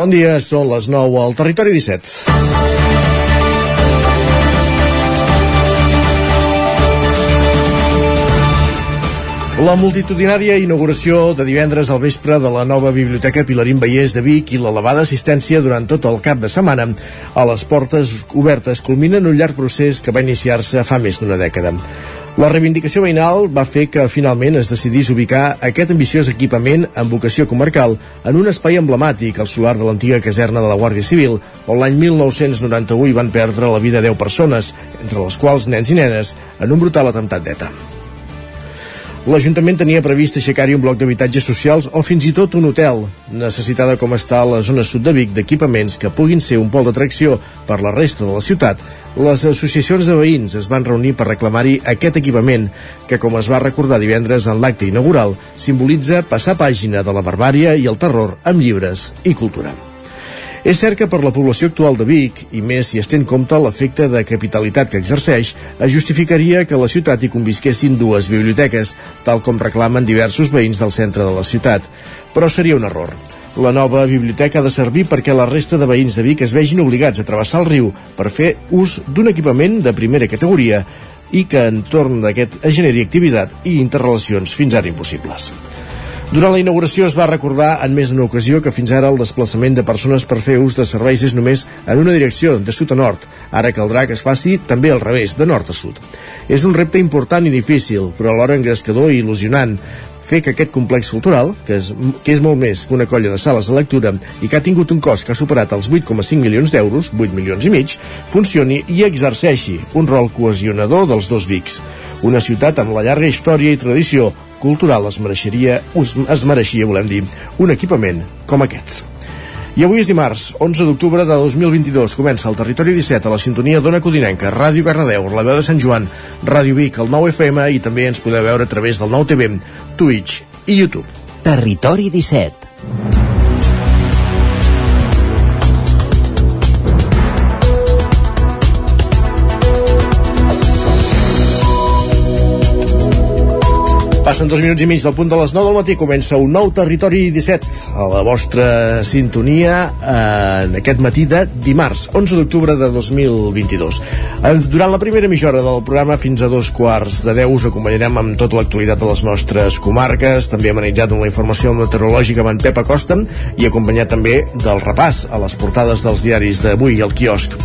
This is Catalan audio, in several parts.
Bon dia, són les 9 al Territori 17. La multitudinària inauguració de divendres al vespre de la nova Biblioteca Pilarín Vallès de Vic i l'elevada assistència durant tot el cap de setmana a les portes obertes culminen un llarg procés que va iniciar-se fa més d'una dècada. La reivindicació veïnal va fer que finalment es decidís ubicar aquest ambiciós equipament amb vocació comarcal en un espai emblemàtic, al solar de l'antiga caserna de la Guàrdia Civil, on l'any 1991 hi van perdre la vida 10 persones, entre les quals nens i nenes, en un brutal atemptat d'ETA. L'Ajuntament tenia previst aixecar-hi un bloc d'habitatges socials o fins i tot un hotel, necessitada com està la zona sud de Vic d'equipaments que puguin ser un pol d'atracció per la resta de la ciutat. Les associacions de veïns es van reunir per reclamar-hi aquest equipament, que com es va recordar divendres en l'acte inaugural, simbolitza passar pàgina de la barbària i el terror amb llibres i cultura. És cert que per la població actual de Vic, i més si es té en compte l'efecte de capitalitat que exerceix, es justificaria que la ciutat hi convisquessin dues biblioteques, tal com reclamen diversos veïns del centre de la ciutat. Però seria un error. La nova biblioteca ha de servir perquè la resta de veïns de Vic es vegin obligats a travessar el riu per fer ús d'un equipament de primera categoria i que entorn d'aquest es generi activitat i interrelacions fins ara impossibles. Durant la inauguració es va recordar en més d'una ocasió que fins ara el desplaçament de persones per fer ús de serveis és només en una direcció, de sud a nord. Ara caldrà que es faci també al revés, de nord a sud. És un repte important i difícil, però alhora engrescador i il·lusionant, fer que aquest complex cultural, que és, que és molt més que una colla de sales de lectura i que ha tingut un cost que ha superat els 8,5 milions d'euros, 8 milions i mig, funcioni i exerceixi un rol cohesionador dels dos Vics. Una ciutat amb la llarga història i tradició cultural es mereixeria, es mereixia, volem dir, un equipament com aquest. I avui és dimarts, 11 d'octubre de 2022. Comença el Territori 17 a la sintonia d'Ona Codinenca, Ràdio Cardedeu, la veu de Sant Joan, Ràdio Vic, el 9 FM i també ens podeu veure a través del 9 TV, Twitch i YouTube. Territori 17 Passen dos minuts i mig del punt de les 9 del matí. Comença un nou Territori 17 a la vostra sintonia eh, en aquest matí de dimarts 11 d'octubre de 2022 eh, durant la primera mitja hora del programa fins a dos quarts de 10 us acompanyarem amb tota l'actualitat de les nostres comarques. També hem amb la informació meteorològica amb en Pep Acosta i acompanyat també del repàs a les portades dels diaris d'avui al quiosc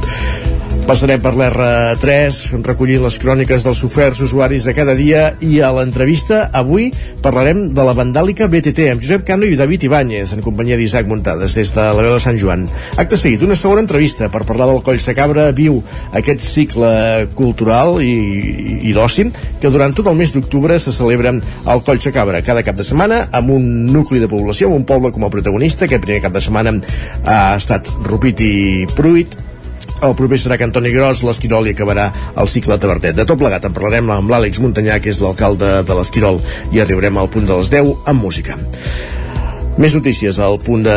Passarem per l'R3, recollint les cròniques dels soferts usuaris de cada dia i a l'entrevista avui parlarem de la vandàlica BTT amb Josep Cano i David Ibáñez en companyia d'Isaac Muntades des de la veu de Sant Joan. Acte seguit, una segona entrevista per parlar del Coll Sacabra viu aquest cicle cultural i, i, i d'oci que durant tot el mes d'octubre se celebra al Coll Sacabra cada cap de setmana amb un nucli de població, amb un poble com a protagonista. Aquest primer cap de setmana ha estat Rupit i Pruit, el proper serà que Antoni Gros, l'Esquirol i acabarà el cicle Tabertet. De tot plegat en parlarem amb l'Àlex Montanyà, que és l'alcalde de l'Esquirol, i arribarem al punt de les 10 amb música. Més notícies al punt de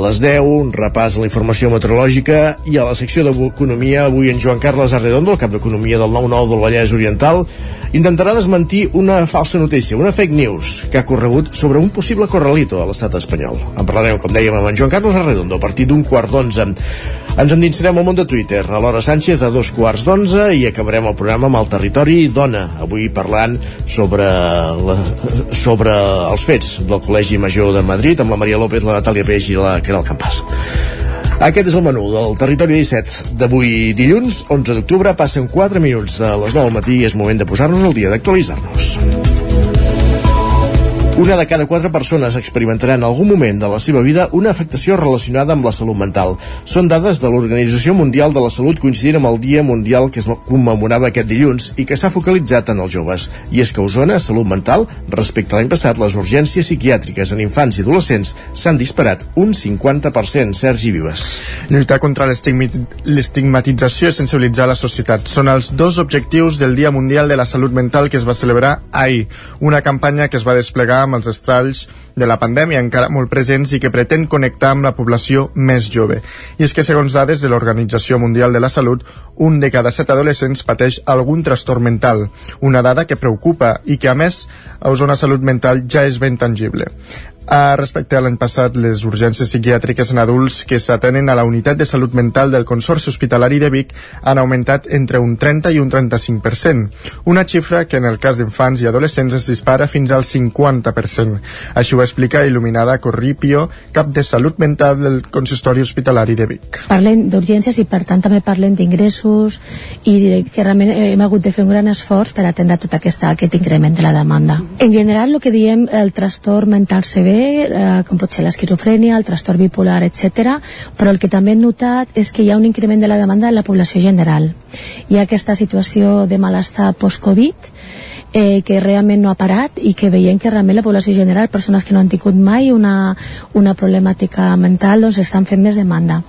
les 10, un repàs a la informació meteorològica i a la secció d'Economia, avui en Joan Carles Arredondo, el cap d'Economia del 9-9 del Vallès Oriental, intentarà desmentir una falsa notícia, una fake news, que ha corregut sobre un possible corralito a l'estat espanyol. En parlarem, com dèiem, amb en Joan Carles Arredondo, a partir d'un quart d'onze. Ens endinsarem al món de Twitter, a l'hora Sánchez, a dos quarts d'onze, i acabarem el programa amb el territori dona, avui parlant sobre, la, sobre els fets del Col·legi Major de Madrid, amb la Maria López, la Natàlia Peix i la Caral Campàs. Aquest és el menú del Territori 17 d'avui dilluns, 11 d'octubre. Passen 4 minuts a les 9 del matí i és moment de posar-nos al dia, d'actualitzar-nos. Una de cada quatre persones experimentarà en algun moment de la seva vida una afectació relacionada amb la salut mental. Són dades de l'Organització Mundial de la Salut coincidint amb el Dia Mundial que es commemorava aquest dilluns i que s'ha focalitzat en els joves. I és que a Osona, salut mental, respecte a l'any passat, les urgències psiquiàtriques en infants i adolescents s'han disparat un 50%, Sergi Vives. Lluitar contra l'estigmatització i sensibilitzar la societat són els dos objectius del Dia Mundial de la Salut Mental que es va celebrar ahir, una campanya que es va desplegar amb els estralls de la pandèmia encara molt presents i que pretén connectar amb la població més jove. I és que, segons dades de l'Organització Mundial de la Salut, un de cada set adolescents pateix algun trastorn mental, una dada que preocupa i que, a més, a Osona Salut Mental ja és ben tangible. Uh, respecte a l'any passat, les urgències psiquiàtriques en adults que s'atenen a la unitat de salut mental del Consorci Hospitalari de Vic han augmentat entre un 30 i un 35%, una xifra que en el cas d'infants i adolescents es dispara fins al 50%. Així ho explica Il·luminada Corripio, cap de salut mental del Consistori Hospitalari de Vic. Parlem d'urgències i per tant també parlem d'ingressos i que realment hem hagut de fer un gran esforç per atendre tot aquesta, aquest increment de la demanda. En general, el que diem el trastorn mental sever eh, com pot ser l'esquizofrènia, el trastorn bipolar, etc. Però el que també hem notat és que hi ha un increment de la demanda en la població general. Hi ha aquesta situació de malestar post-Covid eh, que realment no ha parat i que veiem que realment la població general, persones que no han tingut mai una, una problemàtica mental, doncs estan fent més demanda.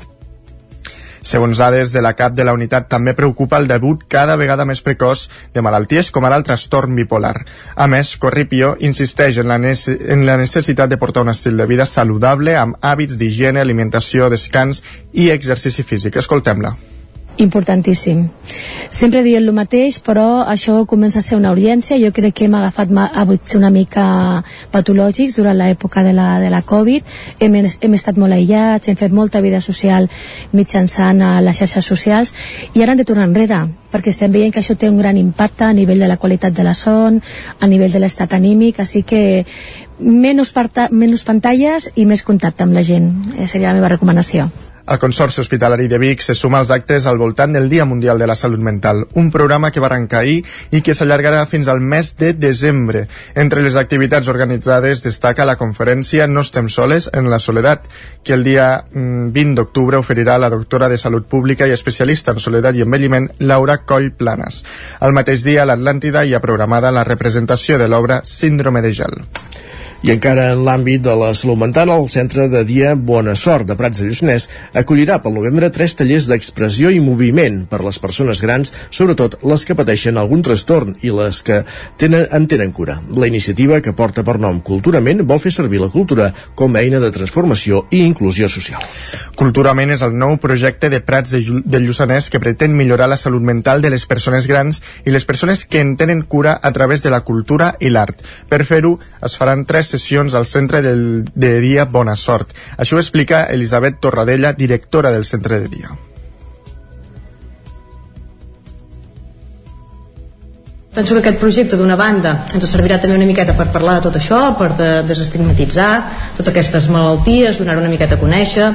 Segons dades de la CAP de la unitat, també preocupa el debut cada vegada més precoç de malalties com ara el trastorn bipolar. A més, Corripio insisteix en la, en la necessitat de portar un estil de vida saludable amb hàbits d'higiene, alimentació, descans i exercici físic. Escoltem-la importantíssim. Sempre dient el mateix, però això comença a ser una urgència. Jo crec que hem agafat hàbits una mica patològics durant l'època de, la, de la Covid. Hem, hem estat molt aïllats, hem fet molta vida social mitjançant a les xarxes socials i ara hem de tornar enrere perquè estem veient que això té un gran impacte a nivell de la qualitat de la son, a nivell de l'estat anímic, així que menys, menys pantalles i més contacte amb la gent. Eh, seria la meva recomanació. El Consorci Hospitalari de Vic se suma als actes al voltant del Dia Mundial de la Salut Mental, un programa que va arrencar ahir i que s'allargarà fins al mes de desembre. Entre les activitats organitzades destaca la conferència No estem soles en la soledat, que el dia 20 mm, d'octubre oferirà la doctora de Salut Pública i especialista en soledat i envelliment, Laura Coll Planes. El mateix dia a l'Atlàntida hi ha programada la representació de l'obra Síndrome de Gel. I encara en l'àmbit de la salut mental, el Centre de Dia Bona Sort de Prats de Lluçanès acollirà pel novembre tres tallers d'expressió i moviment per les persones grans, sobretot les que pateixen algun trastorn i les que tenen, en tenen cura. La iniciativa, que porta per nom Culturament, vol fer servir la cultura com a eina de transformació i inclusió social. Culturament és el nou projecte de Prats de, de Lluçanès que pretén millorar la salut mental de les persones grans i les persones que en tenen cura a través de la cultura i l'art. Per fer-ho, es faran tres sessions al centre del, de dia Bona Sort. Això ho explica Elisabet Torradella, directora del centre de dia. Penso que aquest projecte, d'una banda, ens servirà també una miqueta per parlar de tot això, per de desestigmatitzar totes aquestes malalties, donar una miqueta a conèixer,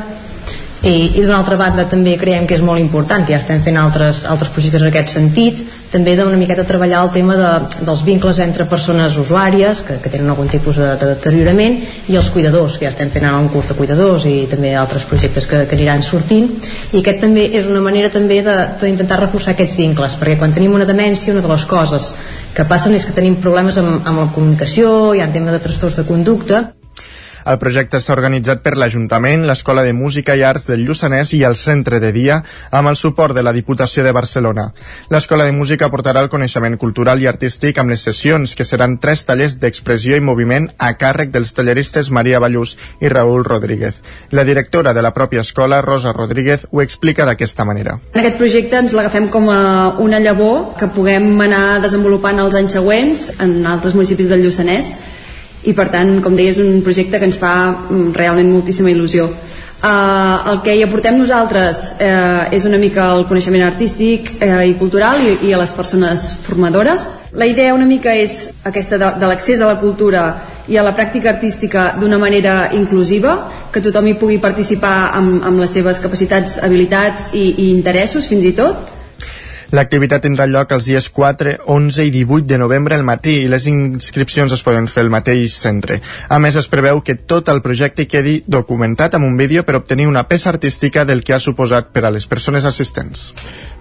i, i d'una altra banda també creiem que és molt important, que ja estem fent altres, altres projectes en aquest sentit, també d'una miqueta treballar el tema de, dels vincles entre persones usuàries que, que tenen algun tipus de, de deteriorament i els cuidadors, que ja estem fent ara un curs de cuidadors i també altres projectes que, que aniran sortint. I aquest també és una manera també d'intentar reforçar aquests vincles perquè quan tenim una demència una de les coses que passen és que tenim problemes amb, amb la comunicació, hi ha tema de trastorns de conducta el projecte està organitzat per l'Ajuntament, l'Escola de Música i Arts del Lluçanès i el Centre de Dia, amb el suport de la Diputació de Barcelona. L'Escola de Música portarà el coneixement cultural i artístic amb les sessions, que seran tres tallers d'expressió i moviment a càrrec dels talleristes Maria Ballús i Raül Rodríguez. La directora de la pròpia escola, Rosa Rodríguez, ho explica d'aquesta manera. En aquest projecte ens l'agafem com a una llavor que puguem anar desenvolupant els anys següents en altres municipis del Lluçanès i per tant, com deia, és un projecte que ens fa mm, realment moltíssima il·lusió. Uh, el que hi aportem nosaltres uh, és una mica el coneixement artístic uh, i cultural i, i a les persones formadores. La idea una mica és aquesta de, de l'accés a la cultura i a la pràctica artística d'una manera inclusiva, que tothom hi pugui participar amb, amb les seves capacitats, habilitats i, i interessos fins i tot, L'activitat tindrà lloc els dies 4, 11 i 18 de novembre al matí i les inscripcions es poden fer al mateix centre. A més, es preveu que tot el projecte quedi documentat amb un vídeo per obtenir una peça artística del que ha suposat per a les persones assistents.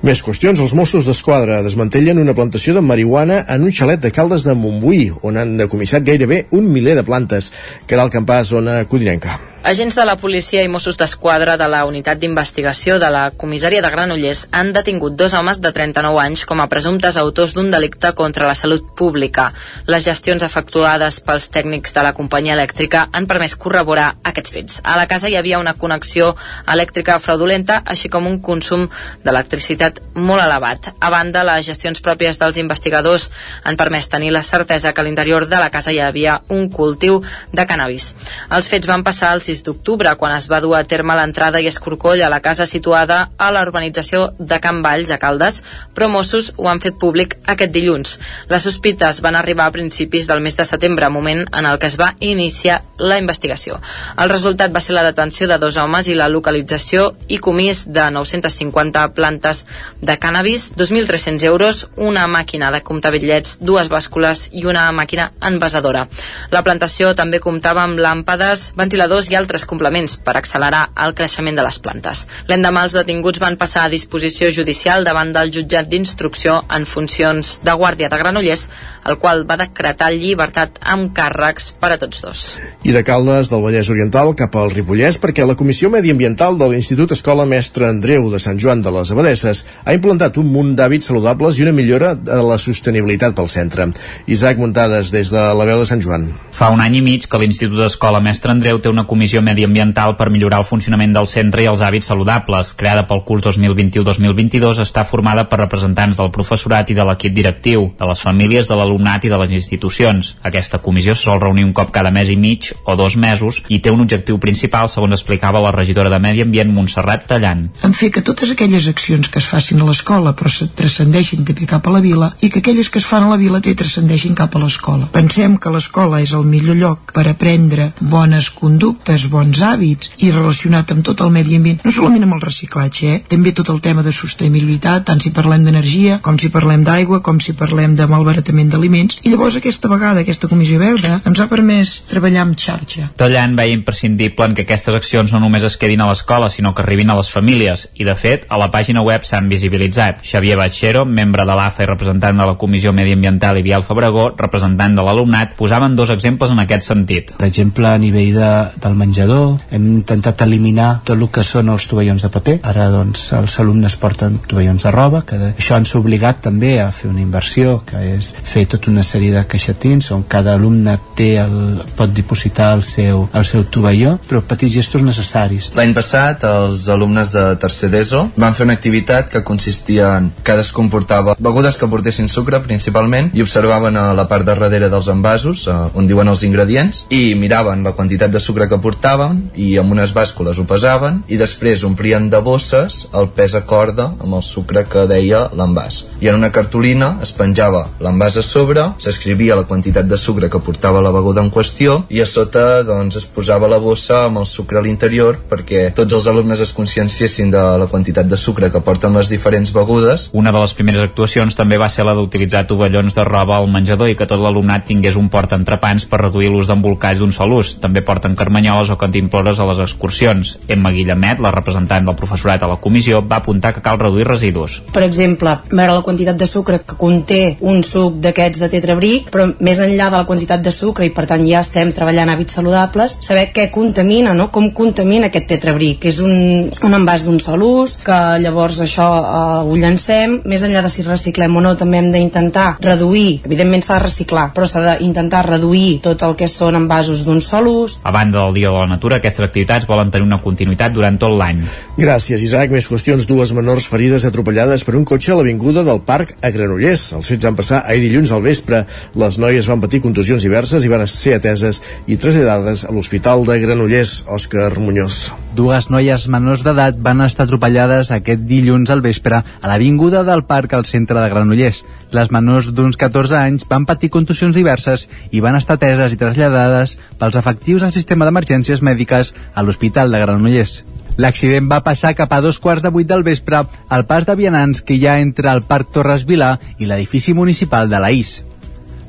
Més qüestions. Els Mossos d'Esquadra desmantellen una plantació de marihuana en un xalet de Caldes de Montbui, on han decomissat gairebé un miler de plantes, que era el campàs zona codinenca. Agents de la policia i Mossos d'Esquadra de la unitat d'investigació de la comissària de Granollers han detingut dos homes de 39 anys com a presumptes autors d'un delicte contra la salut pública. Les gestions efectuades pels tècnics de la companyia elèctrica han permès corroborar aquests fets. A la casa hi havia una connexió elèctrica fraudulenta, així com un consum d'electricitat molt elevat. A banda, les gestions pròpies dels investigadors han permès tenir la certesa que a l'interior de la casa hi havia un cultiu de cannabis. Els fets van passar els 6 d'octubre, quan es va dur a terme l'entrada i escorcoll a la casa situada a la urbanització de Can Valls, a Caldes, però Mossos ho han fet públic aquest dilluns. Les sospites van arribar a principis del mes de setembre, moment en el que es va iniciar la investigació. El resultat va ser la detenció de dos homes i la localització i comís de 950 plantes de cannabis, 2.300 euros, una màquina de comptar bitllets, dues bàscules i una màquina envasadora. La plantació també comptava amb làmpades, ventiladors i altres complements per accelerar el creixement de les plantes. L'endemà els detinguts van passar a disposició judicial davant del jutjat d'instrucció en funcions de Guàrdia de Granollers, el qual va decretar llibertat amb càrrecs per a tots dos. I de Caldes del Vallès Oriental cap al Ripollès perquè la Comissió Mediambiental de l'Institut Escola Mestre Andreu de Sant Joan de les Abadesses ha implantat un munt d'hàbits saludables i una millora de la sostenibilitat pel centre. Isaac Muntades des de la veu de Sant Joan. Fa un any i mig que l'Institut Escola Mestre Andreu té una comissió mediambiental per millorar el funcionament del centre i els hàbits saludables. Creada pel curs 2021-2022, està formada per representants del professorat i de l'equip directiu, de les famílies, de l'alumnat i de les institucions. Aquesta comissió se sol reunir un cop cada mes i mig o dos mesos i té un objectiu principal, segons explicava la regidora de Medi Ambient, Montserrat Tallant. En fer que totes aquelles accions que es facin a l'escola però se transcendeixin també cap a la vila i que aquelles que es fan a la vila també transcendeixin cap a l'escola. Pensem que l'escola és el millor lloc per aprendre bones conductes, bons hàbits i relacionat amb tot el medi ambient, no solament amb el reciclatge, eh? també tot el tema de sostenibilitat, tant si parlem d'energia, com si parlem d'aigua, com si parlem de malbaratament d'aliments. I llavors aquesta vegada, aquesta comissió verda, ens ha permès treballar amb xarxa. Tallant veia imprescindible en que aquestes accions no només es quedin a l'escola, sinó que arribin a les famílies, i de fet, a la pàgina web s'han visibilitzat. Xavier Batxero, membre de l'AFA i representant de la Comissió Mediambiental i Vial Fabregó, representant de l'alumnat, posaven dos exemples en aquest sentit. Per exemple, a nivell de, del menjador, hem intentat eliminar tot el que són els tovallons de paper. Ara, doncs, els alumnes porten tovallons de roba, que de, això ens ha obligat també a fer una inversió, que és fer tota una sèrie de caixetins on cada alumne té el, pot dipositar el seu, el seu tovalló, però petits gestos necessaris. L'any passat, els alumnes de tercer d'ESO van fer una activitat que consistia en cadascun portava begudes que portessin sucre principalment i observaven a la part de darrere dels envasos eh, on diuen els ingredients i miraven la quantitat de sucre que portaven i amb unes bàscules ho pesaven i després omplien de bosses el pes a corda amb el sucre que deia l'envàs i en una cartolina es penjava l'envàs a sobre, s'escrivia la quantitat de sucre que portava la beguda en qüestió i a sota doncs, es posava la bossa amb el sucre a l'interior perquè tots els alumnes es conscienciessin de la quantitat de sucre que porten les diferents begudes. Una de les primeres actuacions també va ser la d'utilitzar tovallons de roba al menjador i que tot l'alumnat tingués un port entrepans per reduir l'ús d'embolcalls d'un sol ús. També porten carmanyoles o cantimplores a les excursions. Emma Guillemet, la representant del professorat a la comissió, va apuntar que cal reduir residus. Per exemple, veure la quantitat de sucre que conté un suc d'aquests de tetrabric, però més enllà de la quantitat de sucre i per tant ja estem treballant hàbits saludables, saber què contamina, no? com contamina aquest tetrabric. És un, un envàs d'un sol ús, que llavors això eh, ho llancem, més enllà de si reciclem o no, també hem d'intentar reduir, evidentment s'ha de reciclar, però s'ha d'intentar reduir tot el que són envasos d'un sol ús. A banda del Dia de la Natura, aquestes activitats volen tenir una continuïtat durant tot l'any. Gràcies, Isaac. Més qüestions. Dues menors ferides atropellades per un cotxe a l'avinguda del Parc a Granollers. Els fets van passar ahir dilluns al vespre. Les noies van patir contusions diverses i van ser ateses i traslladades a l'Hospital de Granollers. Òscar Muñoz. Dues noies menors d'edat van estar atropellades aquest dilluns al vespre a l'avinguda del Parc al centre de Granollers. Les menors d'uns 14 anys van patir contusions diverses i van estar ateses i traslladades pels efectius del sistema d'emergències mèdiques a l'Hospital de Granollers. L'accident va passar cap a dos quarts de vuit del vespre al pas de vianants que hi ha entre el Parc Torres Vilà i l'edifici municipal de la IS.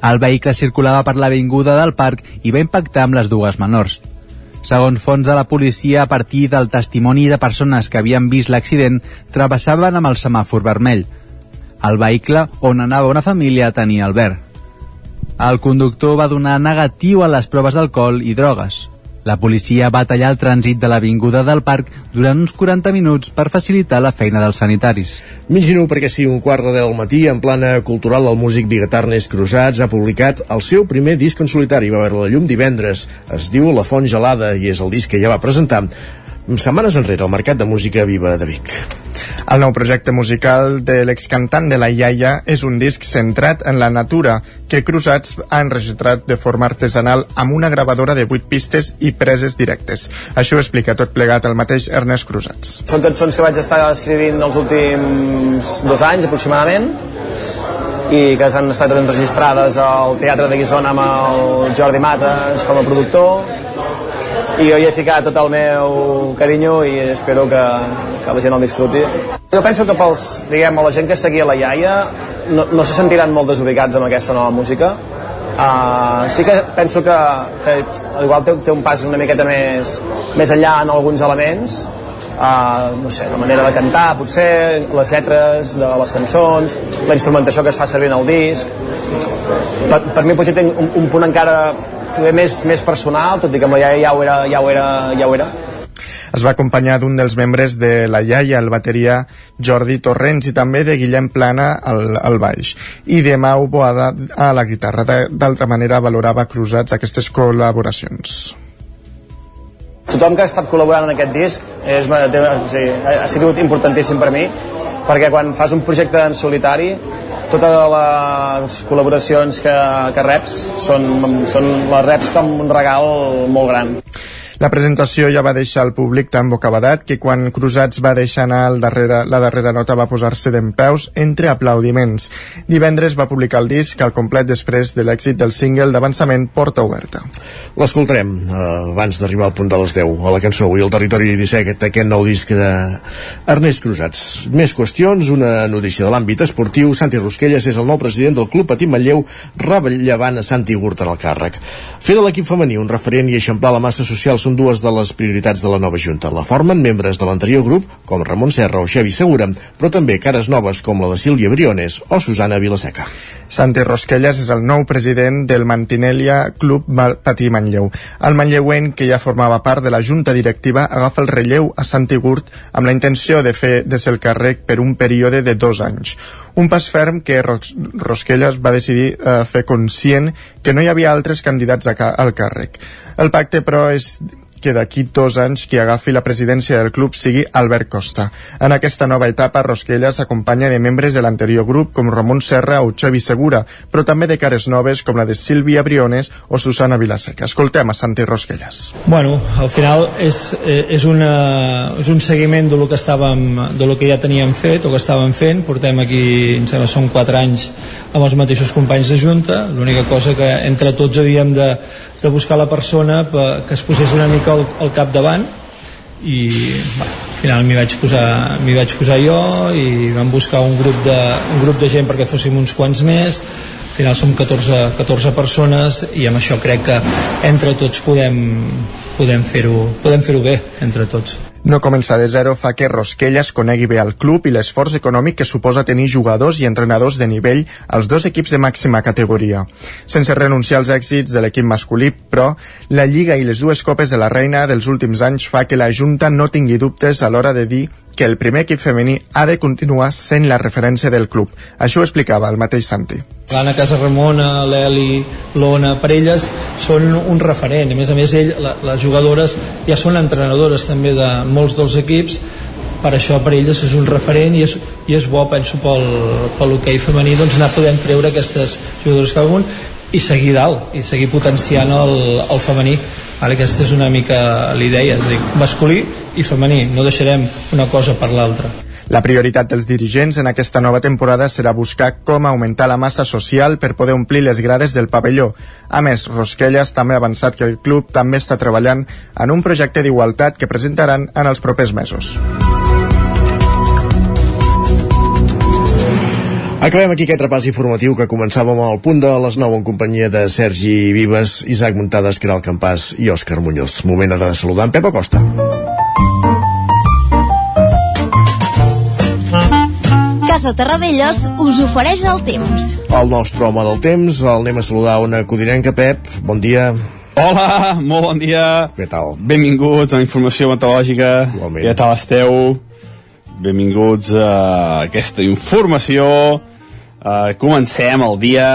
El vehicle circulava per l'avinguda del parc i va impactar amb les dues menors. Segons fons de la policia, a partir del testimoni de persones que havien vist l'accident, travessaven amb el semàfor vermell. El vehicle on anava una família tenia el verd. El conductor va donar negatiu a les proves d'alcohol i drogues. La policia va tallar el trànsit de l'avinguda del parc durant uns 40 minuts per facilitar la feina dels sanitaris. Migino perquè si un quart de del matí, en plana cultural, el músic biguetar Ernest Cruzats ha publicat el seu primer disc en solitari. Va veure la llum divendres. Es diu La Font Gelada i és el disc que ja va presentar setmanes enrere al Mercat de Música Viva de Vic. El nou projecte musical de l'excantant de la Iaia és un disc centrat en la natura que Cruzats ha enregistrat de forma artesanal amb una gravadora de 8 pistes i preses directes. Això ho explica tot plegat el mateix Ernest Cruzats. Són cançons que vaig estar escrivint els últims dos anys aproximadament i que s'han estat enregistrades al Teatre de Guissona amb el Jordi Mates com a productor i jo hi he ficat tot el meu carinyo i espero que, que la gent el disfruti. Jo penso que pels, diguem, la gent que seguia la iaia no, no se sentiran molt desubicats amb aquesta nova música. Uh, sí que penso que, que igual té, té un pas una miqueta més, més enllà en alguns elements, uh, no sé, la manera de cantar, potser, les lletres de les cançons, la instrumentació que es fa servir en el disc. Per, per mi potser té un, un punt encara més, més personal, tot i que amb la iaia ja ho era, ja ho era, ja ho era. Es va acompanyar d'un dels membres de la iaia, el bateria Jordi Torrents, i també de Guillem Plana al, al baix, i de Mau Boada a la guitarra. D'altra manera, valorava cruzats aquestes col·laboracions. Tothom que ha estat col·laborant en aquest disc és, ha sigut importantíssim per mi, perquè quan fas un projecte en solitari totes les col·laboracions que, que reps són, són les reps com un regal molt gran. La presentació ja va deixar el públic tan bocabadat que quan Cruzats va deixar anar el darrere, la darrera nota va posar-se d'en peus entre aplaudiments. Divendres va publicar el disc al complet després de l'èxit del single d'avançament Porta Oberta. L'escoltarem eh, abans d'arribar al punt de les 10 a la cançó Avui el territori 17, aquest nou disc d'Ernest Cruzats. Més qüestions, una notícia de l'àmbit esportiu. Santi Rusquelles és el nou president del Club Patí Manlleu, rellevant a Santi en el càrrec. Fer de l'equip femení un referent i eixamplar la massa social són dues de les prioritats de la nova Junta. La formen membres de l'anterior grup, com Ramon Serra o Xavi Segura, però també cares noves com la de Sílvia Briones o Susana Vilaseca. Santi Rosquelles és el nou president del Mantinèlia Club Patí Manlleu. El manlleuenc, que ja formava part de la junta directiva, agafa el relleu a Santi Gurt amb la intenció de fer de ser el càrrec per un període de dos anys. Un pas ferm que Ros Rosquelles va decidir eh, fer conscient que no hi havia altres candidats al càrrec. El pacte, però, és que d'aquí dos anys qui agafi la presidència del club sigui Albert Costa. En aquesta nova etapa, Rosquella s'acompanya de membres de l'anterior grup com Ramon Serra o Xavi Segura, però també de cares noves com la de Sílvia Briones o Susana Vilaseca. Escoltem a Santi Rosquelles. Bueno, al final és, eh, és, una, és un seguiment de lo que estàvem, de lo que ja teníem fet o que estàvem fent. Portem aquí, em sembla, són quatre anys amb els mateixos companys de Junta. L'única cosa que entre tots havíem de, de buscar la persona que es posés una mica al, al capdavant i va, al final m'hi vaig, posar, vaig posar jo i vam buscar un grup, de, un grup de gent perquè fóssim uns quants més. Al final som 14, 14 persones i amb això crec que entre tots podem, podem fer-ho podem fer bé entre tots no començar de zero fa que Rosquelles conegui bé el club i l'esforç econòmic que suposa tenir jugadors i entrenadors de nivell als dos equips de màxima categoria. Sense renunciar als èxits de l'equip masculí, però, la Lliga i les dues copes de la Reina dels últims anys fa que la Junta no tingui dubtes a l'hora de dir que el primer equip femení ha de continuar sent la referència del club. Això ho explicava el mateix Santi. L'Anna Casa Ramona, l'Eli, l'Ona, per elles són un referent. A més a més, ell, les jugadores ja són entrenadores també de molts dels equips, per això per elles és un referent i és, i és bo, penso, pel, pel hoquei femení doncs anar podent treure aquestes jugadores cada un i seguir dalt, i seguir potenciant el, el femení. Vale, aquesta és una mica l'idea, masculí i femení, no deixarem una cosa per l'altra. La prioritat dels dirigents en aquesta nova temporada serà buscar com augmentar la massa social per poder omplir les grades del pavelló. A més, Rosquelles també ha avançat que el club també està treballant en un projecte d'igualtat que presentaran en els propers mesos. Acabem aquí aquest repàs informatiu que començàvem al punt de les 9 en companyia de Sergi Vives, Isaac Muntades, Caral Campàs i Òscar Muñoz. Moment ara de saludar en Pep Acosta. Casa Terradellos us ofereix el temps. El nostre home del temps, el anem a saludar una codinenca, Pep. Bon dia. Hola, molt bon dia. Què tal? Benvinguts a la informació meteorològica. Igualment. Què tal esteu? Benvinguts a aquesta informació. Uh, comencem el dia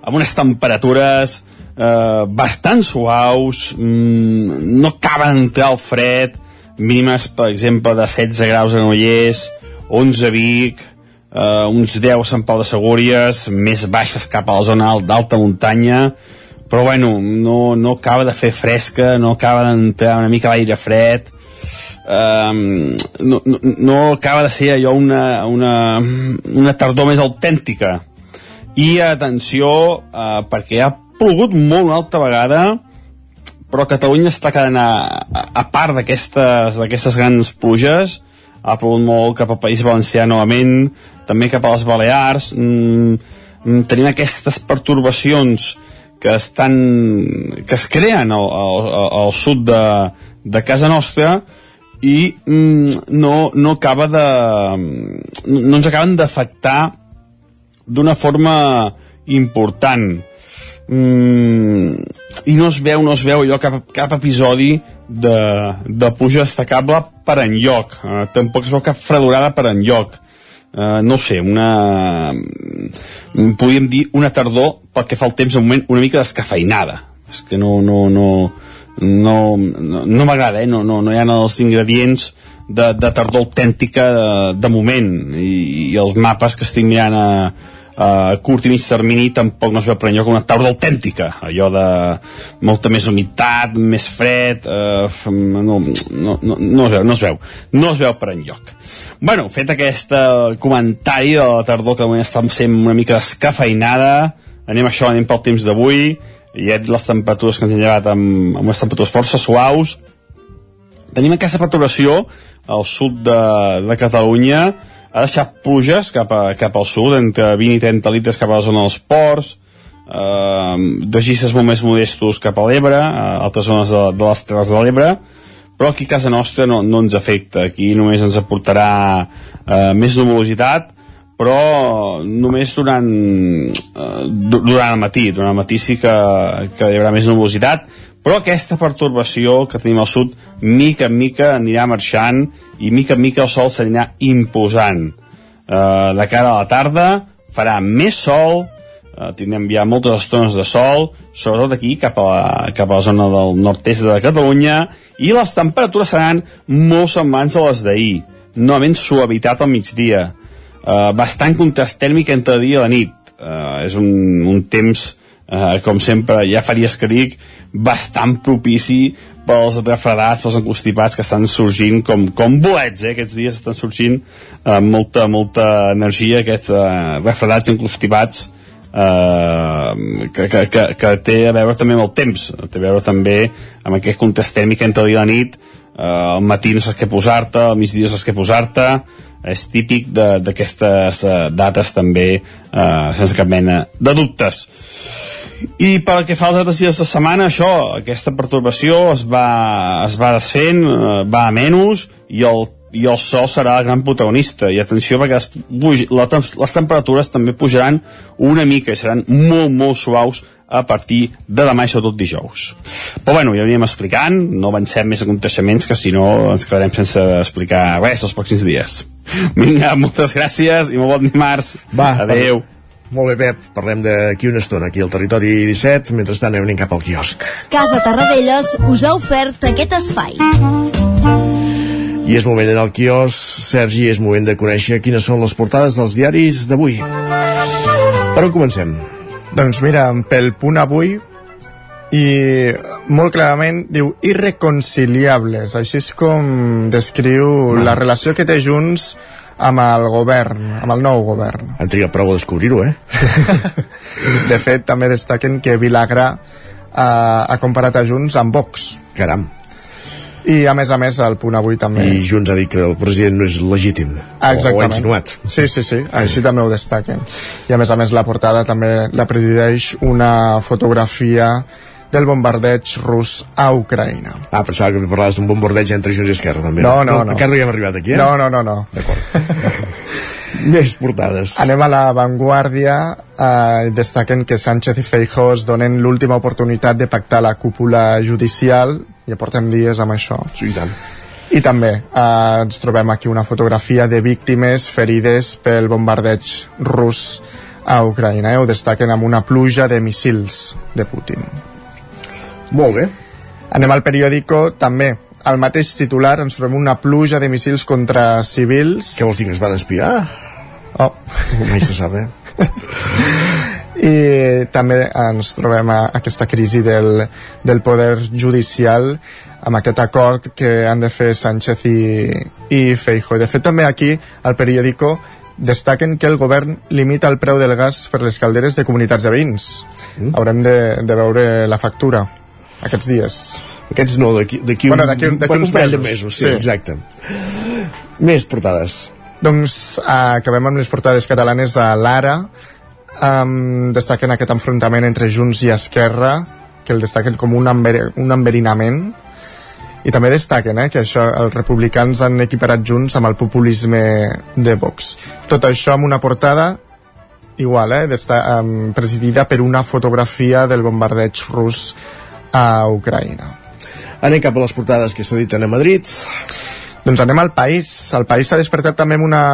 amb unes temperatures uh, bastant suaus, mm, no acaba d'entrar el fred, mínimes, per exemple, de 16 graus a Granollers, 11 a Vic, uh, uns 10 a Sant Pau de Segúries, més baixes cap a la zona d'alta muntanya, però bueno, no, no acaba de fer fresca, no acaba d'entrar una mica l'aire fred, um, no, no, no acaba de ser allò una, una, una tardor més autèntica. I atenció, uh, perquè ha plogut molt una altra vegada, però Catalunya està quedant a, a, a part d'aquestes d'aquestes grans pluges, ha plogut molt cap al País Valencià novament, també cap a les Balears, mm, mm, tenim aquestes pertorbacions que estan que es creen al, al, al sud de, de casa nostra i mm, no, no acaba de no ens acaben d'afectar d'una forma important. Mm, i no es veu, no es veu allò cap, cap episodi de, de puja destacable per enlloc. Uh, tampoc es veu cap fredurada per enlloc. Uh, no ho sé una mm, podríem dir una tardor pel que fa al temps de moment una mica descafeinada. És que no no, no, no, no, no m'agrada, eh? no, no, no hi ha els ingredients de, de tardor autèntica de, de moment. I, i els mapes que estic mirant a, a curt i mig termini tampoc no es veu per enlloc una tardor autèntica. Allò de molta més humitat més fred eh, no, no, no, no, es veu, no es veu. No es veu per enlloc. Bueno, fet aquest eh, comentari de la tardor que avui està sent una mica descafeinada anem a això, anem pel temps d'avui i ja les temperatures que ens han llevat amb, amb unes temperatures força suaus. Tenim aquesta perturbació al sud de, de Catalunya. Ha deixat pluges cap, a, cap al sud, entre 20 i 30 litres cap a la zona dels ports, eh, de gisses molt més modestos cap a l'Ebre, a altres zones de, de les Terres de l'Ebre, però aquí a casa nostra no, no ens afecta, aquí només ens aportarà eh, més nuvolositat, però només durant, eh, durant el matí, durant el matí sí que, que hi haurà més nuvolositat, però aquesta pertorbació que tenim al sud mica en mica anirà marxant i mica en mica el sol s'anirà imposant. Uh, de cara a la tarda farà més sol uh, tindrem ja moltes estones de sol sobretot aquí cap a la, cap a la zona del nord-est de Catalunya i les temperatures seran molt semblants a les d'ahir novament suavitat al migdia uh, bastant contrast tèrmic entre dia i la nit uh, és un, un temps eh, com sempre, ja faries que dic, bastant propici pels refredats, pels encostipats que estan sorgint com, com bolets, eh? aquests dies estan sorgint eh, molta, molta energia aquests eh, refredats i encostipats eh, que, que, que, que té a veure també amb el temps té a veure també amb aquest contrast tèrmic entre dia i la nit eh, al matí no saps què posar-te, al migdia no saps què posar-te és típic d'aquestes uh, dates també uh, sense cap mena de dubtes. I pel que fa als altres dies de setmana, això, aquesta pertorbació es va, es va desfent, eh, va a menys, i el, i el sol serà el gran protagonista. I atenció, perquè les, les, les temperatures també pujaran una mica i seran molt, molt suaus a partir de demà i sobretot dijous. Però bueno, ja veníem explicant, no avancem més aconteixements que si no ens quedarem sense explicar res els pròxims dies. Vinga, moltes gràcies i molt bon dimarts. Va, Adeu. Per... Molt bé, Pep, parlem d'aquí una estona, aquí al territori 17, mentrestant anem cap al quiosc. Casa Tarradellas us ha ofert aquest espai. I és moment d'anar al quiosc, Sergi, és moment de conèixer quines són les portades dels diaris d'avui. Per on comencem? Doncs mira, pel punt avui i molt clarament diu irreconciliables així és com descriu no. la relació que té Junts amb el govern, amb el nou govern. Han trigat prou a descobrir-ho, eh? de fet, també destaquen que Vilagra eh, ha comparat a Junts amb Vox. Caram. I a més a més el punt avui també... I Junts ha dit que el president no és legítim. Exactament. O, o insinuat. Sí, sí, sí, així també ho destaquen. I a més a més la portada també la presideix una fotografia del bombardeig rus a Ucraïna. Ah, pensava que parlaves d'un bombardeig entre Junts i Esquerra, també. No, no, no. Encara no hi hem arribat aquí, eh? No, no, no, no. D'acord. Més portades. Anem a la Vanguardia. Eh, destaquen que Sánchez i Feijóo es donen l'última oportunitat de pactar la cúpula judicial. Ja portem dies amb això. Sí, i tant. I també eh, ens trobem aquí una fotografia de víctimes ferides pel bombardeig rus a Ucraïna. Eh? Ho destaquen amb una pluja de missils de Putin. Molt bé. Anem al periòdico, també. Al mateix titular ens trobem una pluja de missils contra civils. Què vols dir, que es van espiar? Oh. Mai se sap, eh? I també ens trobem a aquesta crisi del, del poder judicial amb aquest acord que han de fer Sánchez i, i Feijo. De fet, també aquí, al periòdico, destaquen que el govern limita el preu del gas per les calderes de comunitats de veïns. Mm. Haurem de, de veure la factura aquests dies. Aquests no, d'aquí bueno, d'aquí un, un, uns parell mesos. de mesos. Sí, sí. exacte. Més portades. Doncs uh, acabem amb les portades catalanes a l'Ara. Um, destaquen aquest enfrontament entre Junts i Esquerra, que el destaquen com un, enver un enverinament i també destaquen eh, que això els republicans han equiparat junts amb el populisme de Vox. Tot això amb una portada igual, eh, um, presidida per una fotografia del bombardeig rus a Ucraïna. Anem cap a les portades que s'editen a Madrid. Doncs anem al país. El país s'ha despertat també amb una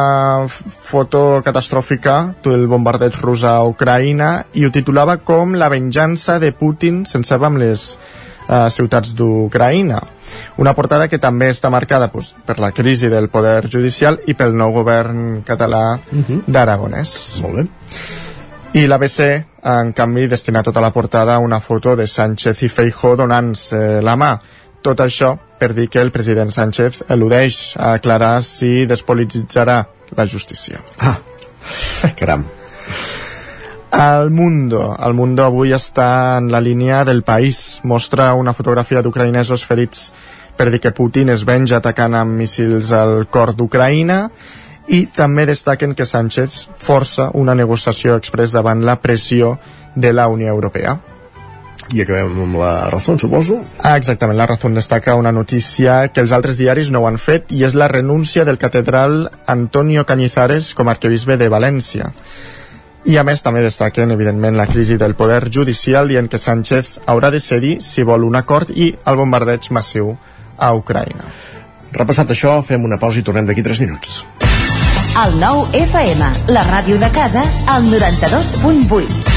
foto catastròfica del bombardeig rus a Ucraïna i ho titulava com la venjança de Putin sense amb les uh, ciutats d'Ucraïna. Una portada que també està marcada pues, per la crisi del poder judicial i pel nou govern català uh -huh. d'Aragonès. Molt bé. I l'ABC, en canvi, destina tota la portada a una foto de Sánchez i Feijó donant-se la mà. Tot això per dir que el president Sánchez eludeix a aclarar si despolititzarà la justícia. Ah, caram. El Mundo. El Mundo avui està en la línia del país. Mostra una fotografia d'ucraïnesos ferits per dir que Putin es venja atacant amb míssils al cor d'Ucraïna i també destaquen que Sánchez força una negociació express davant la pressió de la Unió Europea. I acabem amb la Razón, suposo? Ah, exactament, la Razón destaca una notícia que els altres diaris no ho han fet i és la renúncia del catedral Antonio Cañizares com a arquebisbe de València. I a més també destaquen, evidentment, la crisi del poder judicial dient que Sánchez haurà de cedir si vol un acord i el bombardeig massiu a Ucraïna. Repassat això, fem una pausa i tornem d'aquí 3 minuts. El nou FM, la ràdio de casa, al 92.8.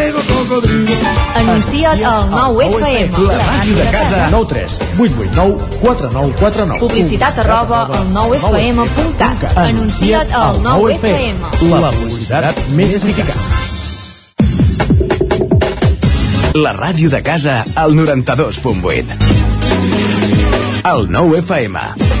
Anuncia't al 9FM. La màquina de casa. 9 3 8 8 9 4 9 4 9. Publicitat arroba al 9FM.cat. Anuncia't al 9FM. La publicitat més eficaç. La ràdio de casa al 92.8. El 9 FM.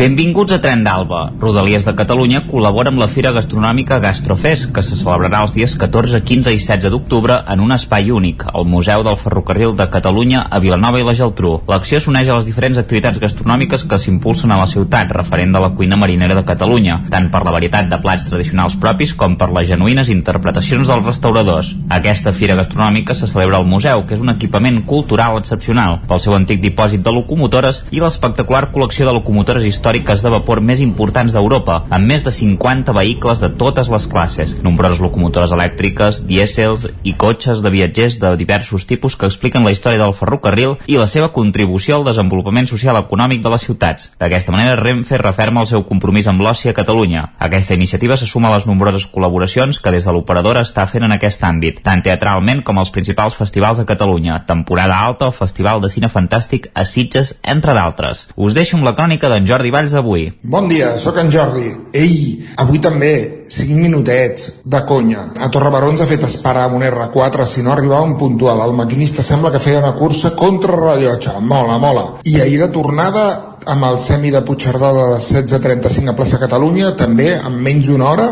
Benvinguts a Tren d'Alba. Rodalies de Catalunya col·labora amb la Fira Gastronòmica Gastrofest, que se celebrarà els dies 14, 15 i 16 d'octubre en un espai únic, al Museu del Ferrocarril de Catalunya a Vilanova i la Geltrú. L'acció s'uneix a les diferents activitats gastronòmiques que s'impulsen a la ciutat, referent de la cuina marinera de Catalunya, tant per la varietat de plats tradicionals propis com per les genuïnes interpretacions dels restauradors. Aquesta Fira Gastronòmica se celebra al museu, que és un equipament cultural excepcional, pel seu antic dipòsit de locomotores i l'espectacular col·lecció de locomotores històriques de vapor més importants d'Europa, amb més de 50 vehicles de totes les classes, nombroses locomotores elèctriques, dièsels i cotxes de viatgers de diversos tipus que expliquen la història del ferrocarril i la seva contribució al desenvolupament social econòmic de les ciutats. D'aquesta manera, Renfe referma el seu compromís amb l'oci a Catalunya. Aquesta iniciativa se suma a les nombroses col·laboracions que des de l'operadora està fent en aquest àmbit, tant teatralment com als principals festivals a Catalunya, temporada alta o Festival de Cine Fantàstic a Sitges, entre d'altres. Us deixo amb la crònica d'en Jordi Valls d'avui. Bon dia, sóc en Jordi. Ei, avui també, 5 minutets, de conya. A Torre ens ha fet esperar amb un R4 si no arribàvem puntual. El maquinista sembla que feia una cursa contra rellotge. Mola, mola. I ahir de tornada amb el semi de Puigcerdà de les 16.35 a plaça Catalunya, també amb menys d'una hora,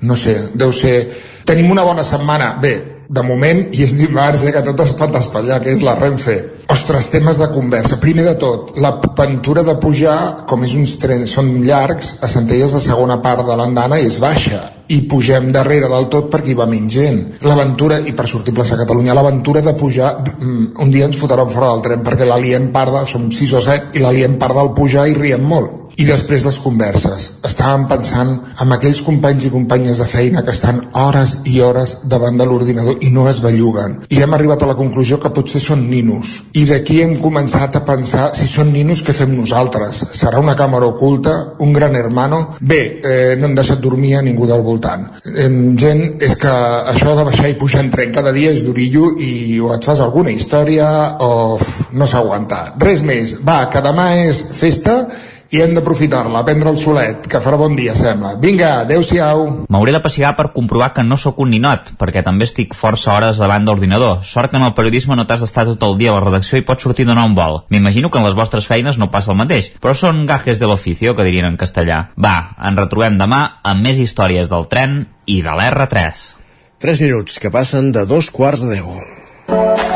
no sé, deu ser... Tenim una bona setmana. Bé, de moment, i és dimarts, eh, que tot es pot espatllar, que és la Renfe. Ostres, temes de conversa. Primer de tot, la aventura de pujar, com és uns trens, són llargs, a Centelles la segona part de l'andana és baixa i pugem darrere del tot perquè hi va menys gent. L'aventura, i per sortir a plaça Catalunya, l'aventura de pujar, mm, un dia ens fotran fora del tren perquè la liem parda, som 6 o 7, i la liem parda al pujar i riem molt. I després les converses. Estàvem pensant en aquells companys i companyes de feina que estan hores i hores davant de l'ordinador i no es belluguen. I hem arribat a la conclusió que potser són ninos. I d'aquí hem començat a pensar si són ninos què fem nosaltres. Serà una càmera oculta, un gran hermano? Bé, eh, no hem deixat dormir a ningú del voltant. Eh, gent, és que això de baixar i pujar en tren cada dia és durillo i o et fas alguna història o no s'aguanta. Res més. Va, que demà és festa i hem d'aprofitar-la, prendre el solet, que farà bon dia, sembla. Vinga, adeu-siau. M'hauré de passigar per comprovar que no sóc un ninot, perquè també estic força hores davant d'ordinador. Sort que en el periodisme no t'has d'estar tot el dia a la redacció i pots sortir a donar un vol. M'imagino que en les vostres feines no passa el mateix, però són gajes de l'oficio, que dirien en castellà. Va, ens retrobem demà amb més històries del tren i de l'R3. 3 minuts que passen de dos quarts de 10.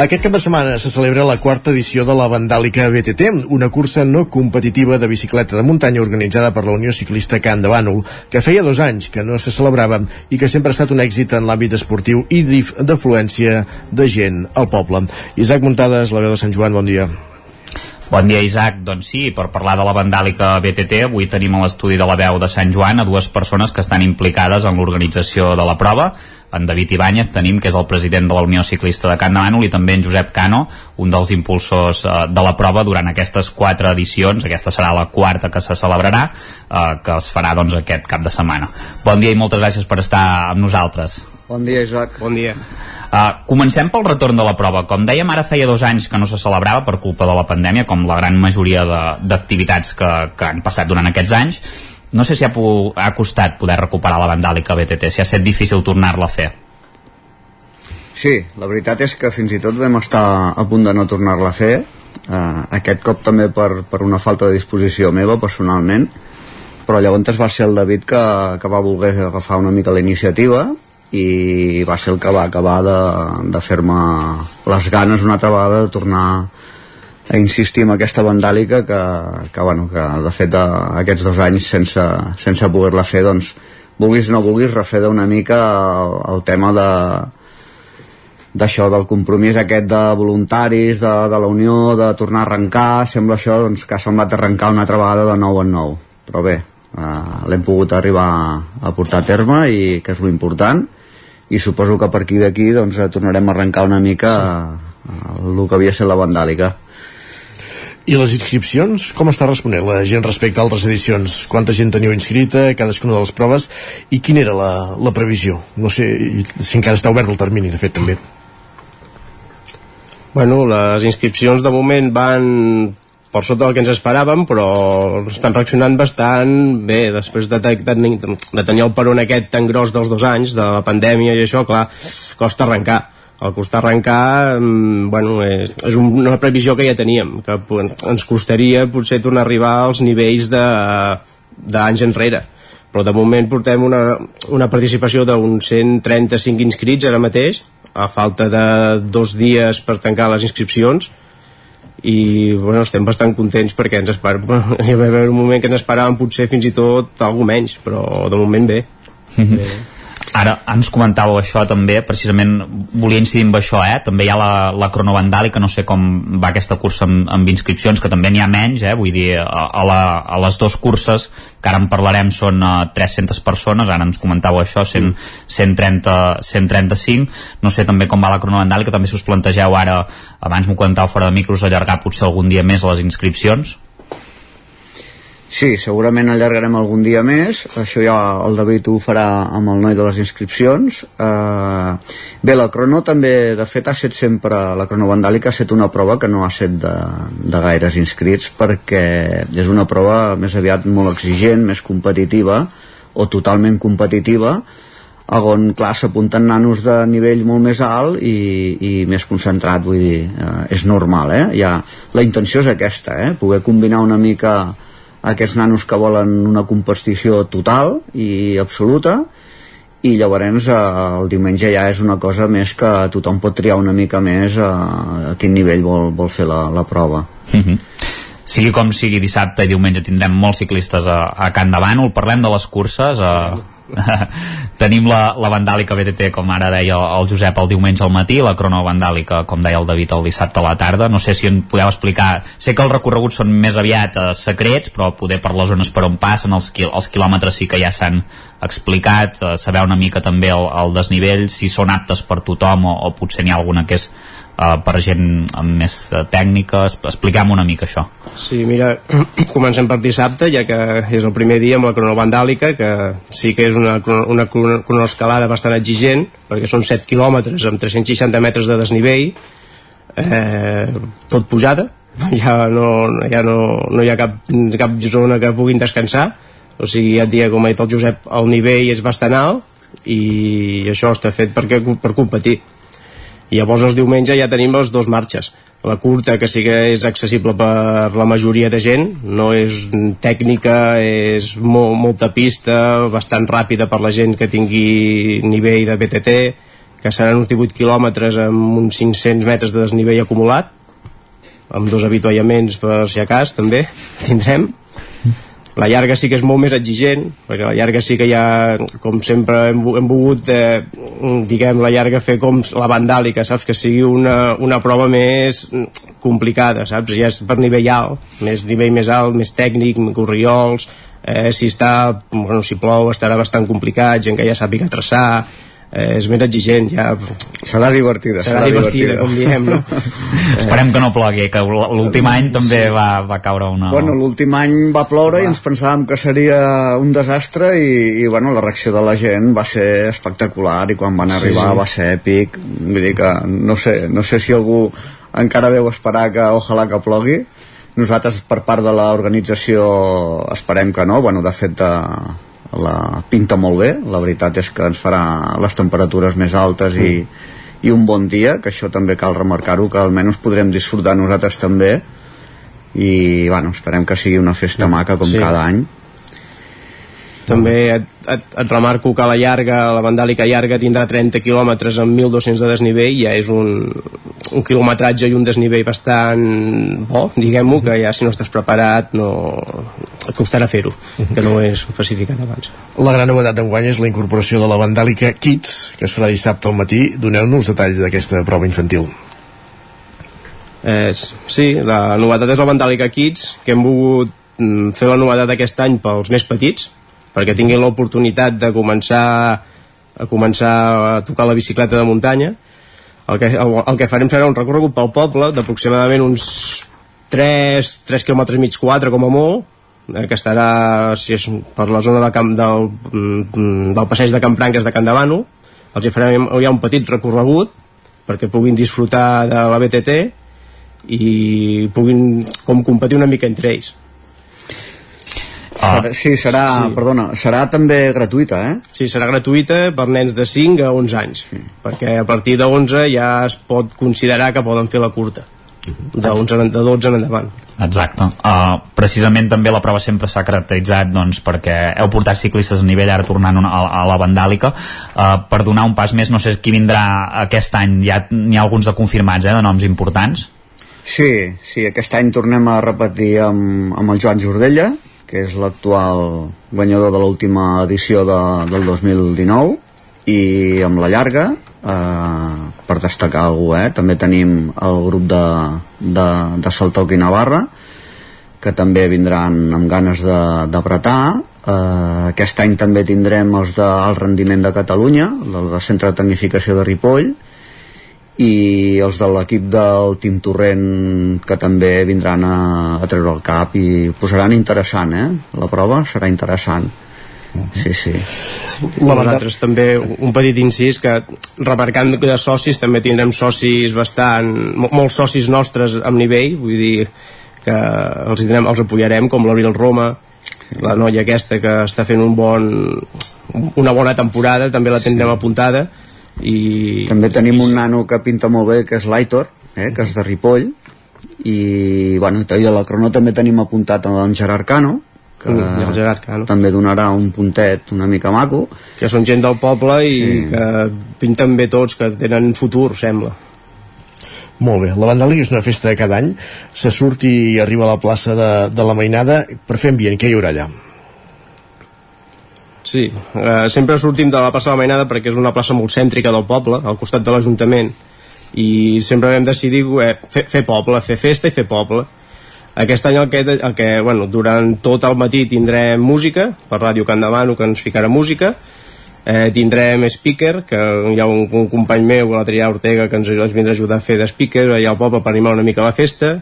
Aquest cap de setmana se celebra la quarta edició de la Vandàlica BTT, una cursa no competitiva de bicicleta de muntanya organitzada per la Unió Ciclista Can de Bànol, que feia dos anys que no se celebrava i que sempre ha estat un èxit en l'àmbit esportiu i d'afluència de gent al poble. Isaac Muntades, la veu de Sant Joan, bon dia. Bon dia, Isaac. Doncs sí, per parlar de la vandàlica BTT, avui tenim a l'estudi de la veu de Sant Joan a dues persones que estan implicades en l'organització de la prova. En David Ibáñez tenim, que és el president de la Unió Ciclista de Can de i també en Josep Cano, un dels impulsors eh, de la prova durant aquestes quatre edicions. Aquesta serà la quarta que se celebrarà, eh, que es farà doncs, aquest cap de setmana. Bon dia i moltes gràcies per estar amb nosaltres. Bon dia, Isaac. Bon dia. Uh, comencem pel retorn de la prova. Com dèiem, ara feia dos anys que no se celebrava per culpa de la pandèmia, com la gran majoria d'activitats que, que han passat durant aquests anys. No sé si ha, ha costat poder recuperar la vandàlica BTT, si ha estat difícil tornar-la a fer. Sí, la veritat és que fins i tot vam estar a punt de no tornar-la a fer, uh, aquest cop també per, per una falta de disposició meva personalment, però llavors va ser el David que, que va voler agafar una mica la iniciativa i va ser el que va acabar de, de fer-me les ganes una altra vegada de tornar a insistir en aquesta vandàlica que, que, bueno, que de fet aquests dos anys sense, sense poder-la fer doncs vulguis o no vulguis refer una mica el, el tema de d'això, del compromís aquest de voluntaris, de, de la Unió, de tornar a arrencar, sembla això doncs, que ha semblat arrencar una altra vegada de nou en nou. Però bé, eh, l'hem pogut arribar a portar a terme i que és l'important i suposo que per aquí d'aquí doncs, eh, tornarem a arrencar una mica sí. el que havia estat la vandàlica i les inscripcions, com està responent la gent respecte a altres edicions? Quanta gent teniu inscrita, cadascuna de les proves, i quina era la, la previsió? No sé si encara està obert el termini, de fet, també. Bueno, les inscripcions de moment van per sota del que ens esperàvem, però estan reaccionant bastant bé, després de, de, de, tenir el peron aquest tan gros dels dos anys, de la pandèmia i això, clar, costa arrencar. El costar arrencar, mm, bueno, és, és una previsió que ja teníem, que ens costaria potser tornar a arribar als nivells d'anys enrere. Però de moment portem una, una participació d'uns 135 inscrits ara mateix, a falta de dos dies per tancar les inscripcions, i bueno, estem bastant contents perquè ens esperem, hi va haver un moment que ens esperàvem potser fins i tot alguna menys però de moment bé, mm -hmm. bé. Ara, ens comentàveu això també, precisament volia incidir en això, eh? també hi ha la, la cronovandàlica, no sé com va aquesta cursa amb, amb inscripcions, que també n'hi ha menys, eh? vull dir, a, a, la, a les dues curses, que ara en parlarem, són uh, eh, 300 persones, ara ens comentàveu això, 100, 130, 135, no sé també com va la cronovandàlica, també si us plantegeu ara, abans m'ho comentàveu fora de micros, allargar potser algun dia més les inscripcions, Sí, segurament allargarem algun dia més, això ja el David ho farà amb el noi de les inscripcions. Uh, bé, la crono també, de fet, ha set sempre, la crono vandàlica ha set una prova que no ha set de, de gaires inscrits perquè és una prova més aviat molt exigent, més competitiva o totalment competitiva, on, clar, s'apunten nanos de nivell molt més alt i, i més concentrat, vull dir, uh, és normal, eh? Ja, la intenció és aquesta, eh? Poder combinar una mica aquests nanos que volen una competició total i absoluta i llavors eh, el diumenge ja és una cosa més que tothom pot triar una mica més a, a quin nivell vol, vol fer la, la prova mm -hmm. sigui com sigui dissabte i diumenge tindrem molts ciclistes a, a Can de Bànol parlem de les curses a, tenim la, la vandàlica BTT com ara deia el Josep el diumenge al matí la crono vandàlica com deia el David el dissabte a la tarda. No sé si en podeu explicar. Sé que els recorreguts són més aviat eh, secrets però poder per les zones per on passen els, els quilòmetres sí que ja s'han explicat. Eh, saber una mica també el, el desnivell si són aptes per tothom o, o potser n'hi ha alguna que és uh, per gent amb més uh, tècnica expliquem una mica això. Sí, mira, comencem per dissabte ja que és el primer dia amb la cronovandàlica que sí que és una, una cronoescalada bastant exigent perquè són 7 quilòmetres amb 360 metres de desnivell eh, tot pujada ja no, ja no, no hi ha cap, cap zona que puguin descansar o sigui, ja et dia, com ha dit el Josep el nivell és bastant alt i això està fet perquè, per competir i llavors els diumenges ja tenim les dues marxes. La curta que sí que és accessible per la majoria de gent no és tècnica és molt, molta pista bastant ràpida per la gent que tingui nivell de BTT que seran uns 18 quilòmetres amb uns 500 metres de desnivell acumulat amb dos avituallaments per si a cas també tindrem la llarga sí que és molt més exigent perquè la llarga sí que ja com sempre hem, hem volgut eh, diguem la llarga fer com la vandàlica saps que sigui una, una prova més complicada, saps? Ja és per nivell alt, més nivell més alt, més tècnic, corriols, eh, si està, bueno, si plou estarà bastant complicat, gent que ja sàpiga traçar, eh, és més exigent ja... serà divertida serà, serà divertida, divertida, com diem no? esperem que no plogui que l'últim any també sí. va, va caure una... bueno, l'últim any va ploure va. i ens pensàvem que seria un desastre i, i bueno, la reacció de la gent va ser espectacular i quan van arribar sí, sí. va ser èpic vull dir que no sé, no sé si algú encara deu esperar que ojalà que plogui nosaltres per part de l'organització esperem que no, bueno, de fet de, la pinta molt bé, la veritat és que ens farà les temperatures més altes i, i un bon dia, que això també cal remarcar-ho, que almenys podrem disfrutar nosaltres també. I bueno, esperem que sigui una festa maca com sí. cada any també et, et, et remarco que la llarga, la vandàlica llarga tindrà 30 quilòmetres amb 1.200 de desnivell, ja és un, un quilometratge i un desnivell bastant bo, diguem-ho, que ja si no estàs preparat no et costarà fer-ho, que no és pacificat abans. La gran novetat d'enguany és la incorporació de la vandàlica Kids, que es farà dissabte al matí. Doneu-nos detalls d'aquesta prova infantil. Eh, sí, la novetat és la vandàlica Kids, que hem volgut mm, fer la novetat aquest any pels més petits, perquè tinguin l'oportunitat de començar a començar a tocar la bicicleta de muntanya. El que, el, el que farem serà un recorregut pel poble d'aproximadament uns 3, 3 km mig 4 com a molt eh, que estarà si és per la zona de camp, del, mm, del passeig de Campranques de Can Davano els hi farem hi ha un petit recorregut perquè puguin disfrutar de la BTT i puguin com competir una mica entre ells Ah. Serà, sí, serà, sí. perdona, serà també gratuïta, eh? Sí, serà gratuïta per nens de 5 a 11 anys, sí. perquè a partir de 11 ja es pot considerar que poden fer la curta de, 11, de 12 en endavant Exacte, uh, precisament també la prova sempre s'ha caracteritzat doncs, perquè heu portat ciclistes a nivell ara tornant a, a la vandàlica uh, per donar un pas més, no sé qui vindrà aquest any, ja n'hi ha alguns de confirmats eh, de noms importants Sí, sí, aquest any tornem a repetir amb, amb el Joan Jordella que és l'actual guanyador de l'última edició de, del 2019 i amb la llarga eh, per destacar algú eh? també tenim el grup de, de, de Saltoc i Navarra que també vindran amb ganes d'apretar eh, aquest any també tindrem els del rendiment de Catalunya del Centre de Tecnificació de Ripoll i els de l'equip del Team Torrent que també vindran a, a treure el cap i posaran interessant eh? la prova serà interessant. Sí, sí. La nosaltres també un petit incís que remarcant que de socis també tindrem socis bastant molts socis nostres amb nivell vull dir que els, tindrem, els apoyarem com l'Abril Roma la noia aquesta que està fent un bon una bona temporada també la tindrem apuntada i també tenim un nano que pinta molt bé que és l'Aitor, eh, que és de Ripoll i bueno, i a la crono també tenim apuntat en Gerard Cano que mm, el Gerard Cano. també donarà un puntet una mica maco que són gent del poble i sí. que pinten bé tots, que tenen futur sembla molt bé, la Vandàlica és una festa de cada any se surt i arriba a la plaça de, de la Mainada per fer ambient, què hi haurà allà? Sí, eh, sempre sortim de la plaça de la Mainada perquè és una plaça molt cèntrica del poble, al costat de l'Ajuntament, i sempre vam decidir eh, fer, fer poble, fer festa i fer poble. Aquest any el que, el que bueno, durant tot el matí tindrem música, per Ràdio Can Davano, que ens ficarà música, eh, tindrem speaker, que hi ha un, un company meu, l'Adrià Ortega, que ens, ens vindrà a ajudar a fer de speaker allà al poble per animar una mica la festa.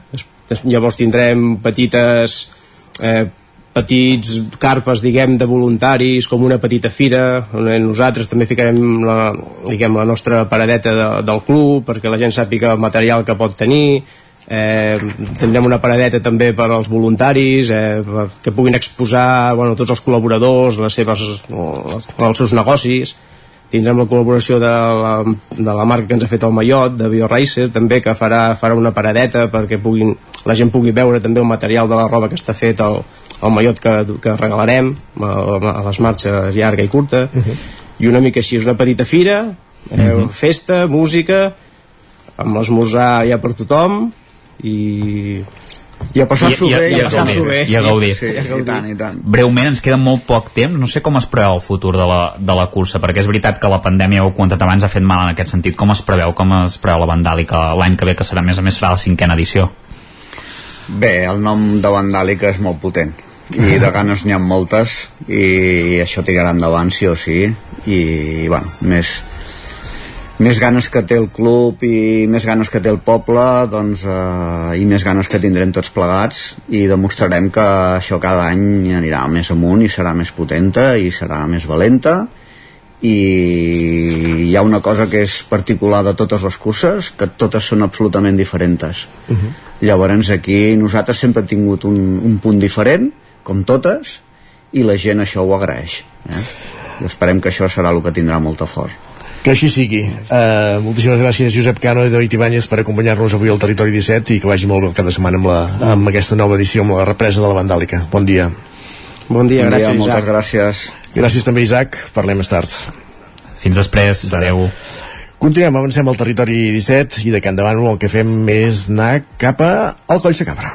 Llavors tindrem petites eh, petits carpes, diguem, de voluntaris, com una petita fira, on nosaltres també ficarem la, diguem, la nostra paradeta de, del club, perquè la gent sàpiga el material que pot tenir, eh, tindrem una paradeta també per als voluntaris eh, que puguin exposar bueno, tots els col·laboradors les seves, els seus negocis. Tindrem la col·laboració de la, de la marca que ens ha fet el Mallot, de BioRacer, també que farà, farà una paradeta perquè puguin, la gent pugui veure també el material de la roba que està fet el, el mallot que, que regalarem a, a les marxes llarga i curta uh -huh. i una mica així, és una petita fira eh, uh -huh. festa, música amb l'esmorzar ja per tothom i I a passar-s'ho bé, i a i a passar-s'ho gaudir. bé, I a sí, gaudir. sí, i tant, i tant. Breument, ens queda molt poc temps. No sé com es preveu el futur de la, de la cursa, perquè és veritat que la pandèmia, ho he comentat abans, ha fet mal en aquest sentit. Com es preveu, com es preveu la Vandàlica l'any que ve, que serà, a més a més, serà la cinquena edició? Bé, el nom de Vandàlica és molt potent i de ganes n'hi ha moltes i això tirarà endavant sí o sí. I bueno, més més ganes que té el club i més ganes que té el poble doncs, eh, i més ganes que tindrem tots plegats. I demostrarem que això cada any anirà més amunt i serà més potenta i serà més valenta. I hi ha una cosa que és particular de totes les curses que totes són absolutament diferents Uh -huh. llavors aquí nosaltres sempre hem tingut un, un punt diferent com totes i la gent això ho agraeix eh? i esperem que això serà el que tindrà molta fort Que així sigui. Uh, moltíssimes gràcies, Josep Cano i David Ibáñez, per acompanyar-nos avui al Territori 17 i que vagi molt bé el cap de setmana amb, la, amb aquesta nova edició, amb la represa de la Vandàlica. Bon dia. Bon dia, Bon dia, gràcies, moltes Isaac. gràcies. Gràcies també, Isaac. Parlem més tard. Fins després. Adéu. Continuem, avancem al Territori 17 i de Can Davant el que fem és anar cap a al Coll de Cabra.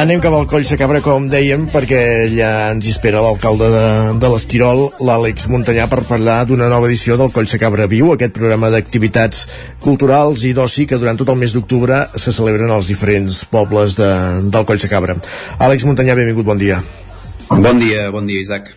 Anem cap al Coll de Cabra, com dèiem, perquè ja ens hi espera l'alcalde de, de l'Esquirol, l'Àlex Montanyà, per parlar d'una nova edició del Coll de Cabra Viu, aquest programa d'activitats culturals i d'oci que durant tot el mes d'octubre se celebren als diferents pobles de, del Coll de Cabra. Àlex Montanyà, benvingut, bon dia. Bon dia, bon dia, Isaac.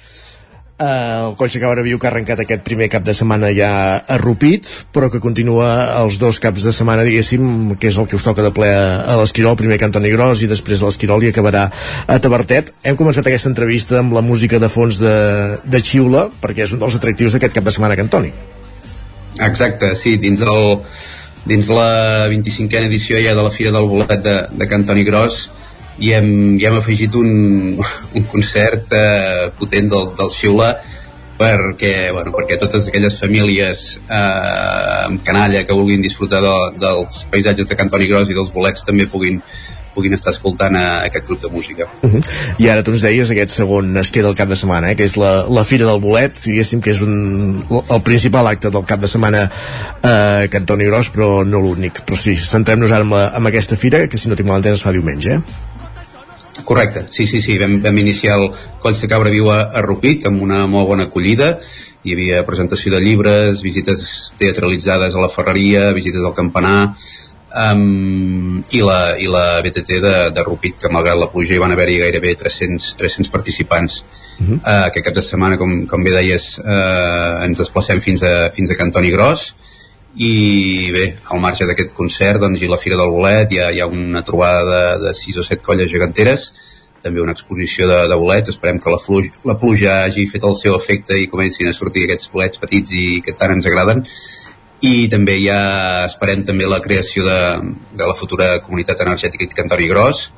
Uh, el Coll de Cabra Viu que ha arrencat aquest primer cap de setmana ja a Rupit, però que continua els dos caps de setmana, diguéssim, que és el que us toca de ple a, l'Esquirol, primer a Antoni Gros i després a l'Esquirol i acabarà a Tabertet. Hem començat aquesta entrevista amb la música de fons de, de Xiula, perquè és un dels atractius d'aquest cap de setmana a Cantoni. Exacte, sí, dins, el, dins la 25a edició ja de la Fira del Bolet de, de Cantoni Gros i hem, hi hem afegit un, un concert eh, potent del, del Xiula perquè, bueno, perquè totes aquelles famílies eh, amb canalla que vulguin disfrutar de, dels paisatges de Cantoni Gros i dels bolets també puguin, puguin estar escoltant a, aquest grup de música. Uh -huh. I ara tu ens deies aquest segon es queda el cap de setmana, eh, que és la, la Fira del Bolet, diguéssim que és un, el principal acte del cap de setmana eh, a Cantoni Gros, però no l'únic. Però sí, centrem-nos ara en, la, en aquesta fira, que si no tinc mal entès es fa diumenge, eh? Correcte, sí, sí, sí, vam, vam iniciar el Coll de Cabra Viu a, a Rupit amb una molt bona acollida, hi havia presentació de llibres, visites teatralitzades a la Ferreria, visites al campanar, um, i, la, i la BTT de, de Rupit, que malgrat la pluja hi van haver-hi gairebé 300, 300 participants. Uh -huh. uh, aquest cap de setmana, com, com bé deies, uh, ens desplacem fins a, fins a Cantoni Gros, i bé, al marge d'aquest concert doncs, i la Fira del Bolet hi ha, hi ha una trobada de, de 6 o 7 colles geganteres també una exposició de, de bolets esperem que la, fluix, la pluja hagi fet el seu efecte i comencin a sortir aquests bolets petits i que tant ens agraden i també ja esperem també la creació de, de la futura comunitat energètica Cantoni Gros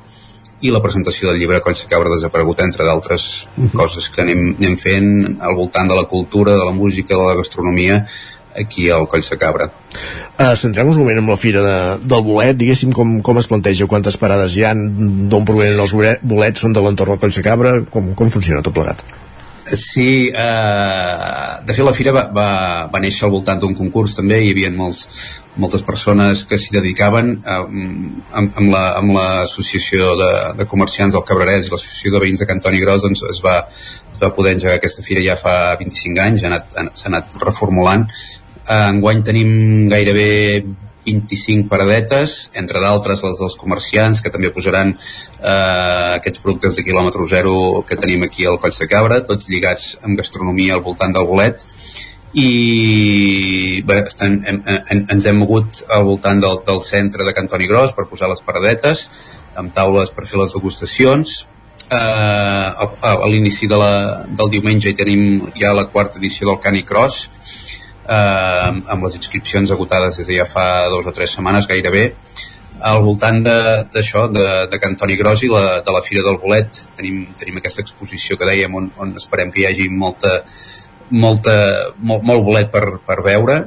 i la presentació del llibre Coll de Cabra desaparegut entre d'altres uh -huh. coses que anem, anem fent al voltant de la cultura, de la música, de la gastronomia aquí al Coll de Cabra. Uh, Centrem-nos un moment amb la fira de, del bolet, diguéssim com, com es planteja, quantes parades hi ha, d'on provenen els bolets, són de l'entorn del Coll de Cabra, com, com funciona tot plegat? Sí, eh, de fet la fira va, va, va néixer al voltant d'un concurs també, hi havia molts, moltes persones que s'hi dedicaven eh, amb, amb la- amb l'associació la, de, de comerciants del Cabrerès i l'associació de veïns de Cantoni Gros doncs es va, es va poder engegar aquesta fira ja fa 25 anys, ha anat, s'ha anat reformulant Eh, enguany tenim gairebé 25 paradetes, entre d'altres les dels comerciants, que també posaran eh, aquests productes de quilòmetre zero que tenim aquí al Coll de Cabra, tots lligats amb gastronomia al voltant del bolet, i bé, estan, hem, hem, ens hem mogut al voltant del, del centre de Cantoni Gros per posar les paradetes amb taules per fer les degustacions. Eh, a, a l'inici de la, del diumenge hi tenim ja la quarta edició del Canicross eh, amb les inscripcions agotades des de ja fa dues o tres setmanes gairebé al voltant d'això, de, de, de Cantoni Grossi, la, de la Fira del Bolet, tenim, tenim aquesta exposició que dèiem on, on esperem que hi hagi molta, molta, molt, molt bolet per, per veure.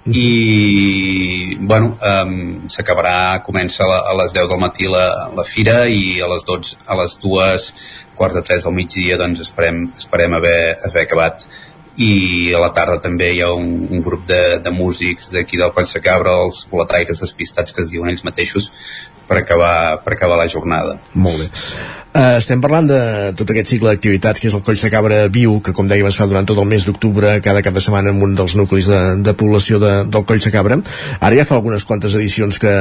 I bueno um, s'acabarà, comença a, a les 10 del matí la, la fira i a les 12, a les 2 quarts de 3 del migdia doncs esperem, esperem haver, haver acabat i a la tarda també hi ha un, un grup de, de músics d'aquí del Coll Cabra, els boletaires despistats que es diuen ells mateixos per acabar, per acabar la jornada. Molt bé. Uh, estem parlant de tot aquest cicle d'activitats que és el Coll de Cabra Viu, que com dèiem es fa durant tot el mes d'octubre, cada cap de setmana en un dels nuclis de, de població de, del Coll de Cabra. Ara ja fa algunes quantes edicions que,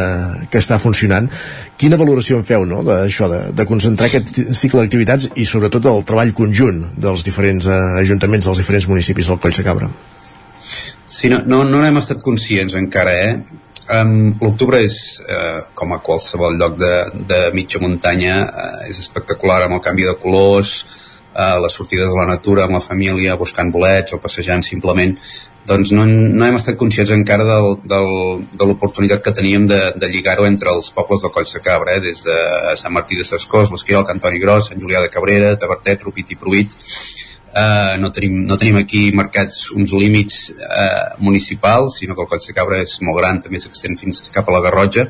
que està funcionant. Quina valoració en feu, no?, d'això, de, de concentrar aquest cicle d'activitats i sobretot el treball conjunt dels diferents uh, ajuntaments dels diferents municipis del Coll de Cabra? Sí, no, no, no n'hem estat conscients encara, eh? Um, L'octubre és, eh, com a qualsevol lloc de, de mitja muntanya, eh, és espectacular amb el canvi de colors, eh, les sortides de la natura amb la família, buscant bolets o passejant simplement. Doncs no, no hem estat conscients encara del, del, de l'oportunitat que teníem de, de lligar-ho entre els pobles del Coll de Cabra, eh, des de Sant Martí de Sescós, l'Esquiol, Cantoni Gros, Sant Julià de Cabrera, Tabertet, Rupit i Pruit, Uh, no, tenim, no tenim aquí marcats uns límits uh, municipals, sinó que el Coll de Cabra és molt gran, també s'extén fins cap a la Garrotja.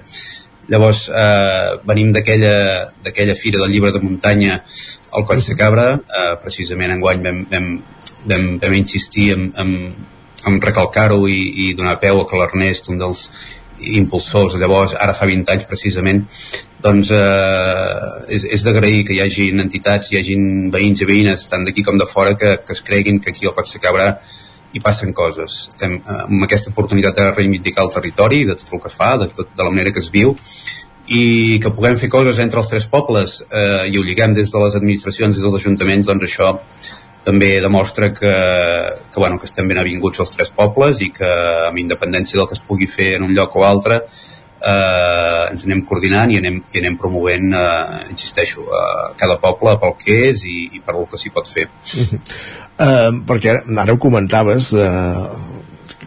Llavors, eh, venim d'aquella fira del llibre de muntanya al Coll de Cabra, eh, precisament enguany vam, vam, vam, vam insistir en, en, en recalcar-ho i, i donar peu a que l'Ernest, un dels impulsors, llavors, ara fa 20 anys precisament, doncs eh, és, és d'agrair que hi hagi entitats, hi hagi veïns i veïnes, tant d'aquí com de fora, que, que es creguin que aquí al de Cabra hi passen coses. Estem eh, amb aquesta oportunitat de reivindicar el territori, de tot el que fa, de, tot, de la manera que es viu, i que puguem fer coses entre els tres pobles eh, i ho lliguem des de les administracions, des dels ajuntaments, doncs això també demostra que, que, bueno, que estem ben avinguts els tres pobles i que amb independència del que es pugui fer en un lloc o altre eh, ens anem coordinant i anem, i anem promovent, eh, insisteixo, eh, cada poble pel que és i, i per el que s'hi pot fer. Uh -huh. uh, perquè ara ho comentaves, uh,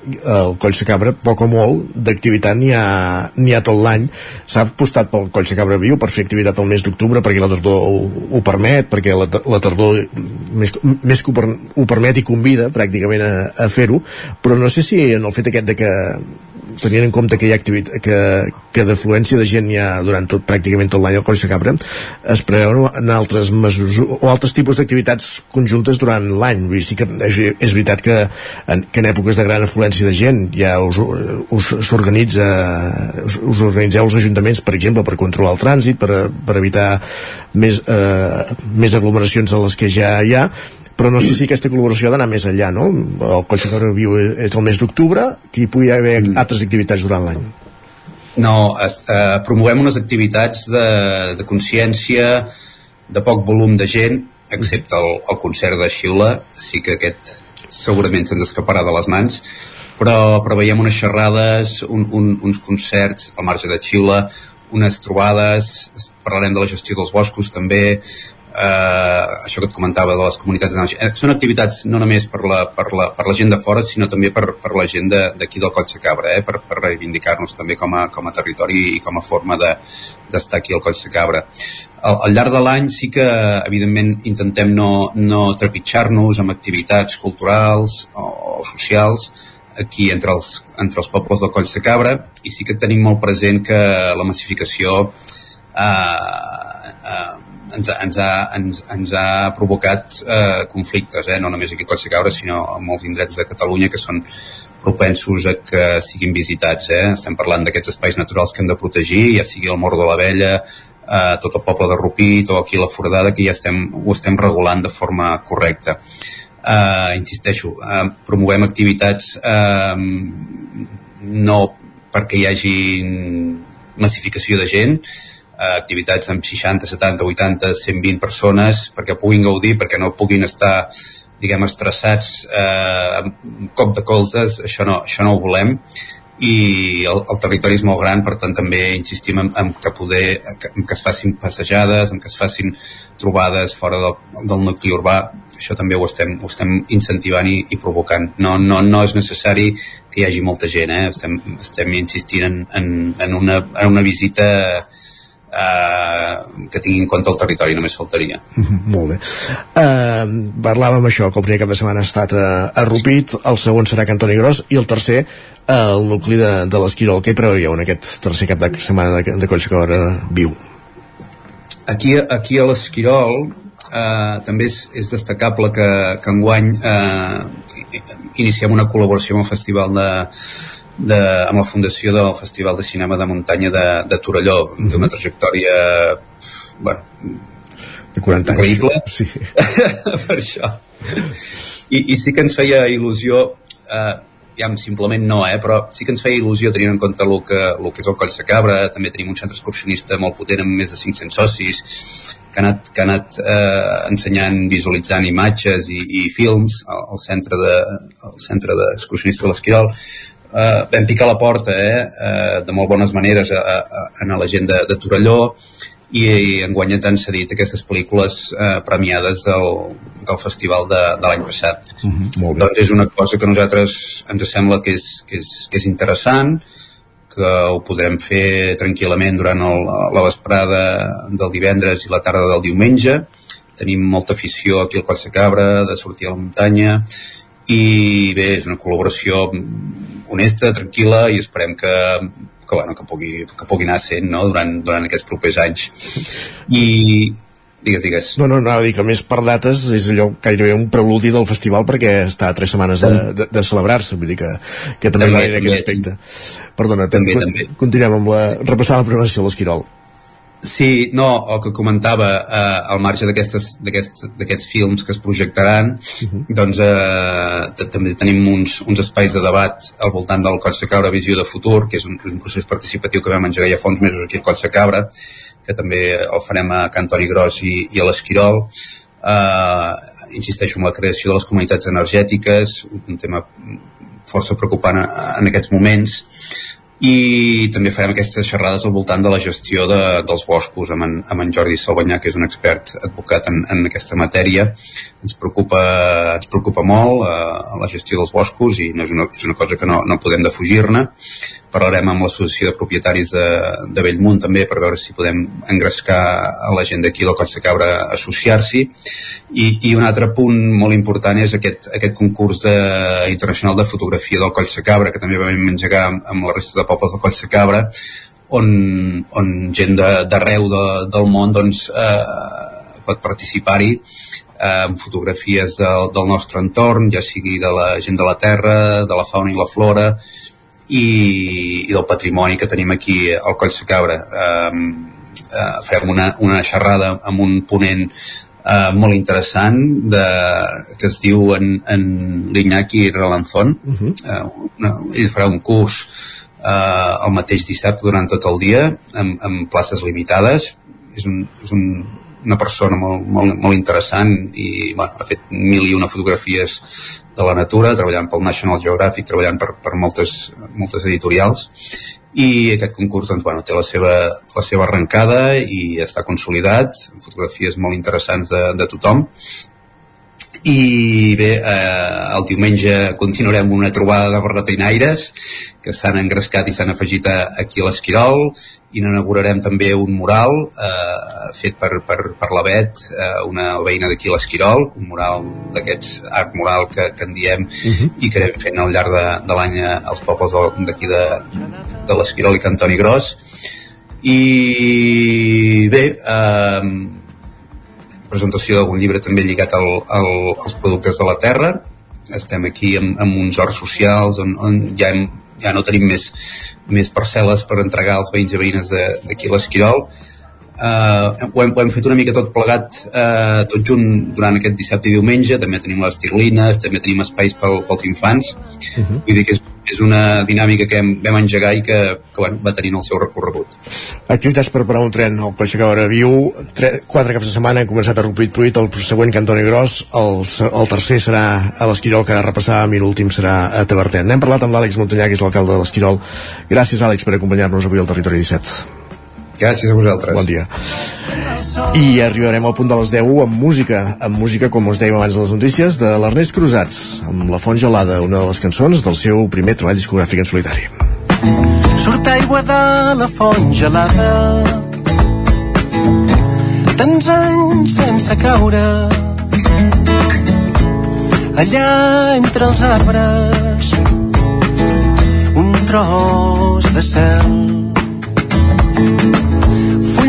el Coll de Cabra, poc o molt, d'activitat n'hi ha, ha tot l'any. S'ha apostat pel Coll de Cabra viu per fer activitat al mes d'octubre perquè la tardor ho, ho permet, perquè la, la tardor més, més que ho, per, ho permet i convida pràcticament a, a fer-ho, però no sé si en el fet aquest de que tenint en compte que hi ha activitat, que, que d'afluència de gent hi ha durant tot, pràcticament tot l'any al Coll de Cabra, es preveuen altres mesos o altres tipus d'activitats conjuntes durant l'any. Vull dir, sí que és, és veritat que en, que en èpoques de gran afluència de gent ja us, us s'organitza us, us organitzeu els ajuntaments, per exemple, per controlar el trànsit, per, per evitar més, eh, més aglomeracions de les que ja hi ha, però no sé si aquesta col·laboració ha d'anar més enllà, no? El Coll de Viu és el mes d'octubre, que hi pugui haver mm. Altres activitats durant l'any. No, es, eh, promovem unes activitats de, de consciència, de poc volum de gent, excepte el, el concert de Xiula, sí que aquest segurament se'ns escaparà de les mans, però, però veiem unes xerrades, un, un, uns concerts al marge de Xiula, unes trobades, parlarem de la gestió dels boscos també, eh, això que et comentava de les comunitats de eh, són activitats no només per la, per la, per la gent de fora sinó també per, per la gent d'aquí de, del Coll Cabra eh, per, per reivindicar-nos també com a, com a territori i com a forma d'estar de, aquí al Coll Cabra al, al llarg de l'any sí que evidentment intentem no, no trepitjar-nos amb activitats culturals o, o socials aquí entre els, entre els pobles del Coll Cabra i sí que tenim molt present que la massificació eh, eh, ens, ens, ha, ens, ens ha provocat eh, conflictes, eh? no només aquí a Cabra, sinó a molts indrets de Catalunya que són propensos a que siguin visitats. Eh? Estem parlant d'aquests espais naturals que hem de protegir, ja sigui el Mort de la Vella, eh, tot el poble de Rupit o aquí la Foradada, que ja estem, ho estem regulant de forma correcta. Eh, insisteixo, eh, promovem activitats eh, no perquè hi hagi massificació de gent, activitats amb 60, 70, 80, 120 persones perquè puguin gaudir, perquè no puguin estar diguem, estressats eh, amb cop de colzes, això no, això no ho volem i el, el territori és molt gran, per tant també insistim en, en que poder en que es facin passejades, en que es facin trobades fora del, del nucli urbà, això també ho estem, ho estem incentivant i, i provocant. No, no, no és necessari que hi hagi molta gent, eh? estem, estem insistint en, en, en, una, en una visita eh, que tingui en compte el territori, només faltaria. Molt bé. Uh, parlàvem això, que el primer cap de setmana ha estat a, a Rupit, el segon serà Cantoni Gros i el tercer uh, el nucli de, de l'Esquirol. Què hi preveieu en aquest tercer cap de setmana de, de Collsegadora viu? Aquí, aquí a l'Esquirol eh, també és, és destacable que, que enguany eh, iniciem una col·laboració amb el Festival de, de, amb la fundació del Festival de Cinema de Muntanya de, de Torelló mm -hmm. té una trajectòria bueno, de 40 anys. sí. per això. I, i sí que ens feia il·lusió eh, ja simplement no, eh, però sí que ens feia il·lusió tenint en compte el que, el que és el Coll de Cabra, també tenim un centre excursionista molt potent amb més de 500 socis que ha anat, que ha anat eh, ensenyant, visualitzant imatges i, i films al, al centre de, al centre d'excursionista de l'Esquirol eh, vam picar la porta eh, eh, de molt bones maneres a, a, a la gent de, de Torelló i, i enguany ens han cedit aquestes pel·lícules eh, premiades del, del festival de, de l'any passat. Uh -huh, molt bé. Doncs és una cosa que a nosaltres ens sembla que és, que és, que és interessant, que ho podrem fer tranquil·lament durant el, la vesprada del divendres i la tarda del diumenge. Tenim molta afició aquí al Coll de Cabra, de sortir a la muntanya, i bé, és una col·laboració honesta, tranquil·la i esperem que, que, bueno, que, pugui, que pugui anar sent no? durant, durant aquests propers anys. I, Digues, digues. No, no, anava a dir que més per dates és allò gairebé un preludi del festival perquè està a tres setmanes de, de, de celebrar-se, vull dir que, que també, també va en aquest aspecte. Perdona, també, també. continuem amb la, repassant la programació de l'Esquirol. Sí, no, el que comentava, eh, al marge d'aquests films que es projectaran, uh -huh. doncs eh, també tenim uns, uns espais de debat al voltant del Coll de Cabra Visió de Futur, que és un, un procés participatiu que vam engegar ja fa uns mesos aquí al Coll de Cabra, que també el farem a Cantori Gros i, i a l'Esquirol. Eh, insisteixo en la creació de les comunitats energètiques, un tema força preocupant en aquests moments i també farem aquestes xerrades al voltant de la gestió de, dels boscos amb en, amb en Jordi Salvanyà, que és un expert advocat en, en aquesta matèria. Ens preocupa, ens preocupa molt eh, la gestió dels boscos i no és una, és una cosa que no, no podem defugir-ne. Parlarem amb l'associació de propietaris de, de Bellmunt també per veure si podem engrescar a la gent d'aquí del de Cabra a associar-s'hi. I, I un altre punt molt important és aquest, aquest concurs de, internacional de fotografia del Coll de Cabra, que també vam engegar amb, amb la resta de pobles del Coll de Cabra, on, on gent d'arreu de, de, del món doncs, eh, pot participar-hi eh, amb fotografies del, del nostre entorn, ja sigui de la gent de la terra, de la fauna i la flora, i, i del patrimoni que tenim aquí al Coll de Cabra. Eh, eh, farem una, una xerrada amb un ponent eh, molt interessant de, que es diu en, en l'Iñaki Relanzón uh -huh. una, ell farà un curs eh, el mateix dissabte durant tot el dia amb, amb places limitades és un, és un una persona molt, molt, molt interessant i bueno, ha fet mil i una fotografies de la natura, treballant pel National Geographic, treballant per, per moltes, moltes editorials. I aquest concurs doncs, bueno, té la seva, la seva arrencada i està consolidat, fotografies molt interessants de, de tothom i bé, eh, el diumenge continuarem una trobada de barretinaires que s'han engrescat i s'han afegit a, aquí a l'Esquirol i n'inaugurarem també un mural eh, fet per, per, per la Bet, eh, una veïna d'aquí a l'Esquirol, un mural d'aquests art mural que, que en diem uh -huh. i que anem fent al llarg de, de l'any als pobles d'aquí de, de l'Esquirol i Cantoni Gros i bé eh, presentació d'algun llibre també lligat al, al, als productes de la terra. Estem aquí amb, amb uns horts socials on, on ja hem ja no tenim més, més parcel·les per entregar als veïns i veïnes d'aquí a l'Esquirol eh, ho, hem, ho hem fet una mica tot plegat eh, tot junt durant aquest dissabte i diumenge. També tenim les tirlines, també tenim espais pel, pels infants. Uh -huh. vull dir que és, és una dinàmica que hem, vam engegar i que, que bueno, va tenint el seu recorregut. Activitats per parar un tren al Coixa Cabra Viu tre, quatre caps de setmana han començat a Rupit Pruit el següent Cantoni Gros el, el tercer serà a l'Esquirol que ara repassàvem i l'últim serà a Tavertet. N'hem parlat amb l'Àlex Montanyà que és l'alcalde de l'Esquirol. Gràcies Àlex per acompanyar-nos avui al Territori 17 Gràcies a vosaltres. Bon dia. I arribarem al punt de les 10 amb música, amb música, com us dèiem abans de les notícies, de l'Ernest Cruzats, amb La Font Gelada, una de les cançons del seu primer treball discogràfic en solitari. Surt aigua de la font gelada Tants anys sense caure Allà entre els arbres Un tros de cel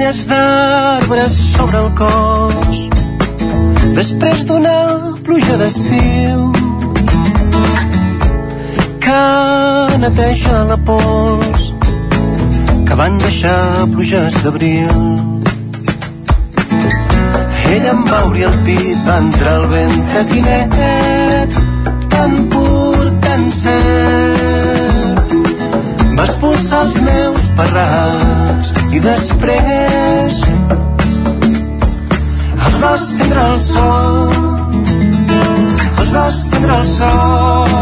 fulles d'arbres sobre el cos. Després d'una pluja d'estiu que neteja la pols que van deixar pluges d'abril. Ella em va obrir el pit va entrar el ventre tinet tan pur, tan cert va expulsar els meus parrats i després els va estendre el sol els va estendre el sol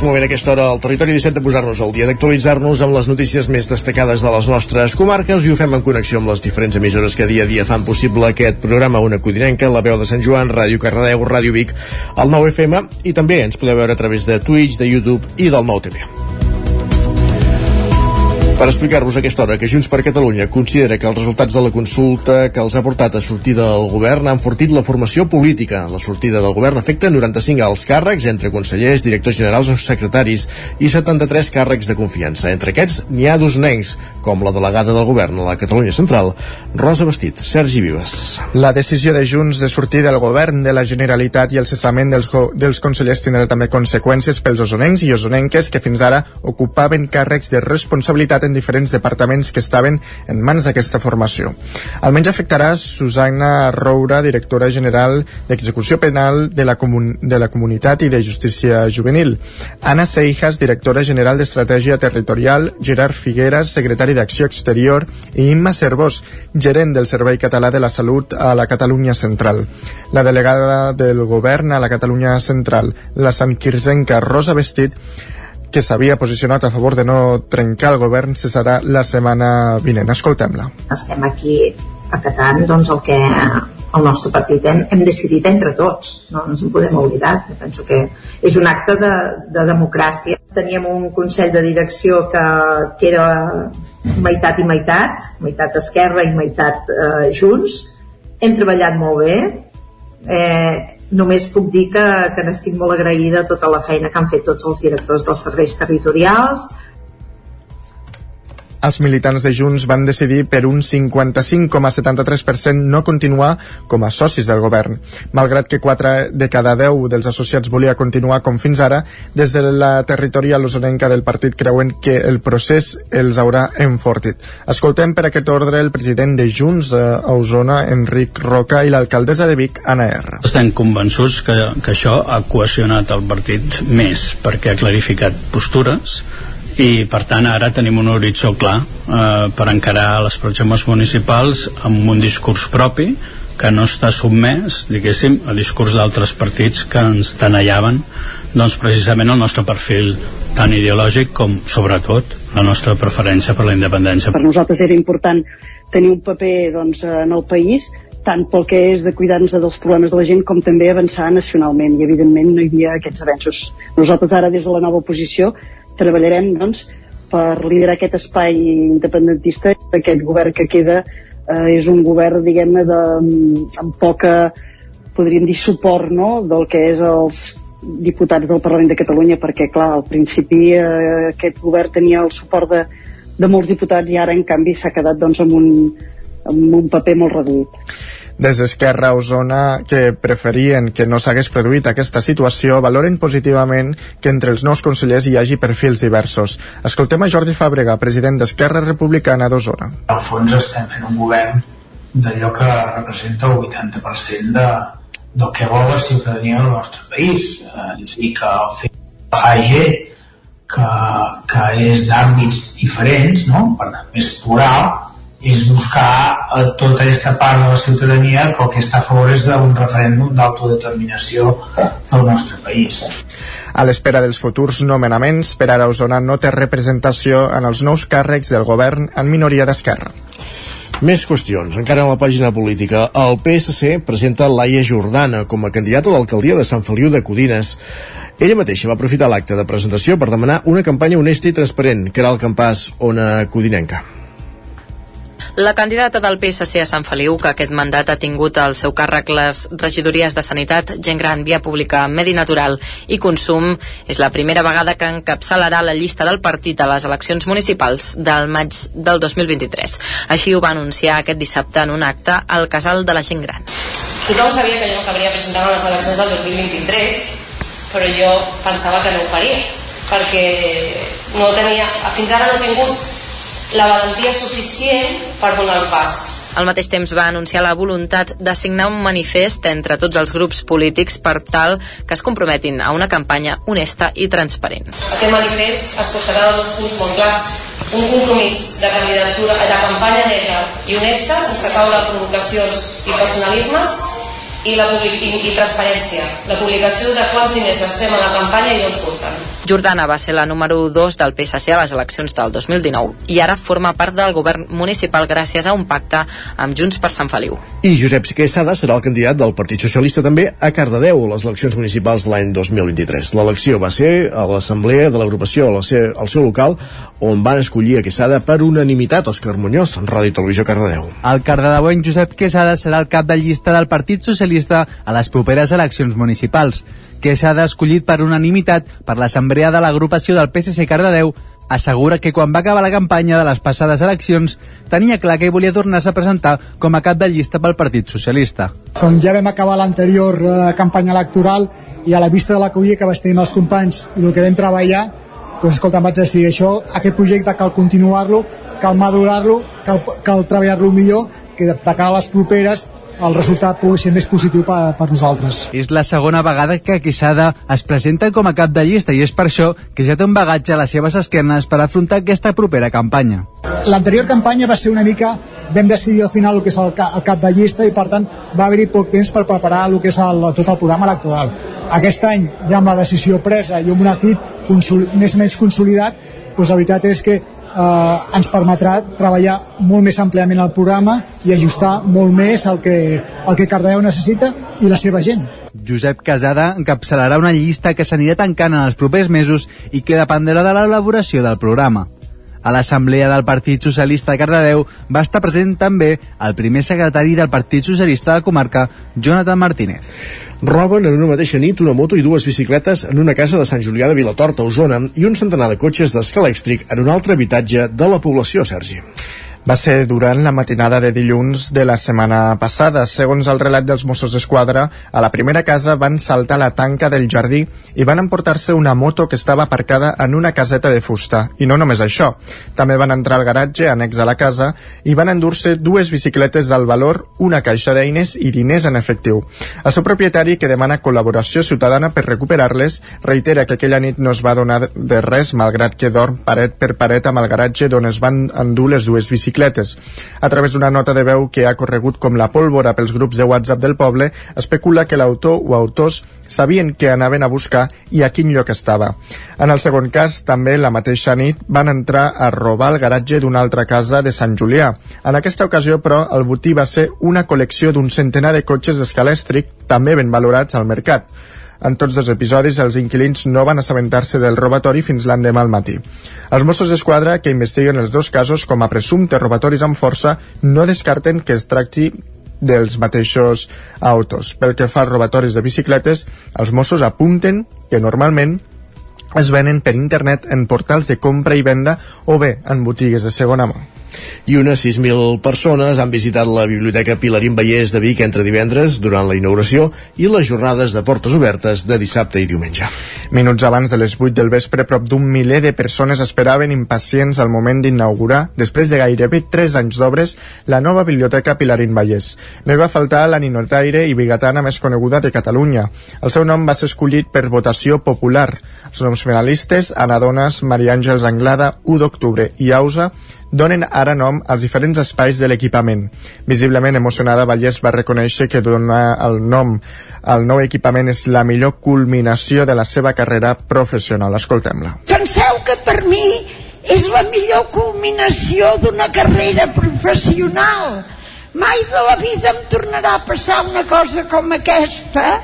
és moment a aquesta hora al Territori 17 de posar-nos al dia, d'actualitzar-nos amb les notícies més destacades de les nostres comarques i ho fem en connexió amb les diferents emissores que dia a dia fan possible aquest programa Una Codinenca, la veu de Sant Joan, Ràdio Cardedeu, Ràdio Vic, el 9 FM i també ens podeu veure a través de Twitch, de YouTube i del 9 TV per explicar-vos aquesta hora que Junts per Catalunya considera que els resultats de la consulta que els ha portat a sortir del govern han fortit la formació política. La sortida del govern afecta 95 alts càrrecs entre consellers, directors generals o secretaris i 73 càrrecs de confiança. Entre aquests n'hi ha dos nens, com la delegada del govern a la Catalunya Central, Rosa Bastit, Sergi Vives. La decisió de Junts de sortir del govern de la Generalitat i el cessament dels, dels consellers tindrà també conseqüències pels osonencs i osonenques que fins ara ocupaven càrrecs de responsabilitat en diferents departaments que estaven en mans d'aquesta formació. Almenys afectarà Susanna Roura, directora general d'Execució Penal de la, Comun de la Comunitat i de Justícia Juvenil. Anna Seijas, directora general d'Estratègia Territorial, Gerard Figueres, secretari d'Acció Exterior i Imma Cervós, gerent del Servei Català de la Salut a la Catalunya Central. La delegada del govern a la Catalunya Central, la Sant Quirzenca Rosa Vestit, que s'havia posicionat a favor de no trencar el govern cessarà la setmana vinent. Escoltem-la. Estem aquí acatant doncs, el que el nostre partit hem, hem decidit entre tots, no ens en podem oblidar. Penso que és un acte de, de democràcia. Teníem un consell de direcció que, que era meitat i meitat, meitat esquerra i meitat eh, junts. Hem treballat molt bé, eh, només puc dir que, que n'estic molt agraïda a tota la feina que han fet tots els directors dels serveis territorials, els militants de Junts van decidir per un 55,73% no continuar com a socis del govern. Malgrat que 4 de cada 10 dels associats volia continuar com fins ara, des de la territorial osonenca del partit creuen que el procés els haurà enfortit. Escoltem per aquest ordre el president de Junts a Osona, Enric Roca, i l'alcaldessa de Vic, Anna R. Estem convençuts que, que això ha cohesionat el partit més perquè ha clarificat postures i per tant ara tenim un horitzó clar eh, per encarar les pròximes municipals amb un discurs propi que no està submès, diguéssim, a discurs d'altres partits que ens tenallaven doncs precisament el nostre perfil tan ideològic com, sobretot, la nostra preferència per la independència. Per nosaltres era important tenir un paper doncs, en el país tant pel que és de cuidar-nos dels problemes de la gent com també avançar nacionalment i evidentment no hi havia aquests avenços. Nosaltres ara des de la nova oposició treballarem doncs, per liderar aquest espai independentista aquest govern que queda eh, és un govern diguem-ne amb poca podríem dir suport no? del que és els diputats del Parlament de Catalunya perquè clar, al principi eh, aquest govern tenia el suport de, de molts diputats i ara en canvi s'ha quedat doncs amb un, amb un paper molt reduït des d'Esquerra Osona, que preferien que no s'hagués produït aquesta situació, valoren positivament que entre els nous consellers hi hagi perfils diversos. Escoltem a Jordi Fàbrega, president d'Esquerra Republicana d'Osona. Al fons estem fent un govern d'allò que representa el 80% de, del que vol la ciutadania del nostre país. Eh, és a dir, que el fet de l'AG, que, que és d'àmbits diferents, no? per tant, més plural, és buscar a tota aquesta part de la ciutadania que el que està a favor és d'un referèndum d'autodeterminació del nostre país. A l'espera dels futurs nomenaments, per ara Osona no té representació en els nous càrrecs del govern en minoria d'esquerra. Més qüestions. Encara a la pàgina política, el PSC presenta Laia Jordana com a candidata a l'alcaldia de Sant Feliu de Codines. Ella mateixa va aprofitar l'acte de presentació per demanar una campanya honesta i transparent, que era el campàs Ona Codinenca. La candidata del PSC a Sant Feliu, que aquest mandat ha tingut al seu càrrec les regidories de Sanitat, Gent Gran, Via Pública, Medi Natural i Consum, és la primera vegada que encapçalarà la llista del partit a les eleccions municipals del maig del 2023. Així ho va anunciar aquest dissabte en un acte al Casal de la Gent Gran. Tothom sabia que jo acabaria presentant les eleccions del 2023, però jo pensava que no ho faria, perquè no tenia, fins ara no he tingut la valentia suficient per donar el pas. Al mateix temps va anunciar la voluntat de signar un manifest entre tots els grups polítics per tal que es comprometin a una campanya honesta i transparent. Aquest manifest es posarà de dos punts molt clars. Un compromís de candidatura, de campanya neta i honesta, sense caure provocacions i personalismes, i, la public i, i transparència, la publicació de quants diners gastem a la campanya i on surten. Jordana va ser la número 2 del PSC a les eleccions del 2019 i ara forma part del govern municipal gràcies a un pacte amb Junts per Sant Feliu. I Josep Quesada serà el candidat del Partit Socialista també a Cardedeu a les eleccions municipals de l'any 2023. L'elecció va ser a l'assemblea de l'agrupació al seu local on van escollir a Quesada per unanimitat Òscar Muñoz, en Ràdio Televisió Cardedeu. El cardedeuenc Josep Quesada serà el cap de llista del Partit Socialista a les properes eleccions municipals. Quesada, escollit per unanimitat per l'assemblea de l'agrupació del PSC Cardedeu, assegura que quan va acabar la campanya de les passades eleccions tenia clar que volia tornar-se a presentar com a cap de llista pel Partit Socialista. Quan ja vam acabar l'anterior eh, campanya electoral i a la vista de l'acollida que vaig tenir els companys i el que vam treballar, doncs, escolta, vaig decidir això, aquest projecte cal continuar-lo, cal madurar-lo, cal, cal treballar-lo millor, que de cara a les properes el resultat pugui ser més positiu per, per nosaltres. És la segona vegada que Quesada es presenta com a cap de llista i és per això que ja té un bagatge a les seves esquernes per afrontar aquesta propera campanya. L'anterior campanya va ser una mica vam decidir al final el que és el, el cap de llista i per tant va haver-hi poc temps per preparar el que és el, tot el programa electoral. Aquest any ja amb la decisió presa i amb un equip més o menys consolidat, doncs la veritat és que eh, ens permetrà treballar molt més àmpliament el programa i ajustar molt més el que, el que Cardedeu necessita i la seva gent. Josep Casada encapçalarà una llista que s'anirà tancant en els propers mesos i que dependrà de l'elaboració del programa. A l'Assemblea del Partit Socialista de Cardedeu va estar present també el primer secretari del Partit Socialista de la comarca, Jonathan Martínez. Roben en una mateixa nit una moto i dues bicicletes en una casa de Sant Julià de Vilatorta, Osona, i un centenar de cotxes d'escalèxtric en un altre habitatge de la població, Sergi va ser durant la matinada de dilluns de la setmana passada. Segons el relat dels Mossos d'Esquadra, a la primera casa van saltar la tanca del jardí i van emportar-se una moto que estava aparcada en una caseta de fusta. I no només això, també van entrar al garatge annex a la casa i van endur-se dues bicicletes del valor, una caixa d'eines i diners en efectiu. El seu propietari, que demana col·laboració ciutadana per recuperar-les, reitera que aquella nit no es va donar de res, malgrat que dorm paret per paret amb el garatge d'on es van endur les dues bicicletes bicicletes. A través d'una nota de veu que ha corregut com la pólvora pels grups de WhatsApp del poble, especula que l'autor o autors sabien que anaven a buscar i a quin lloc estava. En el segon cas, també la mateixa nit van entrar a robar el garatge d'una altra casa de Sant Julià. En aquesta ocasió, però, el botí va ser una col·lecció d'un centenar de cotxes d'escalèstric, també ben valorats al mercat. En tots dos episodis, els inquilins no van assabentar-se del robatori fins l'endemà al matí. Els Mossos d'Esquadra, que investiguen els dos casos com a presumptes robatoris amb força, no descarten que es tracti dels mateixos autos. Pel que fa als robatoris de bicicletes, els Mossos apunten que normalment es venen per internet en portals de compra i venda o bé en botigues de segona mà i unes 6.000 persones han visitat la Biblioteca Pilarín Vallès de Vic entre divendres durant la inauguració i les jornades de portes obertes de dissabte i diumenge. Minuts abans de les 8 del vespre, prop d'un miler de persones esperaven impacients al moment d'inaugurar, després de gairebé 3 anys d'obres, la nova Biblioteca Pilarín Vallès. No hi va faltar la ninotaire i bigatana més coneguda de Catalunya. El seu nom va ser escollit per votació popular. Els noms finalistes, Anna Dones, Maria Àngels Anglada, 1 d'octubre i Ausa, donen ara nom als diferents espais de l'equipament. Visiblement emocionada, Vallès va reconèixer que donar el nom al nou equipament és la millor culminació de la seva carrera professional. Escoltem-la. Penseu que per mi és la millor culminació d'una carrera professional. Mai de la vida em tornarà a passar una cosa com aquesta.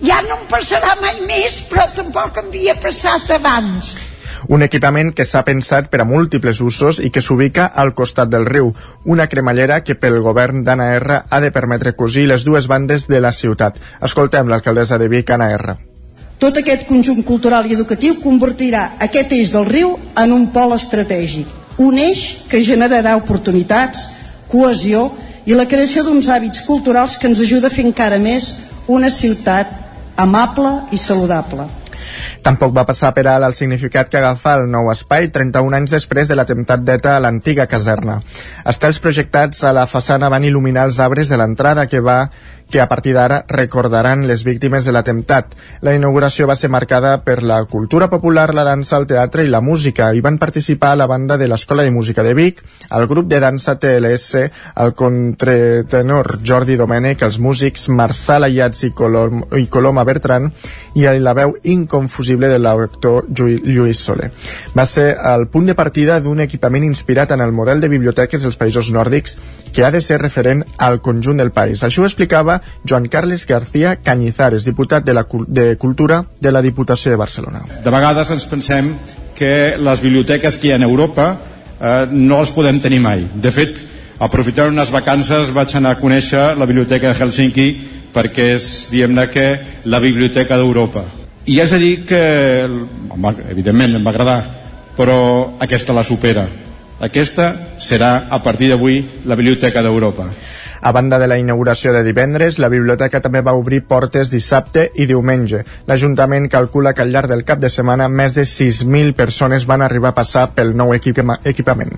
Ja no em passarà mai més, però tampoc em havia passat abans un equipament que s'ha pensat per a múltiples usos i que s'ubica al costat del riu, una cremallera que pel govern d'Anna R ha de permetre cosir les dues bandes de la ciutat. Escoltem l'alcaldessa de Vic, Anna R. Tot aquest conjunt cultural i educatiu convertirà aquest eix del riu en un pol estratègic, un eix que generarà oportunitats, cohesió i la creació d'uns hàbits culturals que ens ajuda a fer encara més una ciutat amable i saludable. Tampoc va passar per alt el significat que agafa el nou espai 31 anys després de l'atemptat d'ETA a l'antiga caserna. Estels projectats a la façana van il·luminar els arbres de l'entrada que va que a partir d'ara recordaran les víctimes de l'atemptat. La inauguració va ser marcada per la cultura popular, la dansa, el teatre i la música. Hi van participar la banda de l'Escola de Música de Vic, el grup de dansa TLS, el contratenor Jordi Domènech, els músics Marçal Ayats i, Colom, i Coloma Bertran i la veu inconfusible de l'actor Lluís Soler. Va ser el punt de partida d'un equipament inspirat en el model de biblioteques dels països nòrdics que ha de ser referent al conjunt del país. Això ho explicava Joan Carles García Cañizares, diputat de, la, de Cultura de la Diputació de Barcelona. De vegades ens pensem que les biblioteques que hi ha en Europa eh, no les podem tenir mai. De fet, aprofitant unes vacances vaig anar a conèixer la biblioteca de Helsinki perquè és, diguem-ne, que la biblioteca d'Europa. I és a dir que, home, evidentment, em va agradar, però aquesta la supera. Aquesta serà, a partir d'avui, la biblioteca d'Europa. A banda de la inauguració de divendres, la biblioteca també va obrir portes dissabte i diumenge. L'Ajuntament calcula que al llarg del cap de setmana més de 6.000 persones van arribar a passar pel nou equipament.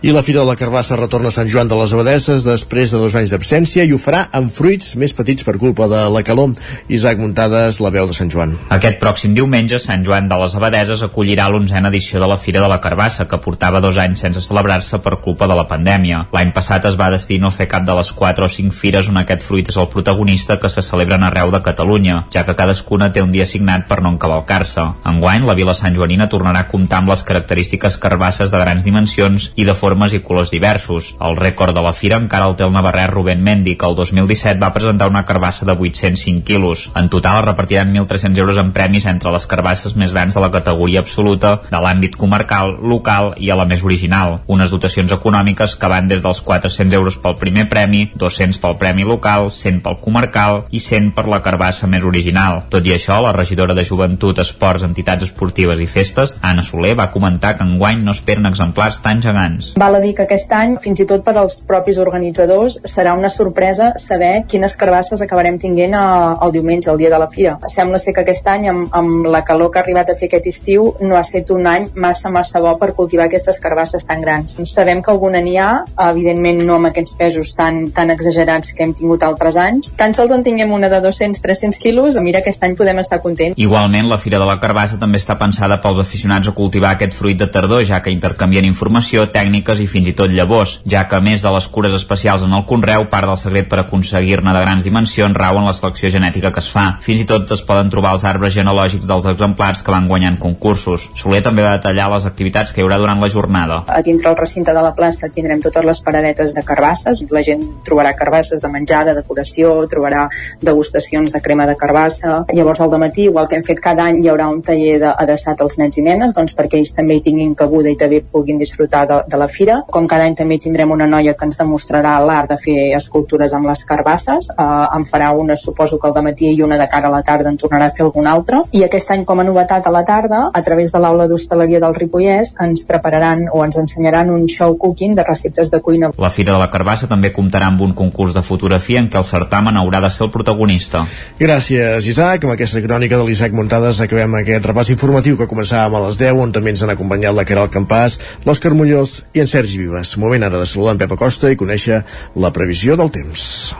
I la Fira de la Carbassa retorna a Sant Joan de les Abadeses després de dos anys d'absència i ho farà amb fruits més petits per culpa de la calor. Isaac Muntades, la veu de Sant Joan. Aquest pròxim diumenge, Sant Joan de les Abadeses acollirà l'onzena edició de la Fira de la Carbassa, que portava dos anys sense celebrar-se per culpa de la pandèmia. L'any passat es va decidir no fer cap de les 4 o 5 fires on aquest fruit és el protagonista que se celebren arreu de Catalunya, ja que cadascuna té un dia assignat per no encavalcar-se. Enguany, la Vila Sant Joanina tornarà a comptar amb les característiques carbasses de grans dimensions i de formes i colors diversos. El rècord de la fira encara el té el navarrès Rubén Mendi, que el 2017 va presentar una carbassa de 805 quilos. En total es repartiran 1.300 euros en premis entre les carbasses més grans de la categoria absoluta, de l'àmbit comarcal, local i a la més original. Unes dotacions econòmiques que van des dels 400 euros pel primer premi 200 pel premi local, 100 pel comarcal i 100 per la carbassa més original. Tot i això, la regidora de Joventut, Esports, Entitats Esportives i Festes, Anna Soler, va comentar que enguany no esperen exemplars tan gegants. Val a dir que aquest any, fins i tot per als propis organitzadors, serà una sorpresa saber quines carbasses acabarem tinguent a, el diumenge, el dia de la fira. Sembla ser que aquest any, amb, amb la calor que ha arribat a fer aquest estiu, no ha estat un any massa, massa bo per cultivar aquestes carbasses tan grans. Sabem que alguna n'hi ha, evidentment no amb aquests pesos tan, tan exagerats que hem tingut altres anys. Tan sols en tinguem una de 200-300 quilos, mira, aquest any podem estar contents. Igualment, la Fira de la Carbassa també està pensada pels aficionats a cultivar aquest fruit de tardor, ja que intercanvien informació, tècniques i fins i tot llavors, ja que a més de les cures especials en el conreu, part del secret per aconseguir-ne de grans dimensions rau en la selecció genètica que es fa. Fins i tot es poden trobar els arbres genealògics dels exemplars que van guanyant concursos. Soler també va detallar les activitats que hi haurà durant la jornada. A dintre el recinte de la plaça tindrem totes les paradetes de carbasses, la gent trobarà carbasses de menjar, de decoració, trobarà degustacions de crema de carbassa. Llavors al matí, igual que hem fet cada any, hi haurà un taller de, adreçat als nens i nenes doncs, perquè ells també hi tinguin cabuda i també puguin disfrutar de, de la fira. Com cada any també tindrem una noia que ens demostrarà l'art de fer escultures amb les carbasses. Eh, en farà una, suposo que al matí i una de cara a la tarda en tornarà a fer alguna altra. I aquest any, com a novetat a la tarda, a través de l'aula d'hostaleria del Ripollès, ens prepararan o ens ensenyaran un show cooking de receptes de cuina. La Fira de la Carbassa també comptarà amb un concurs de fotografia en què el certamen haurà de ser el protagonista. Gràcies, Isaac. Amb aquesta crònica de l'Isaac Muntades acabem aquest repàs informatiu que començàvem a les 10, on també ens han acompanyat la Caral Campàs, l'Òscar Muñoz i en Sergi Vives. Moment ara de saludar en Pep Acosta i conèixer la previsió del temps.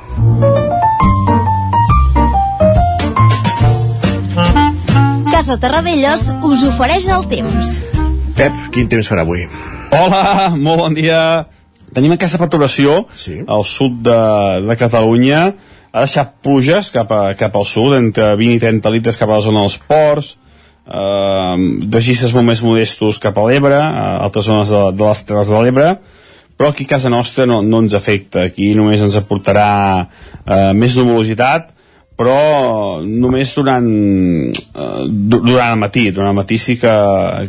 Casa Terradellos us ofereix el temps. Pep, quin temps farà avui? Hola, molt bon dia. Tenim aquesta perturbació sí. al sud de, de Catalunya. Ha deixat pluges cap, a, cap al sud, entre 20 i 30 litres cap a la zona dels ports, eh, registres molt més modestos cap a l'Ebre, a altres zones de, de les Terres de l'Ebre, però aquí a casa nostra no, no ens afecta. Aquí només ens aportarà eh, més nuvolositat, però només durant, eh, durant el matí. Durant el matí sí que,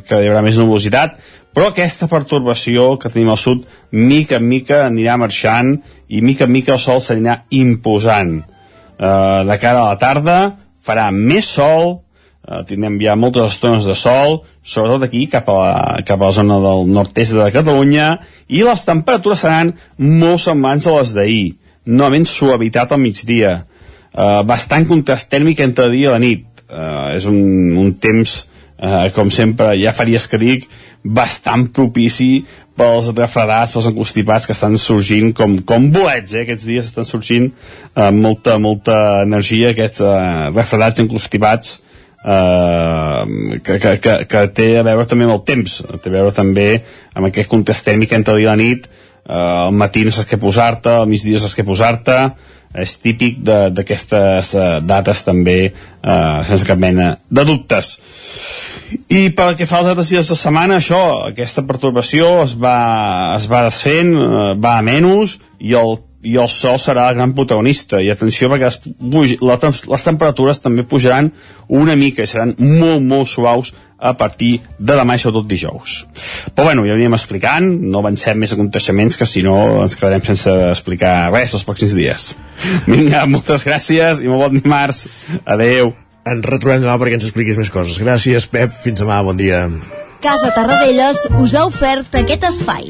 que hi haurà més nuvolositat, però aquesta pertorbació que tenim al sud, mica en mica anirà marxant i mica en mica el sol s'anirà imposant. Eh, de cara a la tarda farà més sol, eh, tindrem ja moltes estones de sol, sobretot aquí cap a la, cap a la zona del nord-est de Catalunya, i les temperatures seran molt semblants a les d'ahir. Novament suavitat al migdia, eh, bastant contrast tèrmic entre dia i la nit. Eh, és un, un temps, eh, com sempre, ja faries que dic, bastant propici pels refredats, pels encostipats que estan sorgint com, com bolets, eh? aquests dies estan sorgint eh, molta, molta energia aquests eh, refredats encostipats eh, que, que, que, que té a veure també amb el temps, té a veure també amb aquest contest tèrmic entre dia i la nit, eh, al matí no saps què posar-te, al migdia no saps què posar-te, és típic d'aquestes uh, dates també uh, sense cap mena de dubtes. I pel que fa als altres dies de setmana això, aquesta pertorbació es va, es va desfent uh, va a menys i el i el sol serà el gran protagonista. I atenció perquè les, les, temperatures també pujaran una mica i seran molt molt suaus a partir de demà i sobretot dijous. Però bueno, ja veníem explicant. No avancem més aconteixements que si no ens quedarem sense explicar res els pròxims dies. Vinga, moltes gràcies i molt bon dimarts, adeu ens retrobem demà perquè ens expliquis més coses. Gràcies Pep, fins demà, bon dia. Casa Tarradellas us ha ofert aquest espai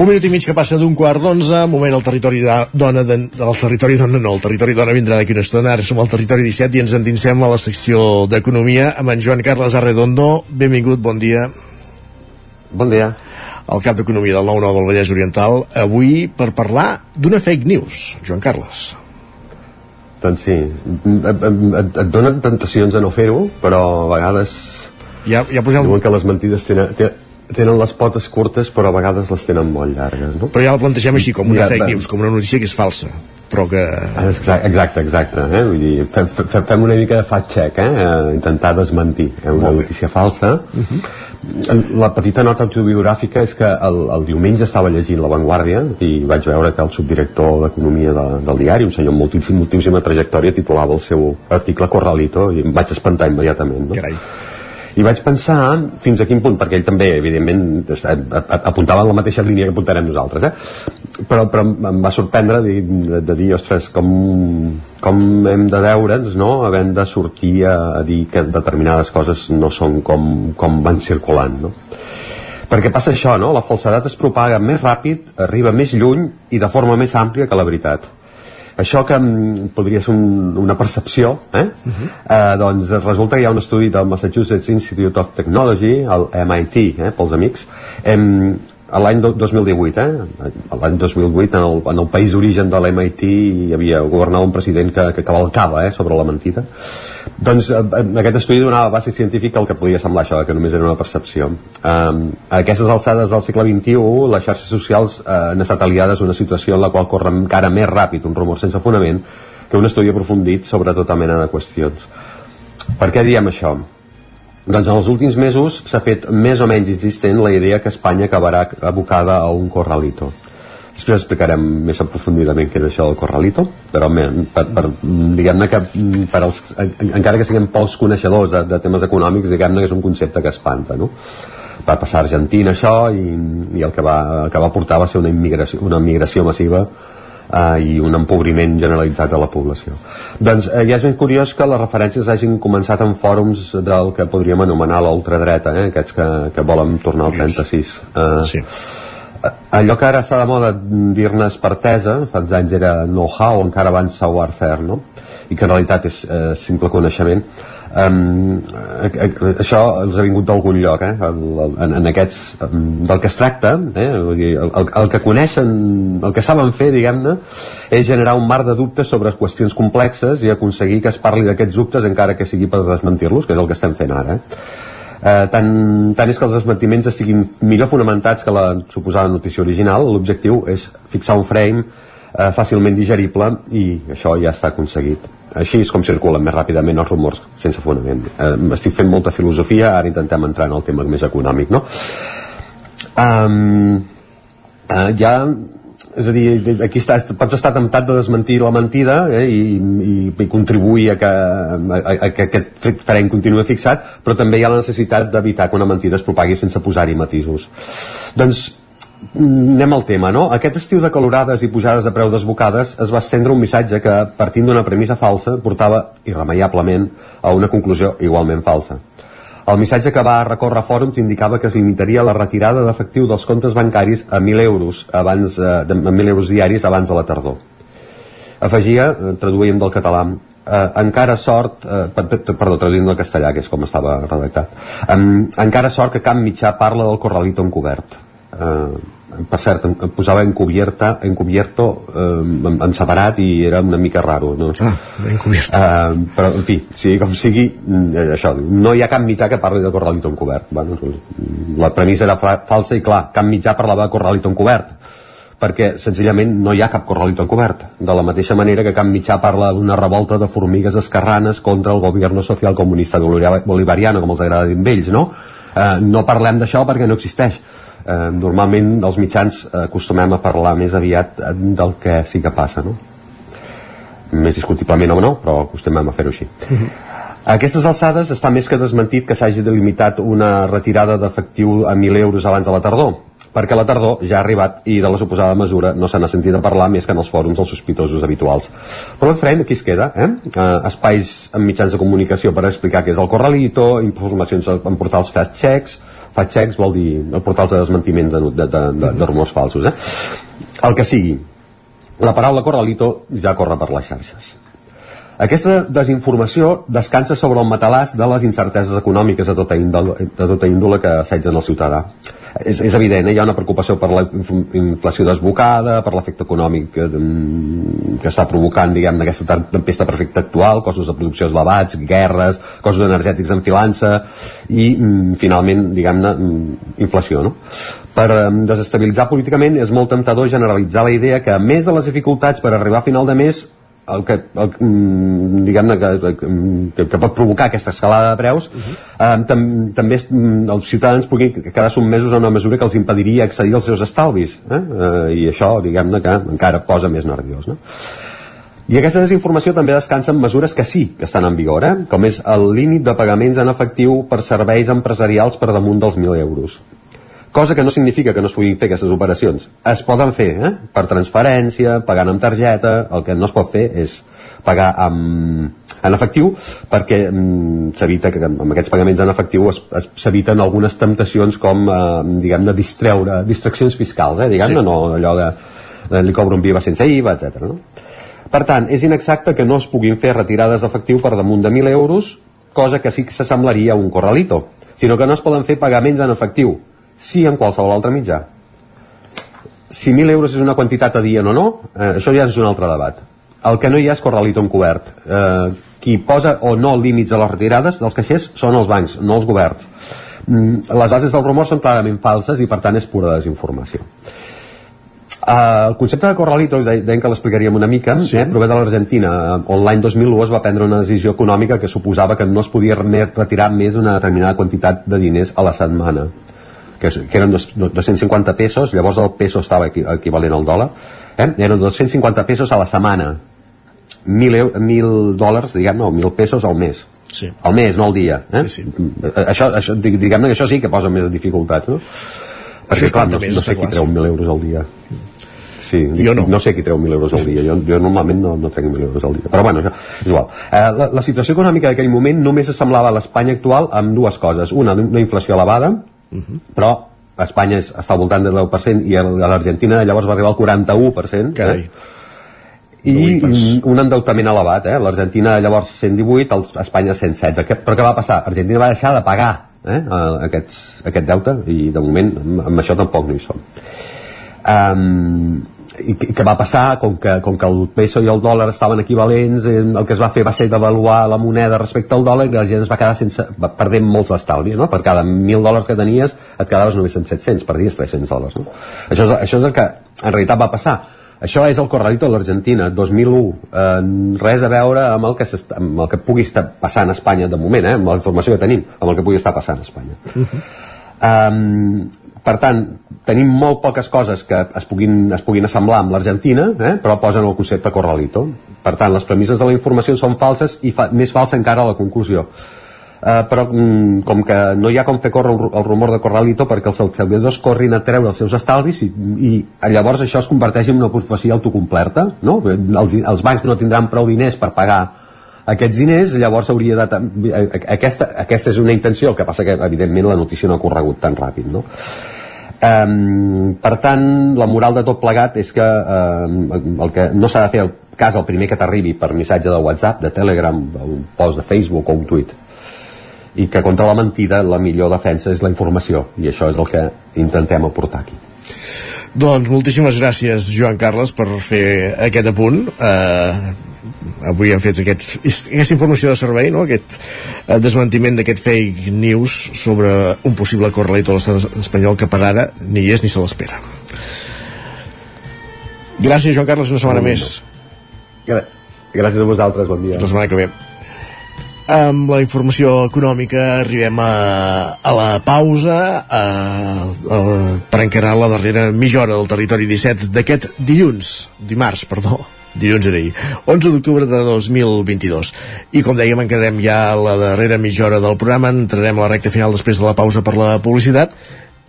Un minut i mig que passa d'un quart d'onze, moment al territori de dona, de, del territori dona no, el territori dona vindrà d'aquí una estona, ara som al territori 17 i ens endinsem a la secció d'Economia amb en Joan Carles Arredondo. Benvingut, bon dia. Bon dia. El cap d'Economia del 9-9 del Vallès Oriental, avui per parlar d'una fake news, Joan Carles. Doncs sí, et, et, et donen tentacions a no fer-ho, però a vegades ja, ja posem... diuen que les mentides tenen, tenen, tenen les potes curtes però a vegades les tenen molt llargues no? però ja la plantegem així com una ja, fake news com una notícia que és falsa però que... Exacte, exacte, exacte eh? Vull dir, fem, fem una mica de fact check eh? intentar desmentir eh? una notícia falsa uh -huh. la petita nota autobiogràfica és que el, el diumenge estava llegint La Vanguardia i vaig veure que el subdirector d'Economia de, del diari, un senyor amb moltíssim, moltíssima trajectòria, titulava el seu article Corralito i em vaig espantar immediatament no? Carai i vaig pensar fins a quin punt, perquè ell també, evidentment, apuntava en la mateixa línia que apuntarem nosaltres, eh? però, però em va sorprendre de, de, de dir, ostres, com, com hem de veure'ns, no?, havent de sortir a, a dir que determinades coses no són com, com van circulant, no? Perquè passa això, no? La falsedat es propaga més ràpid, arriba més lluny i de forma més àmplia que la veritat. Això que podria ser un, una percepció, eh? Uh -huh. eh, doncs resulta que hi ha un estudi del Massachusetts Institute of Technology, el MIT, eh, pels amics, em, l'any 2018, eh? l'any 2008, en el, en el país d'origen de l'MIT hi havia governat un president que, que cavalcava eh, sobre la mentida. Doncs eh, aquest estudi donava base científica al que podia semblar això, que només era una percepció. Eh, a aquestes alçades del segle XXI, les xarxes socials eh, han estat aliades a una situació en la qual corre encara més ràpid un rumor sense fonament que un estudi aprofundit sobre tota mena de qüestions. Per què diem això? Doncs en els últims mesos s'ha fet més o menys insistent la idea que Espanya acabarà abocada a un corralito. Després explicarem més aprofundidament què és això del corralito, però per, per, diguem-ne que per als, encara que siguem pocs coneixedors de, de temes econòmics, diguem-ne que és un concepte que espanta, no? Va passar a Argentina això i, i el, que va, el que va portar va ser una immigració, una migració massiva eh, i un empobriment generalitzat de la població. Doncs eh, ja és ben curiós que les referències hagin començat en fòrums del que podríem anomenar l'ultradreta, eh, aquests que, que volen tornar al 36. Eh, sí. Allò que ara està de moda dir-ne espertesa, fa uns anys era know-how, encara abans savoir-faire, no? i que en realitat és eh, simple coneixement, um, això els ha vingut d'algun lloc eh? el, en, en aquests um, del que es tracta eh? Vull dir, el, el que coneixen el que saben fer diguem-ne és generar un mar de dubtes sobre qüestions complexes i aconseguir que es parli d'aquests dubtes encara que sigui per desmentir-los que és el que estem fent ara eh? Eh, tant, tant és que els desmentiments estiguin millor fonamentats que la suposada notícia original. L'objectiu és fixar un frame eh, fàcilment digerible i això ja està aconseguit. Així és com circulen més ràpidament els rumors sense fonament. Eh, estic fent molta filosofia ara intentem entrar en el tema més econòmic no? um, uh, ja és a dir, aquí està, pots estar temptat de desmentir la mentida eh, i, i, i contribuir a que, a, a que aquest terreny continuï fixat, però també hi ha la necessitat d'evitar que una mentida es propagui sense posar-hi matisos. Doncs anem al tema, no? Aquest estiu de calorades i pujades de preu desbocades es va estendre un missatge que, partint d'una premissa falsa, portava irremeiablement a una conclusió igualment falsa. El missatge que va recórrer fòrums indicava que es limitaria la retirada d'efectiu dels comptes bancaris a 1.000 euros, abans, eh, a 1.000 euros diaris abans de la tardor. Afegia, eh, traduïm del català, eh, encara sort, eh, perdó, traduïm del castellà, que és com estava redactat, eh, encara sort que cap mitjà parla del corralito encobert. Per cert, posava encubierta, encubierto eh, en, separat i era una mica raro no? ah, encubierto eh, però en fi, sigui com sigui eh, això, no hi ha cap mitjà que parli de corralito encobert bueno, la premissa era falsa i clar, cap mitjà parlava de corralito encobert perquè senzillament no hi ha cap corralito encobert de la mateixa manera que cap mitjà parla d'una revolta de formigues escarranes contra el govern social comunista bolivariano com els agrada dir ells no? Eh, no parlem d'això perquè no existeix eh, normalment els mitjans eh, acostumem a parlar més aviat eh, del que sí que passa no? més discutiblement o no però acostumem a fer-ho així uh -huh. A aquestes alçades està més que desmentit que s'hagi delimitat una retirada d'efectiu a 1.000 euros abans de la tardor perquè la tardor ja ha arribat i de la suposada mesura no se n'ha sentit a parlar més que en els fòrums dels sospitosos habituals. Però el farem, aquí es queda, eh? eh? espais en mitjans de comunicació per explicar què és el corralito, informacions en portals fast checks, fact checks vol dir portals de desmentiment de, de, de, de, de rumors falsos eh? el que sigui. La paraula corralito ja corre per les xarxes aquesta desinformació descansa sobre el matalàs de les incerteses econòmiques de tota índole, de tota índole que assetgen el ciutadà és, és evident, eh? hi ha una preocupació per la inflació desbocada, per l'efecte econòmic que, mm, que està provocant diguem aquesta tempesta perfecta actual, costos de producció elevats, guerres, costos energètics en filança i mm, finalment, diguem-ne, mm, inflació, no? Per desestabilitzar políticament és molt tentador generalitzar la idea que a més de les dificultats per arribar a final de mes el que, el, mm, diguem-ne que, que, que pot provocar aquesta escalada de preus uh -huh. eh, tam, també es, mm, els ciutadans puguin quedar sotmesos a una mesura que els impediria accedir als seus estalvis eh? Eh, i això diguem-ne que encara posa més nerviós no? I aquesta desinformació també descansa en mesures que sí que estan en vigor, eh? com és el límit de pagaments en efectiu per serveis empresarials per damunt dels 1.000 euros cosa que no significa que no es puguin fer aquestes operacions. Es poden fer eh? per transferència, pagant amb targeta, el que no es pot fer és pagar amb, en efectiu perquè mm, s'evita que amb aquests pagaments en efectiu s'eviten algunes temptacions com eh, diguem-ne distreure distraccions fiscals, eh? diguem-ne, sí. no allò de, de li cobro un IVA sense IVA, etc. No? Per tant, és inexacte que no es puguin fer retirades d'efectiu per damunt de 1.000 euros, cosa que sí que s'assemblaria a un corralito, sinó que no es poden fer pagaments en efectiu, sí en qualsevol altre mitjà. Si 1.000 euros és una quantitat a dia o no, eh, això ja és un altre debat. El que no hi ha és corralito encobert. Eh, qui posa o no límits a les retirades dels caixers són els bancs, no els governs. Mm, les bases del rumor són clarament falses i per tant és pura desinformació. Uh, el concepte de corralito, de, deien que l'explicaríem una mica, sí. eh, prové de l'Argentina, on l'any 2001 es va prendre una decisió econòmica que suposava que no es podia retirar més d'una determinada quantitat de diners a la setmana, que, que eren dos, 250 pesos, llavors el peso estava equivalent al dòlar, eh? eren 250 pesos a la setmana, 1.000, 1.000 dòlars, diguem-ne, o 1.000 pesos al mes. Sí. Al mes, no al dia. Eh? Sí, sí. Això, això, diguem-ne que això sí que posa més dificultats, no? Perquè, clar, no, no sé qui treu 1.000 euros al dia. Sí, jo no. no sé qui treu 1.000 euros al dia. Jo, jo normalment no, no trenc 1.000 euros al dia. Però bueno, això és igual. Eh, la, la situació econòmica d'aquell moment només assemblava a l'Espanya actual amb dues coses. Una, una inflació elevada, uh. -huh. però Espanya és, està al voltant del 10% i a l'Argentina llavors va arribar al 41%. Carai. Eh? i un endeutament elevat, eh? l'Argentina llavors 118, el, Espanya 116 què, però què va passar? Argentina va deixar de pagar eh? aquests, aquest deute i de moment amb, amb això tampoc no hi som um, i què va passar com que, com que el peso i el dòlar estaven equivalents eh, el que es va fer va ser devaluar la moneda respecte al dòlar i la gent es va quedar sense, va perdent molts estalvis no? per cada 1.000 dòlars que tenies et quedaves només amb 700, perdies 300 dòlars no? això, és, això és el que en realitat va passar això és el corralito de l'Argentina, 2001. Eh, res a veure amb el, que amb el que pugui estar passant a Espanya de moment, eh, amb la informació que tenim, amb el que pugui estar passant a Espanya. Uh -huh. um, per tant, tenim molt poques coses que es puguin, es puguin assemblar amb l'Argentina, eh, però posen el concepte corralito. Per tant, les premisses de la informació són falses i fa, més falsa encara la conclusió. Uh, però mm, com que no hi ha com fer córrer el rumor de Corralito perquè els treballadors corrin a treure els seus estalvis i, i llavors això es converteix en una profecia autocomplerta no? els, els bancs no tindran prou diners per pagar aquests diners llavors hauria de aquesta, aquesta és una intenció el que passa que evidentment la notícia no ha corregut tan ràpid no? Um, per tant, la moral de tot plegat és que um, el que no s'ha de fer el cas el primer que t'arribi per missatge de WhatsApp, de Telegram, un post de Facebook o un tuit i que contra la mentida la millor defensa és la informació i això és el que intentem aportar aquí doncs moltíssimes gràcies Joan Carles per fer aquest apunt eh, avui hem fet aquest, aquesta informació de servei no? aquest eh, desmentiment d'aquest fake news sobre un possible correlator a l'estat espanyol que per ara ni és ni se l'espera. Gràcies Joan Carles una setmana no, més gràcies a vosaltres, bon dia. La setmana que ve. Amb la informació econòmica arribem a, a la pausa a, a, per encarar la darrera mitja hora del territori 17 d'aquest dilluns, dimarts, perdó dilluns era ahir, 11 d'octubre de 2022 i com dèiem encarem ja la darrera mitja hora del programa entrarem a la recta final després de la pausa per la publicitat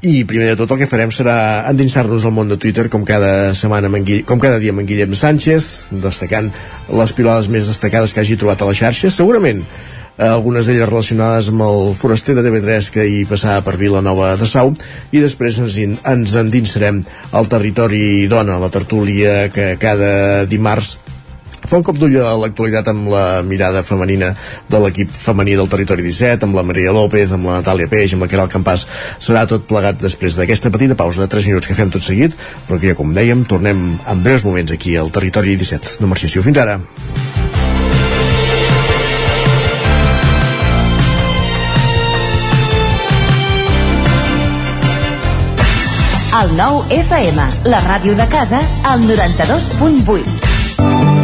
i primer de tot el que farem serà endinsar-nos al món de Twitter com cada setmana amb Guille, com cada dia amb en Guillem Sánchez destacant les pilades més destacades que hagi trobat a la xarxa. Segurament eh, algunes d'elles relacionades amb el foraster de TV3 que hi passava per Vilanova de Sau. I després ens, ens endinsarem al territori dona, la tertúlia que cada dimarts fa un cop d'ull a l'actualitat amb la mirada femenina de l'equip femení del Territori 17, amb la Maria López, amb la Natàlia Peix, amb la Caral Campàs. Serà tot plegat després d'aquesta petita pausa de 3 minuts que fem tot seguit, però que ja com dèiem, tornem en breus moments aquí al Territori 17. No marxéssiu. Fins ara. El nou FM, la ràdio de casa, al 92.8.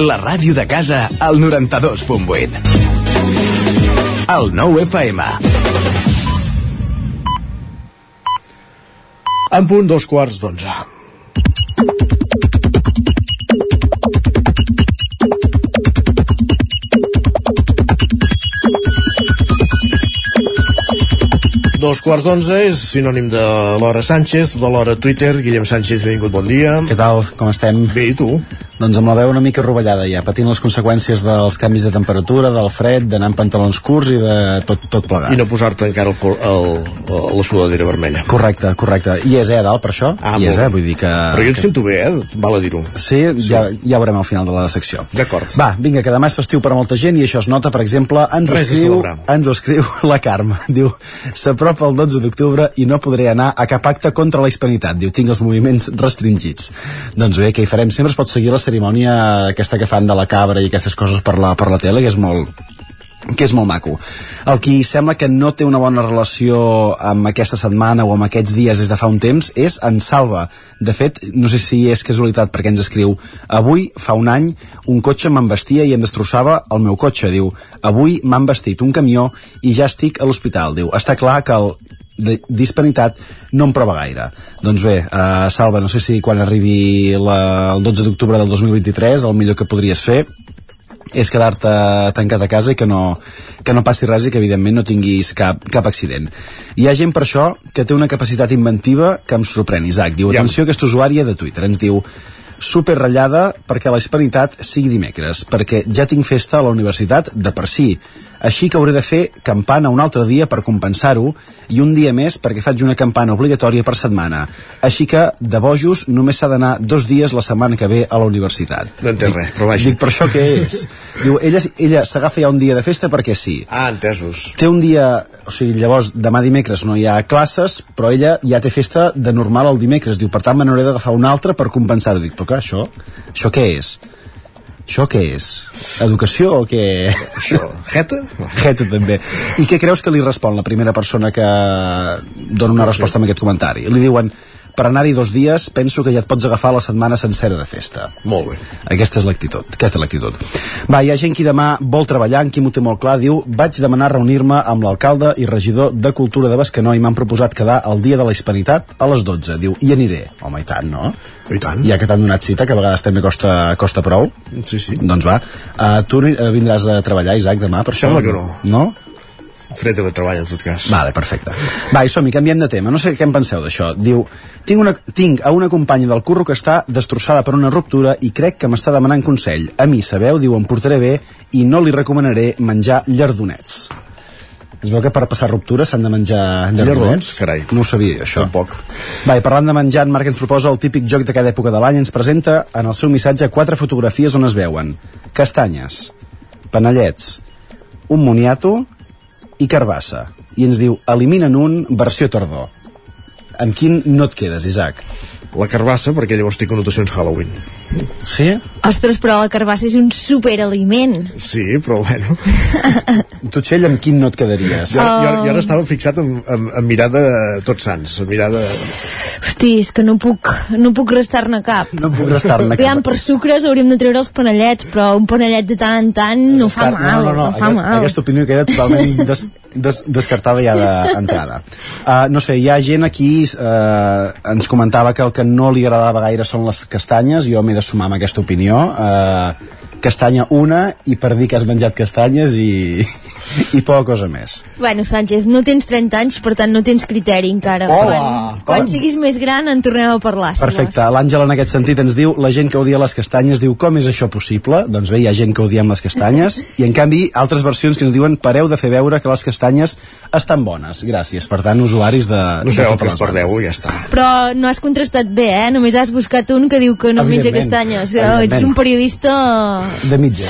La ràdio de casa al 92.8. El 9 FM. En punt dos quarts d'onze. Dos quarts d'onze és sinònim de l'hora Sánchez, de l'hora Twitter. Guillem Sánchez, benvingut, bon dia. Què tal? Com estem? Bé, i tu? Doncs amb la veu una mica rovellada ja, patint les conseqüències dels canvis de temperatura, del fred, d'anar amb pantalons curts i de tot, tot plegat. I no posar-te encara el, for- el, el, la sudadera vermella. Correcte, correcte. I és, eh, a dalt, per això? Ah, I és, eh, vull dir que... Però jo et sento bé, eh? Val a dir-ho. Sí, ja, ja veurem al final de la secció. D'acord. Va, vinga, que demà és festiu per a molta gent i això es nota, per exemple, ens ho, Res a escriu, ens ho escriu la Carme. Diu, s'apropa el 12 d'octubre i no podré anar a cap acte contra la hispanitat. Diu, tinc els moviments restringits. Doncs bé, què hi farem? Sempre es pot seguir la cerimònia aquesta que fan de la cabra i aquestes coses per la, per la tele, que és molt, que és molt maco. El qui sembla que no té una bona relació amb aquesta setmana o amb aquests dies des de fa un temps és en Salva. De fet, no sé si és casualitat perquè ens escriu avui, fa un any, un cotxe m'envestia i em destrossava el meu cotxe. Diu, avui m'han vestit un camió i ja estic a l'hospital. Diu, està clar que el de disparitat no em prova gaire. Doncs bé, uh, Salva, no sé si quan arribi la, el 12 d'octubre del 2023 el millor que podries fer és quedar-te tancat a casa i que no, que no passi res i que evidentment no tinguis cap, cap accident. Hi ha gent per això que té una capacitat inventiva que em sorprèn, Isaac. Diu, atenció, aquesta usuària de Twitter ens diu super ratllada perquè la hispanitat sigui dimecres, perquè ja tinc festa a la universitat de per si. Així que hauré de fer campana un altre dia per compensar-ho i un dia més perquè faig una campana obligatòria per setmana. Així que, de bojos, només s'ha d'anar dos dies la setmana que ve a la universitat. No entenc res, però vaja. Dic, per això què és? Diu, ella, ella s'agafa ja un dia de festa perquè sí. Ah, entesos. Té un dia, o sigui, llavors demà dimecres no hi ha classes, però ella ja té festa de normal el dimecres. Diu, per tant, me n'hauré d'agafar un altre per compensar-ho. Dic, però clar, això, això què és? Això què és? Educació o què? Això, jeta? Jeta també. I què creus que li respon la primera persona que dona una resposta amb aquest comentari? Li diuen, Per anar-hi dos dies, penso que ja et pots agafar la setmana sencera de festa. Molt bé. Aquesta és l'actitud. Aquesta és l'actitud. Va, hi ha gent que demà vol treballar, en Quim ho té molt clar, diu vaig demanar reunir-me amb l'alcalde i regidor de Cultura de Bescanó i m'han proposat quedar el dia de la hispanitat a les 12. Diu, i aniré. Home, i tant, no? I tant. Ja que t'han donat cita, que a vegades també costa, costa prou. Sí, sí. Doncs va. Uh, tu uh, vindràs a treballar, Isaac, demà, per això? Sembla que no. No? Faré teletreball, en tot cas. Vale, perfecte. Va, i som-hi, canviem de tema. No sé què en penseu d'això. Diu, tinc, una, tinc a una companya del curro que està destrossada per una ruptura i crec que m'està demanant consell. A mi, sabeu, diu, em portaré bé i no li recomanaré menjar llardonets. Es veu que per passar ruptura s'han de menjar llardonets? Carai. No ho sabia, això. Tampoc. Va, i parlant de menjar, en Marc ens proposa el típic joc de cada època de l'any. Ens presenta en el seu missatge quatre fotografies on es veuen castanyes, panellets, un moniato i carbassa. I ens diu, eliminen un, versió tardor. Amb quin no et quedes, Isaac? La carbassa, perquè llavors té connotacions Halloween. Sí? Ostres, però la carbassa és un superaliment. Sí, però bueno. tu, Txell, amb quin no et quedaries? Jo, jo, jo ara estava fixat en, en, en mirar de Tots Sants, en mirar de... Hosti, és que no puc, no puc restar-ne cap. No puc restar-ne Aviam, per sucres hauríem de treure els panellets, però un panellet de tant en tant no fa mal, no, no, no, fa aquest, mal. aquesta opinió queda totalment des, des, descartada ja d'entrada. Uh, no sé, hi ha gent aquí uh, ens comentava que el que no li agradava gaire són les castanyes, jo m'he de sumar amb aquesta opinió. Uh, castanya una i per dir que has menjat castanyes i, i poca cosa més. Bueno, Sánchez, no tens 30 anys, per tant no tens criteri encara. Hola! Quan, quan siguis més gran en tornem a parlar. si Perfecte, l'Àngela en aquest sentit ens diu la gent que odia les castanyes diu com és això possible? Doncs bé, hi ha gent que odiem les castanyes i en canvi altres versions que ens diuen pareu de fer veure que les castanyes estan bones. Gràcies, per tant, usuaris de... No de totes que es perdeu i ja està. Però no has contrastat bé, eh? Només has buscat un que diu que no menja castanyes. Oh, ets un periodista... de mitja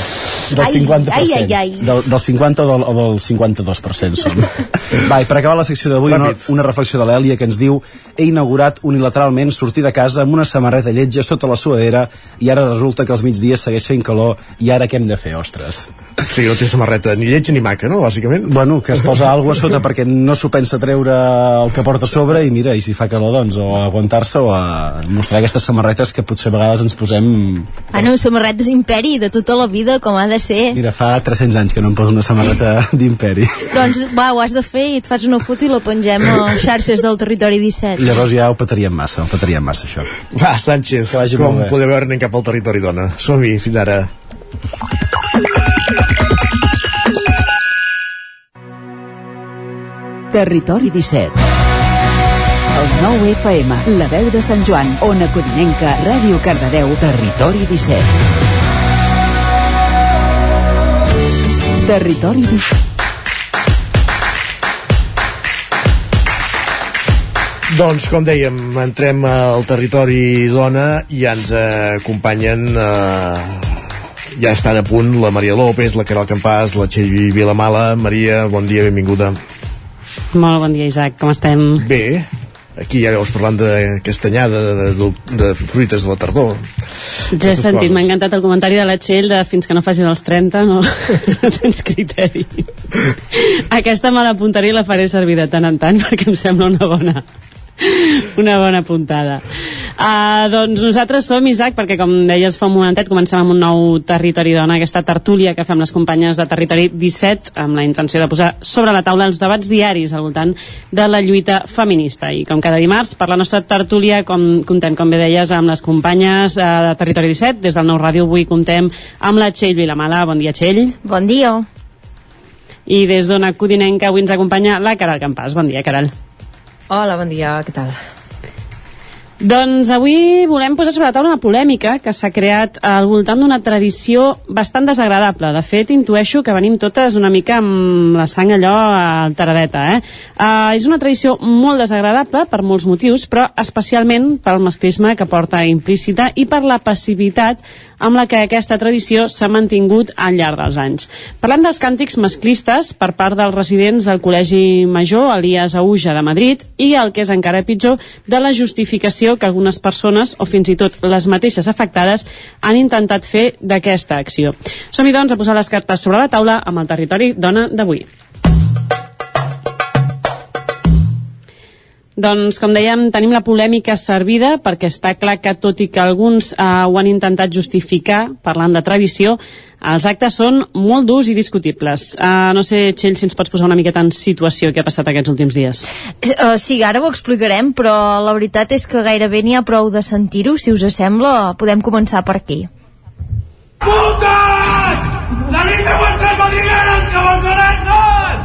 del Ai, 50% ai, ai, ai. Del, del 50 o del, o del 52% som. Va, i per acabar la secció d'avui una, una reflexió de l'Èlia que ens diu he inaugurat unilateralment sortir de casa amb una samarreta lletja sota la suadera i ara resulta que als migdies segueix fent calor i ara què hem de fer, ostres O sigui, no té samarreta ni lletja ni maca, no, bàsicament? Bueno, que es posa alguna a sota perquè no s'ho pensa treure el que porta a sobre i mira, i si fa calor doncs o aguantar-se o a mostrar aquestes samarretes que potser a vegades ens posem Ah, no, samarretes imperi de tota la vida, com ha de ser. Mira, fa 300 anys que no em poso una samarreta d'imperi. Doncs va, ho has de fer i et fas una foto i la pengem a xarxes del territori 17. Llavors ja ho petaríem massa, ho petaríem massa, això. Va, Sánchez, Que vagi com podeu veure, anem cap al territori dona. Som-hi, fins ara. Territori 17. El 9 FM, la veu de Sant Joan, Ona Codinenca, Ràdio Cardedeu, Territori 17. Territori 17. Doncs, com dèiem, entrem al territori dona i ja ens acompanyen eh, ja estan a punt la Maria López, la Caral Campàs, la Txell Vilamala. Maria, bon dia, benvinguda. Molt bon dia, Isaac, com estem? Bé, aquí ja veus parlant de castanyada, de, de, de fruites de la tardor. Ja he sentit, m'ha encantat el comentari de la Txell de fins que no facis els 30 no, no tens criteri. Aquesta me l'apuntaré i la faré servir de tant en tant perquè em sembla una bona una bona puntada. Uh, doncs nosaltres som, Isaac, perquè com deies fa un momentet, comencem amb un nou Territori Dona, aquesta tertúlia que fem les companyes de Territori 17, amb la intenció de posar sobre la taula els debats diaris al voltant de la lluita feminista. I com cada dimarts, per la nostra tertúlia, com contem, com bé deies, amb les companyes uh, de Territori 17, des del Nou Ràdio avui contem amb la Txell Vilamala. Bon dia, Txell. Bon dia. I des d'Ona Codinenca avui ens acompanya la Caral Campàs. Bon dia, Caral. Hola, bon dia, què tal? Doncs avui volem posar sobre la taula una polèmica que s'ha creat al voltant d'una tradició bastant desagradable. De fet, intueixo que venim totes una mica amb la sang allò alteradeta, eh? Uh, és una tradició molt desagradable per molts motius, però especialment pel masclisme que porta implícita i per la passivitat amb la que aquesta tradició s'ha mantingut al llarg dels anys. Parlant dels càntics masclistes per part dels residents del Col·legi Major Elias Auja de Madrid i el que és encara pitjor de la justificació que algunes persones o fins i tot les mateixes afectades han intentat fer d'aquesta acció. Som-hi doncs a posar les cartes sobre la taula amb el territori dona d'avui. Doncs, com dèiem, tenim la polèmica servida perquè està clar que, tot i que alguns eh, ho han intentat justificar, parlant de tradició, els actes són molt durs i discutibles. Uh, no sé, Txell, si ens pots posar una miqueta en situació què ha passat aquests últims dies. Uh, sí, ara ho explicarem, però la veritat és que gairebé n'hi ha prou de sentir-ho. Si us sembla, podem començar per aquí. ¡Putas! ¡Salid de vuestras madrigueras que vos merecen!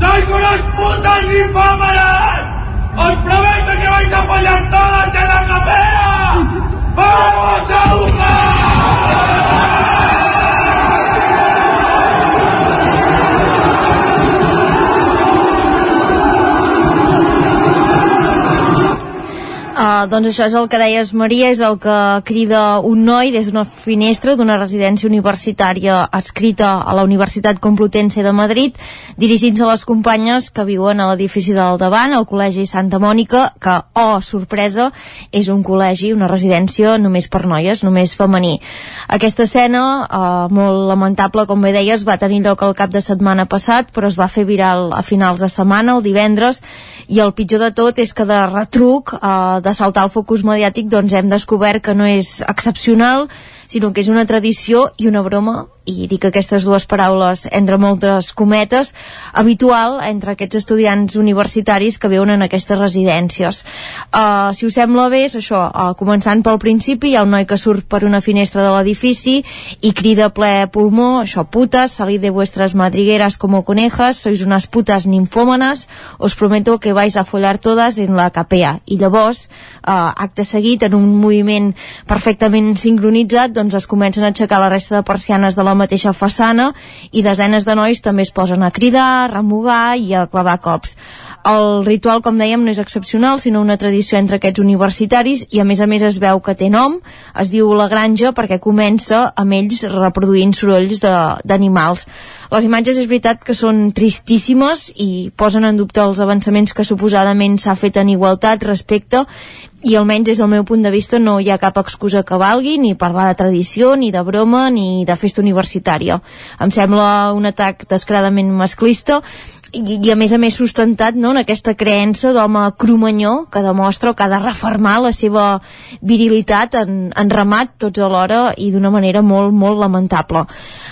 ¡Sois unas putas ninfómanas! ¡Os prometo que vais a follar todas en la capela! ¡Vamos a jugar! Uh, doncs això és el que deies, Maria, és el que crida un noi des d'una finestra d'una residència universitària adscrita a la Universitat Complutense de Madrid, dirigint-se a les companyes que viuen a l'edifici del davant, al Col·legi Santa Mònica, que, oh, sorpresa, és un col·legi, una residència només per noies, només femení. Aquesta escena, uh, molt lamentable, com bé deies, va tenir lloc el cap de setmana passat, però es va fer viral a finals de setmana, el divendres, i el pitjor de tot és que de retruc, uh, de de saltar el focus mediàtic doncs hem descobert que no és excepcional sinó que és una tradició i una broma i dic aquestes dues paraules entre moltes cometes, habitual entre aquests estudiants universitaris que viuen en aquestes residències. Uh, si us sembla bé, és això, uh, començant pel principi, hi ha un noi que surt per una finestra de l'edifici i crida ple pulmó, això, putes, salid de vuestras madrigueras como conejas, sois unas putas ninfómanas, os prometo que vais a follar todas en la capea. I llavors, uh, acte seguit, en un moviment perfectament sincronitzat, doncs es comencen a aixecar la resta de persianes de la mateixa façana i desenes de nois també es posen a cridar, a remugar i a clavar cops. El ritual, com dèiem, no és excepcional, sinó una tradició entre aquests universitaris i a més a més es veu que té nom, es diu La Granja perquè comença amb ells reproduint sorolls d'animals. Les imatges és veritat que són tristíssimes i posen en dubte els avançaments que suposadament s'ha fet en igualtat respecte i almenys des del meu punt de vista no hi ha cap excusa que valgui ni parlar de tradició, ni de broma, ni de festa universitària. Em sembla un atac descaradament masclista i, i a més a més sustentat no, en aquesta creença d'home cromanyó que demostra o que ha de reformar la seva virilitat en, en ramat tots alhora i d'una manera molt, molt lamentable.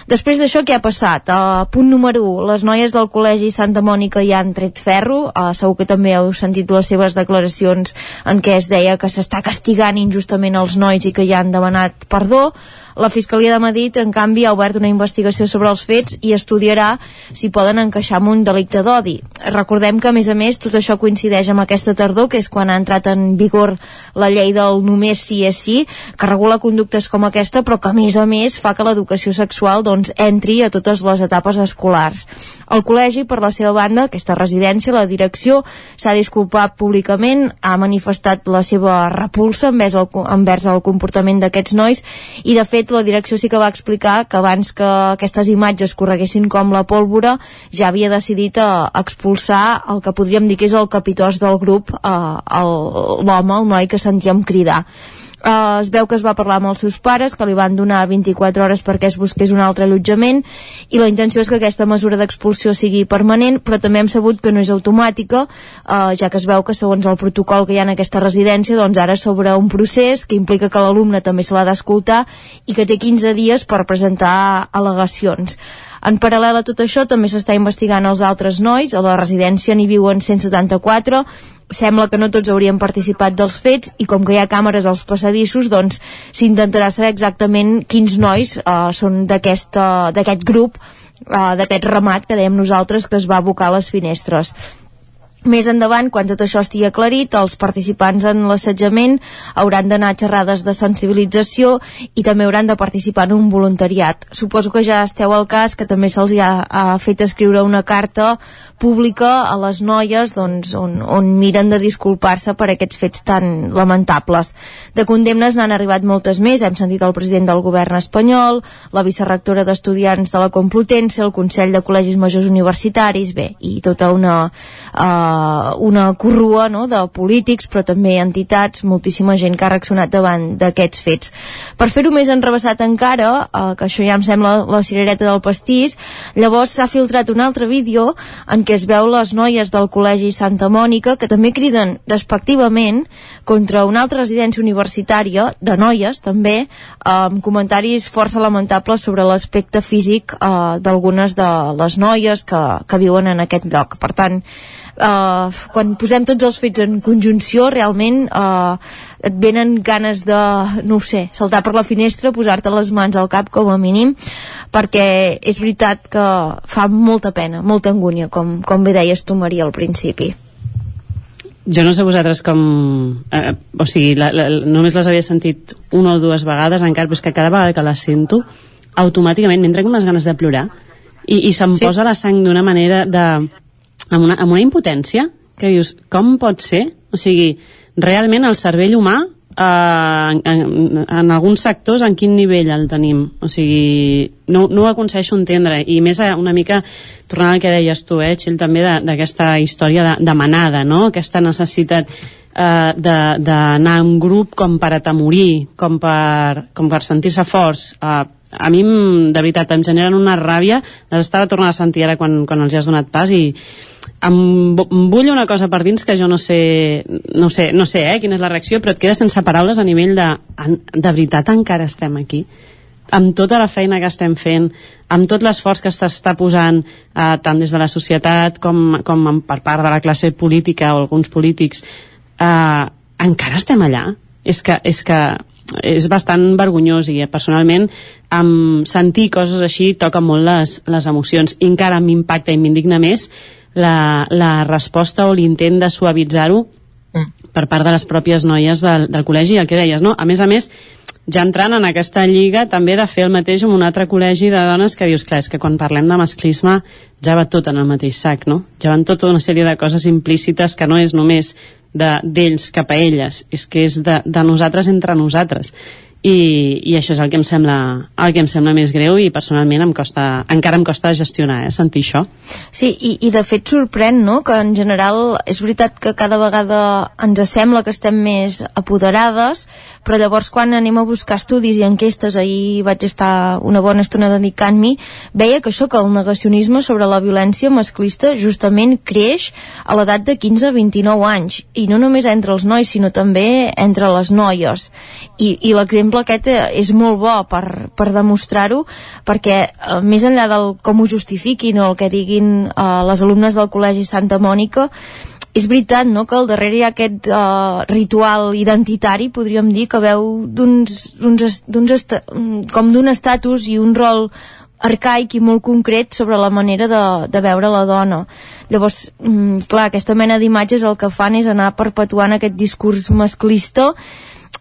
Després d'això, què ha passat? Uh, punt número 1, les noies del Col·legi Santa Mònica ja han tret ferro, uh, segur que també heu sentit les seves declaracions en què es deia que s'està castigant injustament els nois i que ja han demanat perdó, la Fiscalia de Madrid, en canvi, ha obert una investigació sobre els fets i estudiarà si poden encaixar amb un delicte d'odi. Recordem que, a més a més, tot això coincideix amb aquesta tardor, que és quan ha entrat en vigor la llei del només sí és sí, que regula conductes com aquesta, però que, a més a més, fa que l'educació sexual doncs, entri a totes les etapes escolars. El col·legi, per la seva banda, aquesta residència, la direcció, s'ha disculpat públicament, ha manifestat la seva repulsa envers el, envers el comportament d'aquests nois i, de fet, la direcció sí que va explicar que abans que aquestes imatges correguessin com la pólvora ja havia decidit eh, expulsar el que podríem dir que és el capitós del grup, eh, l'home, el noi que sentíem cridar. Uh, es veu que es va parlar amb els seus pares, que li van donar 24 hores perquè es busqués un altre allotjament i la intenció és que aquesta mesura d'expulsió sigui permanent, però també hem sabut que no és automàtica, uh, ja que es veu que segons el protocol que hi ha en aquesta residència, doncs ara s'obre un procés que implica que l'alumne també se l'ha d'escoltar i que té 15 dies per presentar al·legacions. En paral·lel a tot això també s'està investigant els altres nois, a la residència n'hi viuen 174, sembla que no tots haurien participat dels fets i com que hi ha càmeres als passadissos doncs s'intentarà saber exactament quins nois uh, són d'aquest grup uh, d'aquest ramat que dèiem nosaltres que es va abocar a les finestres més endavant, quan tot això estigui aclarit, els participants en l'assetjament hauran d'anar a xerrades de sensibilització i també hauran de participar en un voluntariat. Suposo que ja esteu al cas que també se'ls ha, ha fet escriure una carta pública a les noies doncs, on, on miren de disculpar-se per aquests fets tan lamentables. De condemnes n'han arribat moltes més. Hem sentit el president del govern espanyol, la vicerrectora d'estudiants de la Complutense, el Consell de Col·legis Majors Universitaris, bé, i tota una... Uh, uh, una corrua no? de polítics, però també entitats, moltíssima gent que ha reaccionat davant d'aquests fets. Per fer-ho més enrevessat encara, uh, que això ja em sembla la cirereta del pastís, llavors s'ha filtrat un altre vídeo en què es veu les noies del Col·legi Santa Mònica que també criden despectivament contra una altra residència universitària de noies també, amb comentaris força lamentables sobre l'aspecte físic uh, d'algunes de les noies que, que viuen en aquest lloc. Per tant, uh, quan posem tots els fets en conjunció realment uh, et venen ganes de, no ho sé, saltar per la finestra, posar-te les mans al cap com a mínim, perquè és veritat que fa molta pena, molta angúnia, com, com bé deies tu, Maria, al principi. Jo no sé vosaltres com... Eh, o sigui, la, la, només les havia sentit una o dues vegades encara, però és que cada vegada que les sento, automàticament m'entren unes ganes de plorar i, i se'm sí. posa la sang d'una manera de amb una, amb una impotència que dius, com pot ser? O sigui, realment el cervell humà eh, en, en, en alguns sectors en quin nivell el tenim? O sigui, no, no ho aconsegueixo entendre i més una mica, tornant al que deies tu, eh, Txell, també d'aquesta història de, de manada, no? Aquesta necessitat eh, d'anar en grup com per atemorir, com per, com per sentir-se forts, eh, a mi, de veritat, em generen una ràbia, les estava tornant a sentir ara quan, quan els has donat pas i em, bulla una cosa per dins que jo no sé, no sé, no sé eh, quina és la reacció, però et quedes sense paraules a nivell de, de veritat encara estem aquí amb tota la feina que estem fent, amb tot l'esforç que s'està posant eh, tant des de la societat com, com per part de la classe política o alguns polítics, eh, encara estem allà? És que, és que és bastant vergonyós i personalment amb sentir coses així toca molt les, les emocions i encara m'impacta i m'indigna més la, la resposta o l'intent de suavitzar-ho mm. per part de les pròpies noies del, del col·legi, el que deies, no? A més a més, ja entrant en aquesta lliga també de fer el mateix amb un altre col·legi de dones que dius, clar, és que quan parlem de masclisme ja va tot en el mateix sac, no? Ja van tota una sèrie de coses implícites que no és només d'ells cap a elles, és que és de, de nosaltres entre nosaltres i, i això és el que em sembla el que em sembla més greu i personalment em costa, encara em costa gestionar eh, sentir això Sí, i, i de fet sorprèn no? que en general és veritat que cada vegada ens sembla que estem més apoderades però llavors quan anem a buscar estudis i enquestes ahir vaig estar una bona estona dedicant-m'hi veia que això, que el negacionisme sobre la violència masclista justament creix a l'edat de 15-29 anys i no només entre els nois sinó també entre les noies i, i l'exemple exemple aquest eh, és molt bo per, per demostrar-ho perquè eh, més enllà del com ho justifiquin o el que diguin eh, les alumnes del Col·legi Santa Mònica és veritat no, que al darrere hi ha aquest uh, ritual identitari, podríem dir, que veu d'uns mm, com d'un estatus i un rol arcaic i molt concret sobre la manera de, de veure la dona. Llavors, mm, clar, aquesta mena d'imatges el que fan és anar perpetuant aquest discurs masclista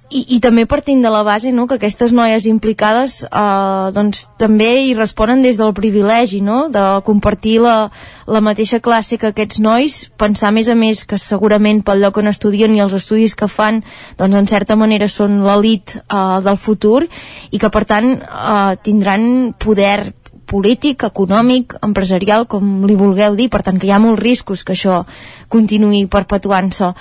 i, i també partint de la base no, que aquestes noies implicades eh, doncs, també hi responen des del privilegi no, de compartir la, la mateixa classe que aquests nois pensar més a més que segurament pel lloc on estudien i els estudis que fan doncs en certa manera són l'elit eh, del futur i que per tant eh, tindran poder polític, econòmic, empresarial, com li vulgueu dir, per tant que hi ha molts riscos que això continuï perpetuant-se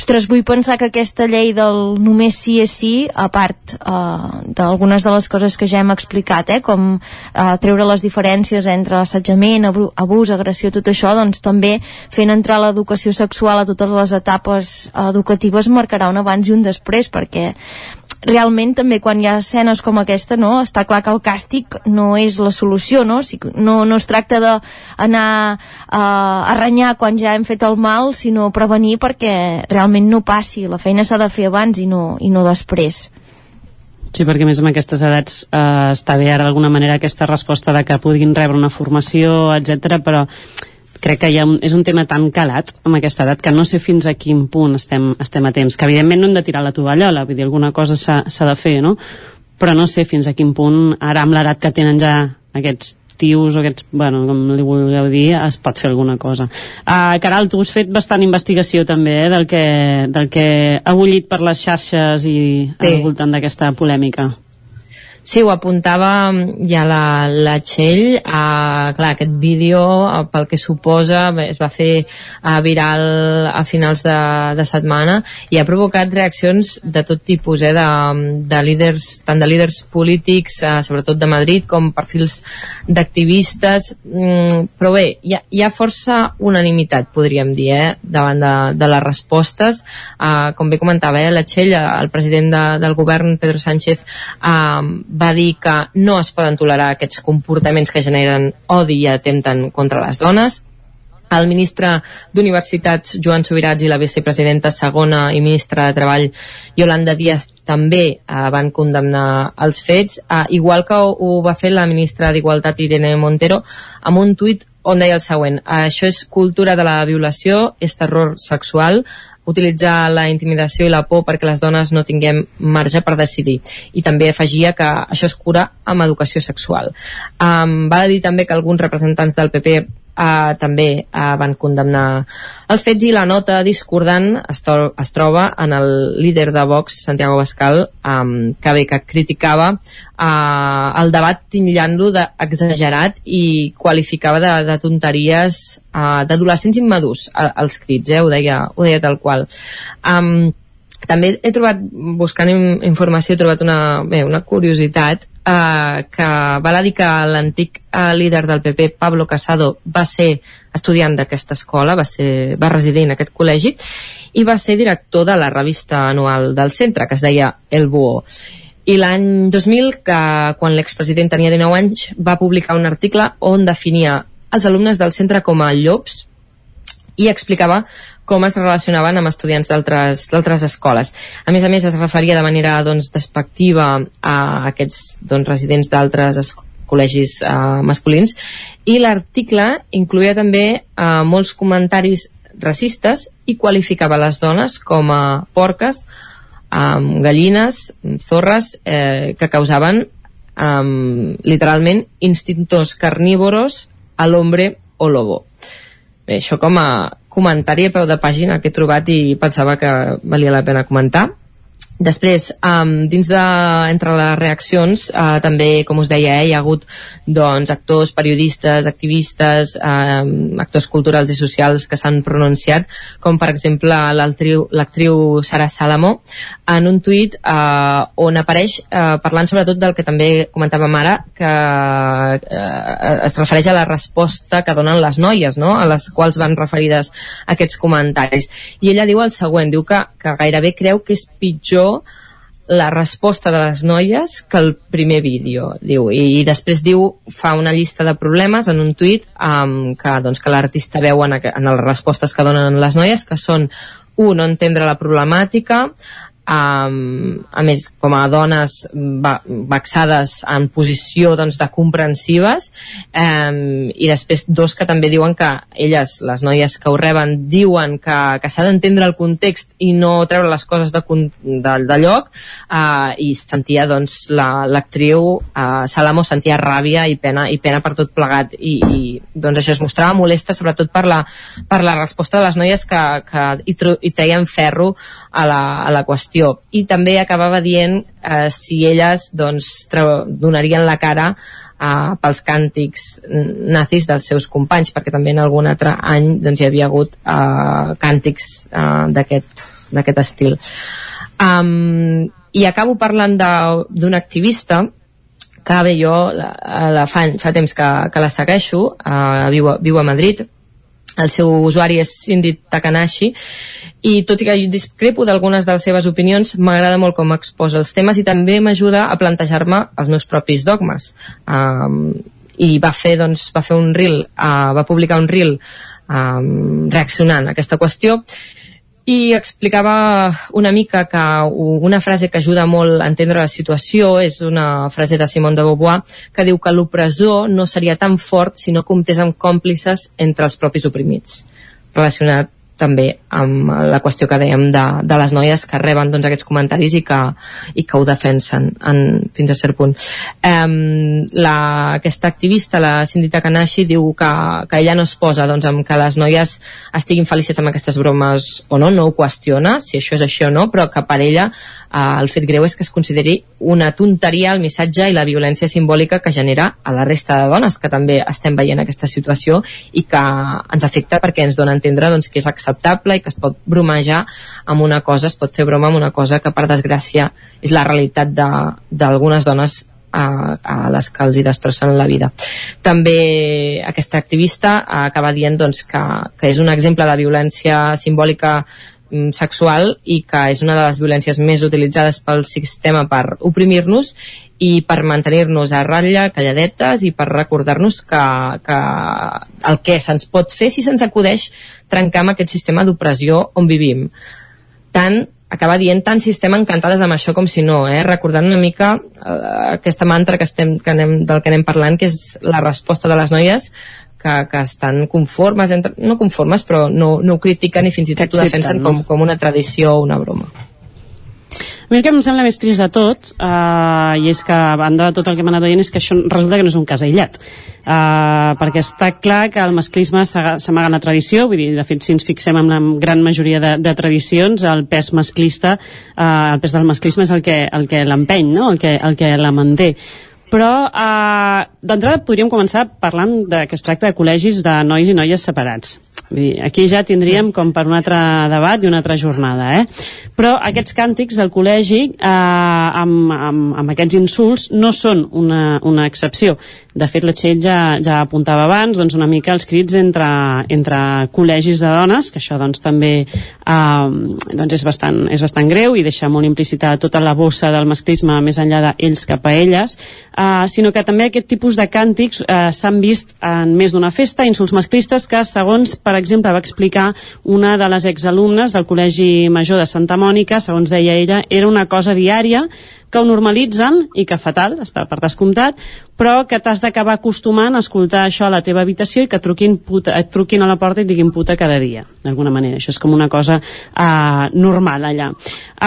ostres, vull pensar que aquesta llei del només sí és sí, a part eh, d'algunes de les coses que ja hem explicat, eh, com eh, treure les diferències entre assetjament, abús, agressió, tot això, doncs també fent entrar l'educació sexual a totes les etapes educatives marcarà un abans i un després, perquè realment també quan hi ha escenes com aquesta no, està clar que el càstig no és la solució no, no, no es tracta d'anar uh, a renyar quan ja hem fet el mal sinó prevenir perquè realment no passi la feina s'ha de fer abans i no, i no després Sí, perquè més amb aquestes edats eh, està bé ara d'alguna manera aquesta resposta de que puguin rebre una formació, etc. però crec que un, és un tema tan calat amb aquesta edat que no sé fins a quin punt estem, estem a temps, que evidentment no hem de tirar la tovallola, vull dir, alguna cosa s'ha de fer, no? Però no sé fins a quin punt, ara amb l'edat que tenen ja aquests tios o aquests, bueno, com li vulgueu dir, es pot fer alguna cosa. Uh, Caral, tu has fet bastant investigació també eh, del, que, del que ha bullit per les xarxes i sí. al voltant d'aquesta polèmica. Sí, ho apuntava ja la, la Txell, uh, clar, aquest vídeo, uh, pel que suposa, es va fer uh, viral a finals de, de setmana i ha provocat reaccions de tot tipus, eh, de, de líders, tant de líders polítics, uh, sobretot de Madrid, com perfils d'activistes, mm, però bé, hi ha, hi ha força unanimitat, podríem dir, eh, davant de, de les respostes. Uh, com bé comentava, eh, la Txell, el president de, del govern, Pedro Sánchez, uh, va dir que no es poden tolerar aquests comportaments que generen odi i atempten contra les dones. El ministre d'Universitats, Joan Subirats, i la vicepresidenta segona i ministra de Treball, Yolanda Díaz, també eh, van condemnar els fets, eh, igual que ho, ho va fer la ministra d'Igualtat, Irene Montero, amb un tuit on deia el següent, això és cultura de la violació, és terror sexual, utilitzar la intimidació i la por perquè les dones no tinguem marge per decidir. I també afegia que això es cura amb educació sexual. Um, va dir també que alguns representants del PP uh, també uh, van condemnar els fets i la nota discordant es, to es troba en el líder de Vox, Santiago Bascal, um, que bé que criticava uh, el debat titllant-lo d'exagerat i qualificava de, de tonteries uh, d'adolescents immadurs uh, els crits, eh? ho, deia, ho deia tal qual. Um, també he trobat, buscant informació, he trobat una, bé, una curiositat eh, que val a dir que l'antic eh, líder del PP, Pablo Casado, va ser estudiant d'aquesta escola, va, ser, va residir en aquest col·legi, i va ser director de la revista anual del centre, que es deia El Buo. I l'any 2000, que quan l'expresident tenia 19 anys, va publicar un article on definia els alumnes del centre com a llops i explicava com es relacionaven amb estudiants d'altres escoles. A més a més, es referia de manera doncs, despectiva a aquests doncs, residents d'altres col·legis eh, masculins i l'article incluïa també eh, molts comentaris racistes i qualificava les dones com a porques, eh, gallines, zorres, eh, que causaven eh, literalment instintos carnívoros a l'hombre o lobo. Bé, això com a comentari a peu de pàgina que he trobat i pensava que valia la pena comentar. Després, um, dins de, entre les reaccions, uh, també, com us deia, eh, hi ha hagut doncs, actors, periodistes, activistes, um, actors culturals i socials que s'han pronunciat, com per exemple l'actriu Sara Salamo, en un tuit uh, on apareix uh, parlant sobretot del que també comentàvem ara, que uh, es refereix a la resposta que donen les noies, no? a les quals van referides aquests comentaris. I ella diu el següent, diu que, que gairebé creu que és pitjor la resposta de les noies que el primer vídeo, diu. I, i després diu, fa una llista de problemes en un tuit um, que, doncs, que l'artista veu en, en les respostes que donen les noies, que són un, no entendre la problemàtica, um, a més com a dones va, vexades en posició doncs, de comprensives um, i després dos que també diuen que elles, les noies que ho reben diuen que, que s'ha d'entendre el context i no treure les coses de, de, de lloc uh, i sentia doncs l'actriu la, uh, Salamo sentia ràbia i pena, i pena per tot plegat. I, i doncs això es mostrava molesta sobretot per la, per la resposta de les noies que, que hi, hi treien ferro a la, a la qüestió. I també acabava dient eh, si elles doncs, donarien la cara eh, pels càntics nazis dels seus companys perquè també en algun altre any doncs, hi havia hagut eh, càntics eh, d'aquest estil. Um, i acabo parlant d'un activista que bé, jo la, la fa, fa temps que, que la segueixo uh, viu, viu a Madrid el seu usuari és Cindy Takanashi i tot i que discrepo d'algunes de les seves opinions, m'agrada molt com exposa els temes i també m'ajuda a plantejar-me els meus propis dogmes. Um, I va fer, doncs, va fer un reel, uh, va publicar un reel um, reaccionant a aquesta qüestió i explicava una mica que una frase que ajuda molt a entendre la situació és una frase de Simone de Beauvoir que diu que l'opressor no seria tan fort si no comptés amb còmplices entre els propis oprimits relacionat també amb la qüestió que dèiem de, de les noies que reben doncs, aquests comentaris i que, i que ho defensen en, fins a cert punt. Um, la, aquesta activista, la Cindita Kanashi, diu que, que ella no es posa doncs, amb que les noies estiguin felices amb aquestes bromes o no, no ho qüestiona, si això és això o no, però que per ella uh, el fet greu és que es consideri una tonteria el missatge i la violència simbòlica que genera a la resta de dones que també estem veient aquesta situació i que ens afecta perquè ens dona a entendre doncs, que és acceptable i que es pot bromejar amb una cosa, es pot fer broma amb una cosa que per desgràcia és la realitat d'algunes dones a, a les que els hi destrossen la vida. També aquesta activista acaba dient doncs, que, que és un exemple de violència simbòlica sexual i que és una de les violències més utilitzades pel sistema per oprimir-nos i per mantenir-nos a ratlla, calladetes i per recordar-nos que, que el que se'ns pot fer si se'ns acudeix trencar amb aquest sistema d'opressió on vivim. Tant acaba dient tant si estem encantades amb això com si no, eh? recordant una mica eh, aquesta mantra que estem, que anem, del que anem parlant, que és la resposta de les noies que, que estan conformes, entre, no conformes, però no, no ho critiquen i fins i tot ho defensen com, com una tradició o una broma. A mi el que em sembla més trist de tot, uh, i és que a banda de tot el que m'ha anat veient, és que això resulta que no és un cas aïllat. Uh, perquè està clar que el masclisme s'amaga en la tradició, vull dir, de fet, si ens fixem en la gran majoria de, de tradicions, el pes masclista, uh, el pes del masclisme és el que, el que l'empeny, no? el, que, el que la manté però eh, d'entrada podríem començar parlant de que es tracta de col·legis de nois i noies separats. Vull dir, aquí ja tindríem com per un altre debat i una altra jornada, eh? Però aquests càntics del col·legi eh, amb, amb, amb aquests insults no són una, una excepció. De fet, la Txell ja, ja apuntava abans doncs, una mica els crits entre, entre col·legis de dones, que això doncs, també eh, doncs és, bastant, és bastant greu i deixa molt implícita tota la bossa del masclisme més enllà d'ells cap a elles, eh, sinó que també aquest tipus de càntics eh, s'han vist en més d'una festa, insults masclistes que, segons, per exemple, va explicar una de les exalumnes del Col·legi Major de Santa Mònica, segons deia ella, era una cosa diària que ho normalitzen i que fatal, està per descomptat, però que t'has d'acabar acostumant a escoltar això a la teva habitació i que truquin, puta, et truquin a la porta i et diguin puta cada dia, d'alguna manera. Això és com una cosa uh, normal allà.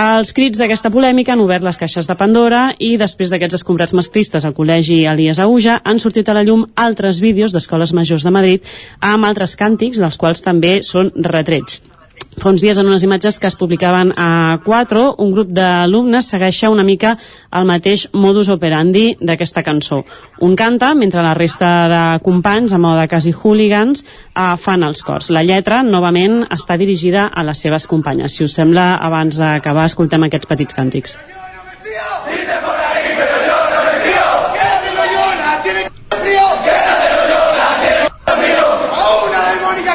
Els crits d'aquesta polèmica han obert les caixes de Pandora i després d'aquests escombrats masclistes al col·legi Elias Auja han sortit a la llum altres vídeos d'escoles majors de Madrid amb altres càntics, dels quals també són retrets fa uns dies en unes imatges que es publicaven a 4, un grup d'alumnes segueixa una mica el mateix modus operandi d'aquesta cançó. Un canta, mentre la resta de companys, a mode quasi hooligans, eh, fan els cors. La lletra, novament, està dirigida a les seves companyes. Si us sembla, abans d'acabar, escoltem aquests petits càntics.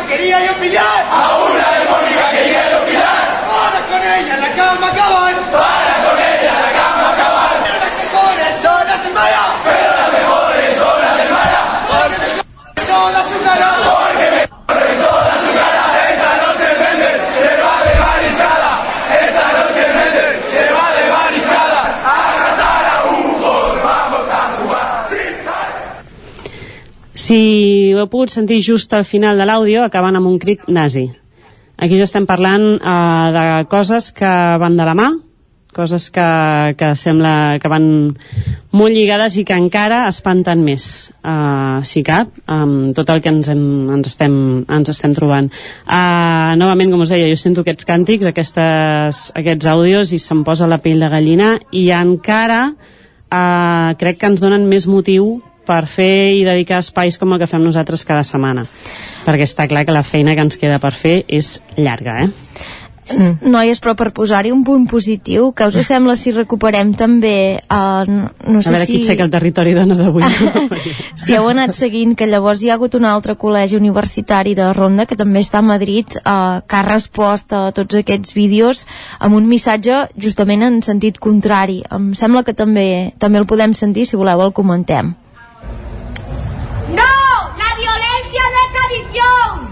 quería yo pillar a una cama cabal. Para con ella la cama cabal. Pero las mejores son las del Maya. Pero las mejores son las del Maya. Porque me toda su cara. Porque me corre toda su cara. Esta noche el vende se va de mariscada. Esta noche el vende se va de mariscada. A cazar a ujos vamos a jugar. Si ho heu pogut sentir just al final de l'àudio, acabant amb un crit nazi. Aquí ja estem parlant uh, de coses que van de la mà, coses que, que sembla que van molt lligades i que encara espanten més, uh, si cap, amb tot el que ens, en, ens, estem, ens estem trobant. Uh, novament, com us deia, jo sento aquests càntics, aquestes, aquests àudios, i se'm posa la pell de gallina, i encara uh, crec que ens donen més motiu per fer i dedicar espais com el que fem nosaltres cada setmana perquè està clar que la feina que ens queda per fer és llarga, eh? Mm. Noies, però per posar-hi un punt positiu, que us sembla si recuperem també uh, no, no sé a veure si... qui que el territori dona d'avui si heu anat seguint que llavors hi ha hagut un altre col·legi universitari de Ronda que també està a Madrid uh, que ha respost a tots aquests vídeos amb un missatge justament en sentit contrari em sembla que també també el podem sentir si voleu el comentem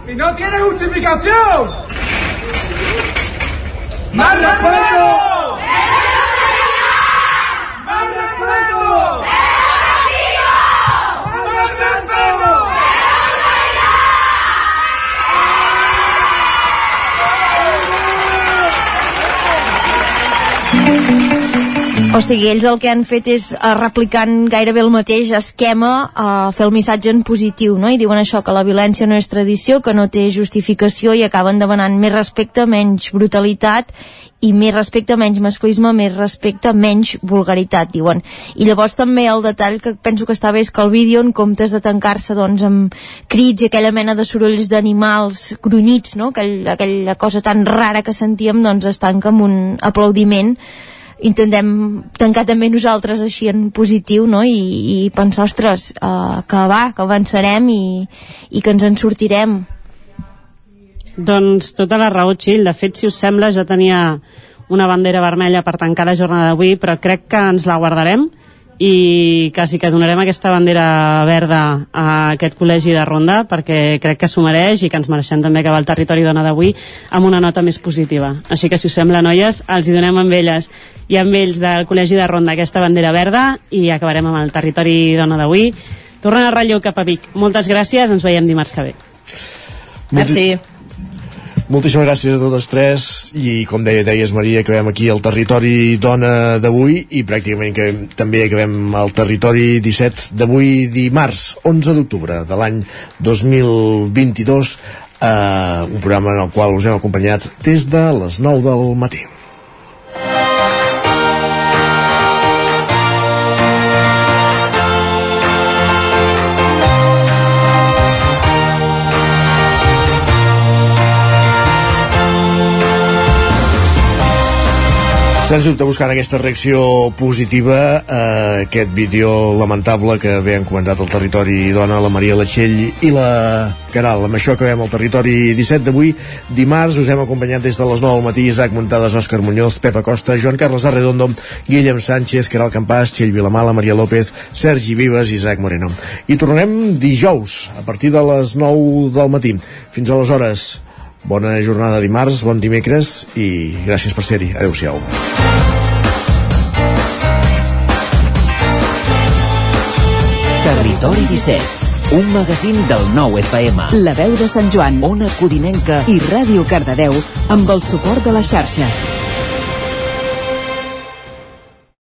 ¡Y no tiene justificación! ¡Más respeto! ¡Más respeto! O sigui, ells el que han fet és, eh, replicant gairebé el mateix esquema, eh, fer el missatge en positiu, no? I diuen això, que la violència no és tradició, que no té justificació i acaben demanant més respecte, menys brutalitat i més respecte, menys masclisme, més respecte, menys vulgaritat, diuen. I llavors també el detall que penso que està bé és que el vídeo, en comptes de tancar-se doncs, amb crits i aquella mena de sorolls d'animals grunyits, no? Aquell, aquella cosa tan rara que sentíem, doncs es tanca amb un aplaudiment intentem tancar també nosaltres així en positiu no? I, i pensar, ostres, uh, que va, que avançarem i, i que ens en sortirem doncs tota la raó, Txell. De fet, si us sembla, ja tenia una bandera vermella per tancar la jornada d'avui, però crec que ens la guardarem i quasi que donarem aquesta bandera verda a aquest col·legi de Ronda perquè crec que s'ho mereix i que ens mereixem també acabar el territori dona d'avui amb una nota més positiva. Així que si us sembla, noies, els hi donem amb elles i amb ells del col·legi de Ronda aquesta bandera verda i acabarem amb el territori dona d'avui. Tornant a Ralló cap a Vic. Moltes gràcies, ens veiem dimarts que ve. Merci. Moltíssimes gràcies a totes tres i com deia, deies Maria, acabem aquí el territori dona d'avui i pràcticament que també acabem el territori 17 d'avui dimarts 11 d'octubre de l'any 2022 eh, un programa en el qual us hem acompanyat des de les 9 del matí. Sens dubte buscant aquesta reacció positiva eh, aquest vídeo lamentable que bé han comentat el territori dona la Maria Latxell i la Caral. Amb això acabem el territori 17 d'avui. Dimarts us hem acompanyat des de les 9 del matí Isaac Muntades, Òscar Muñoz, Pepa Costa, Joan Carles Arredondo, Guillem Sánchez, Caral Campàs, Txell Vilamala, Maria López, Sergi Vives i Isaac Moreno. I tornarem dijous a partir de les 9 del matí. Fins aleshores, Bona jornada dimarts, bon dimecres i gràcies per ser-hi. Adéu-siau. Territori 17, un magazín del nou FM. La veu de Sant Joan, Ona Codinenca i Ràdio Cardedeu amb el suport de la xarxa.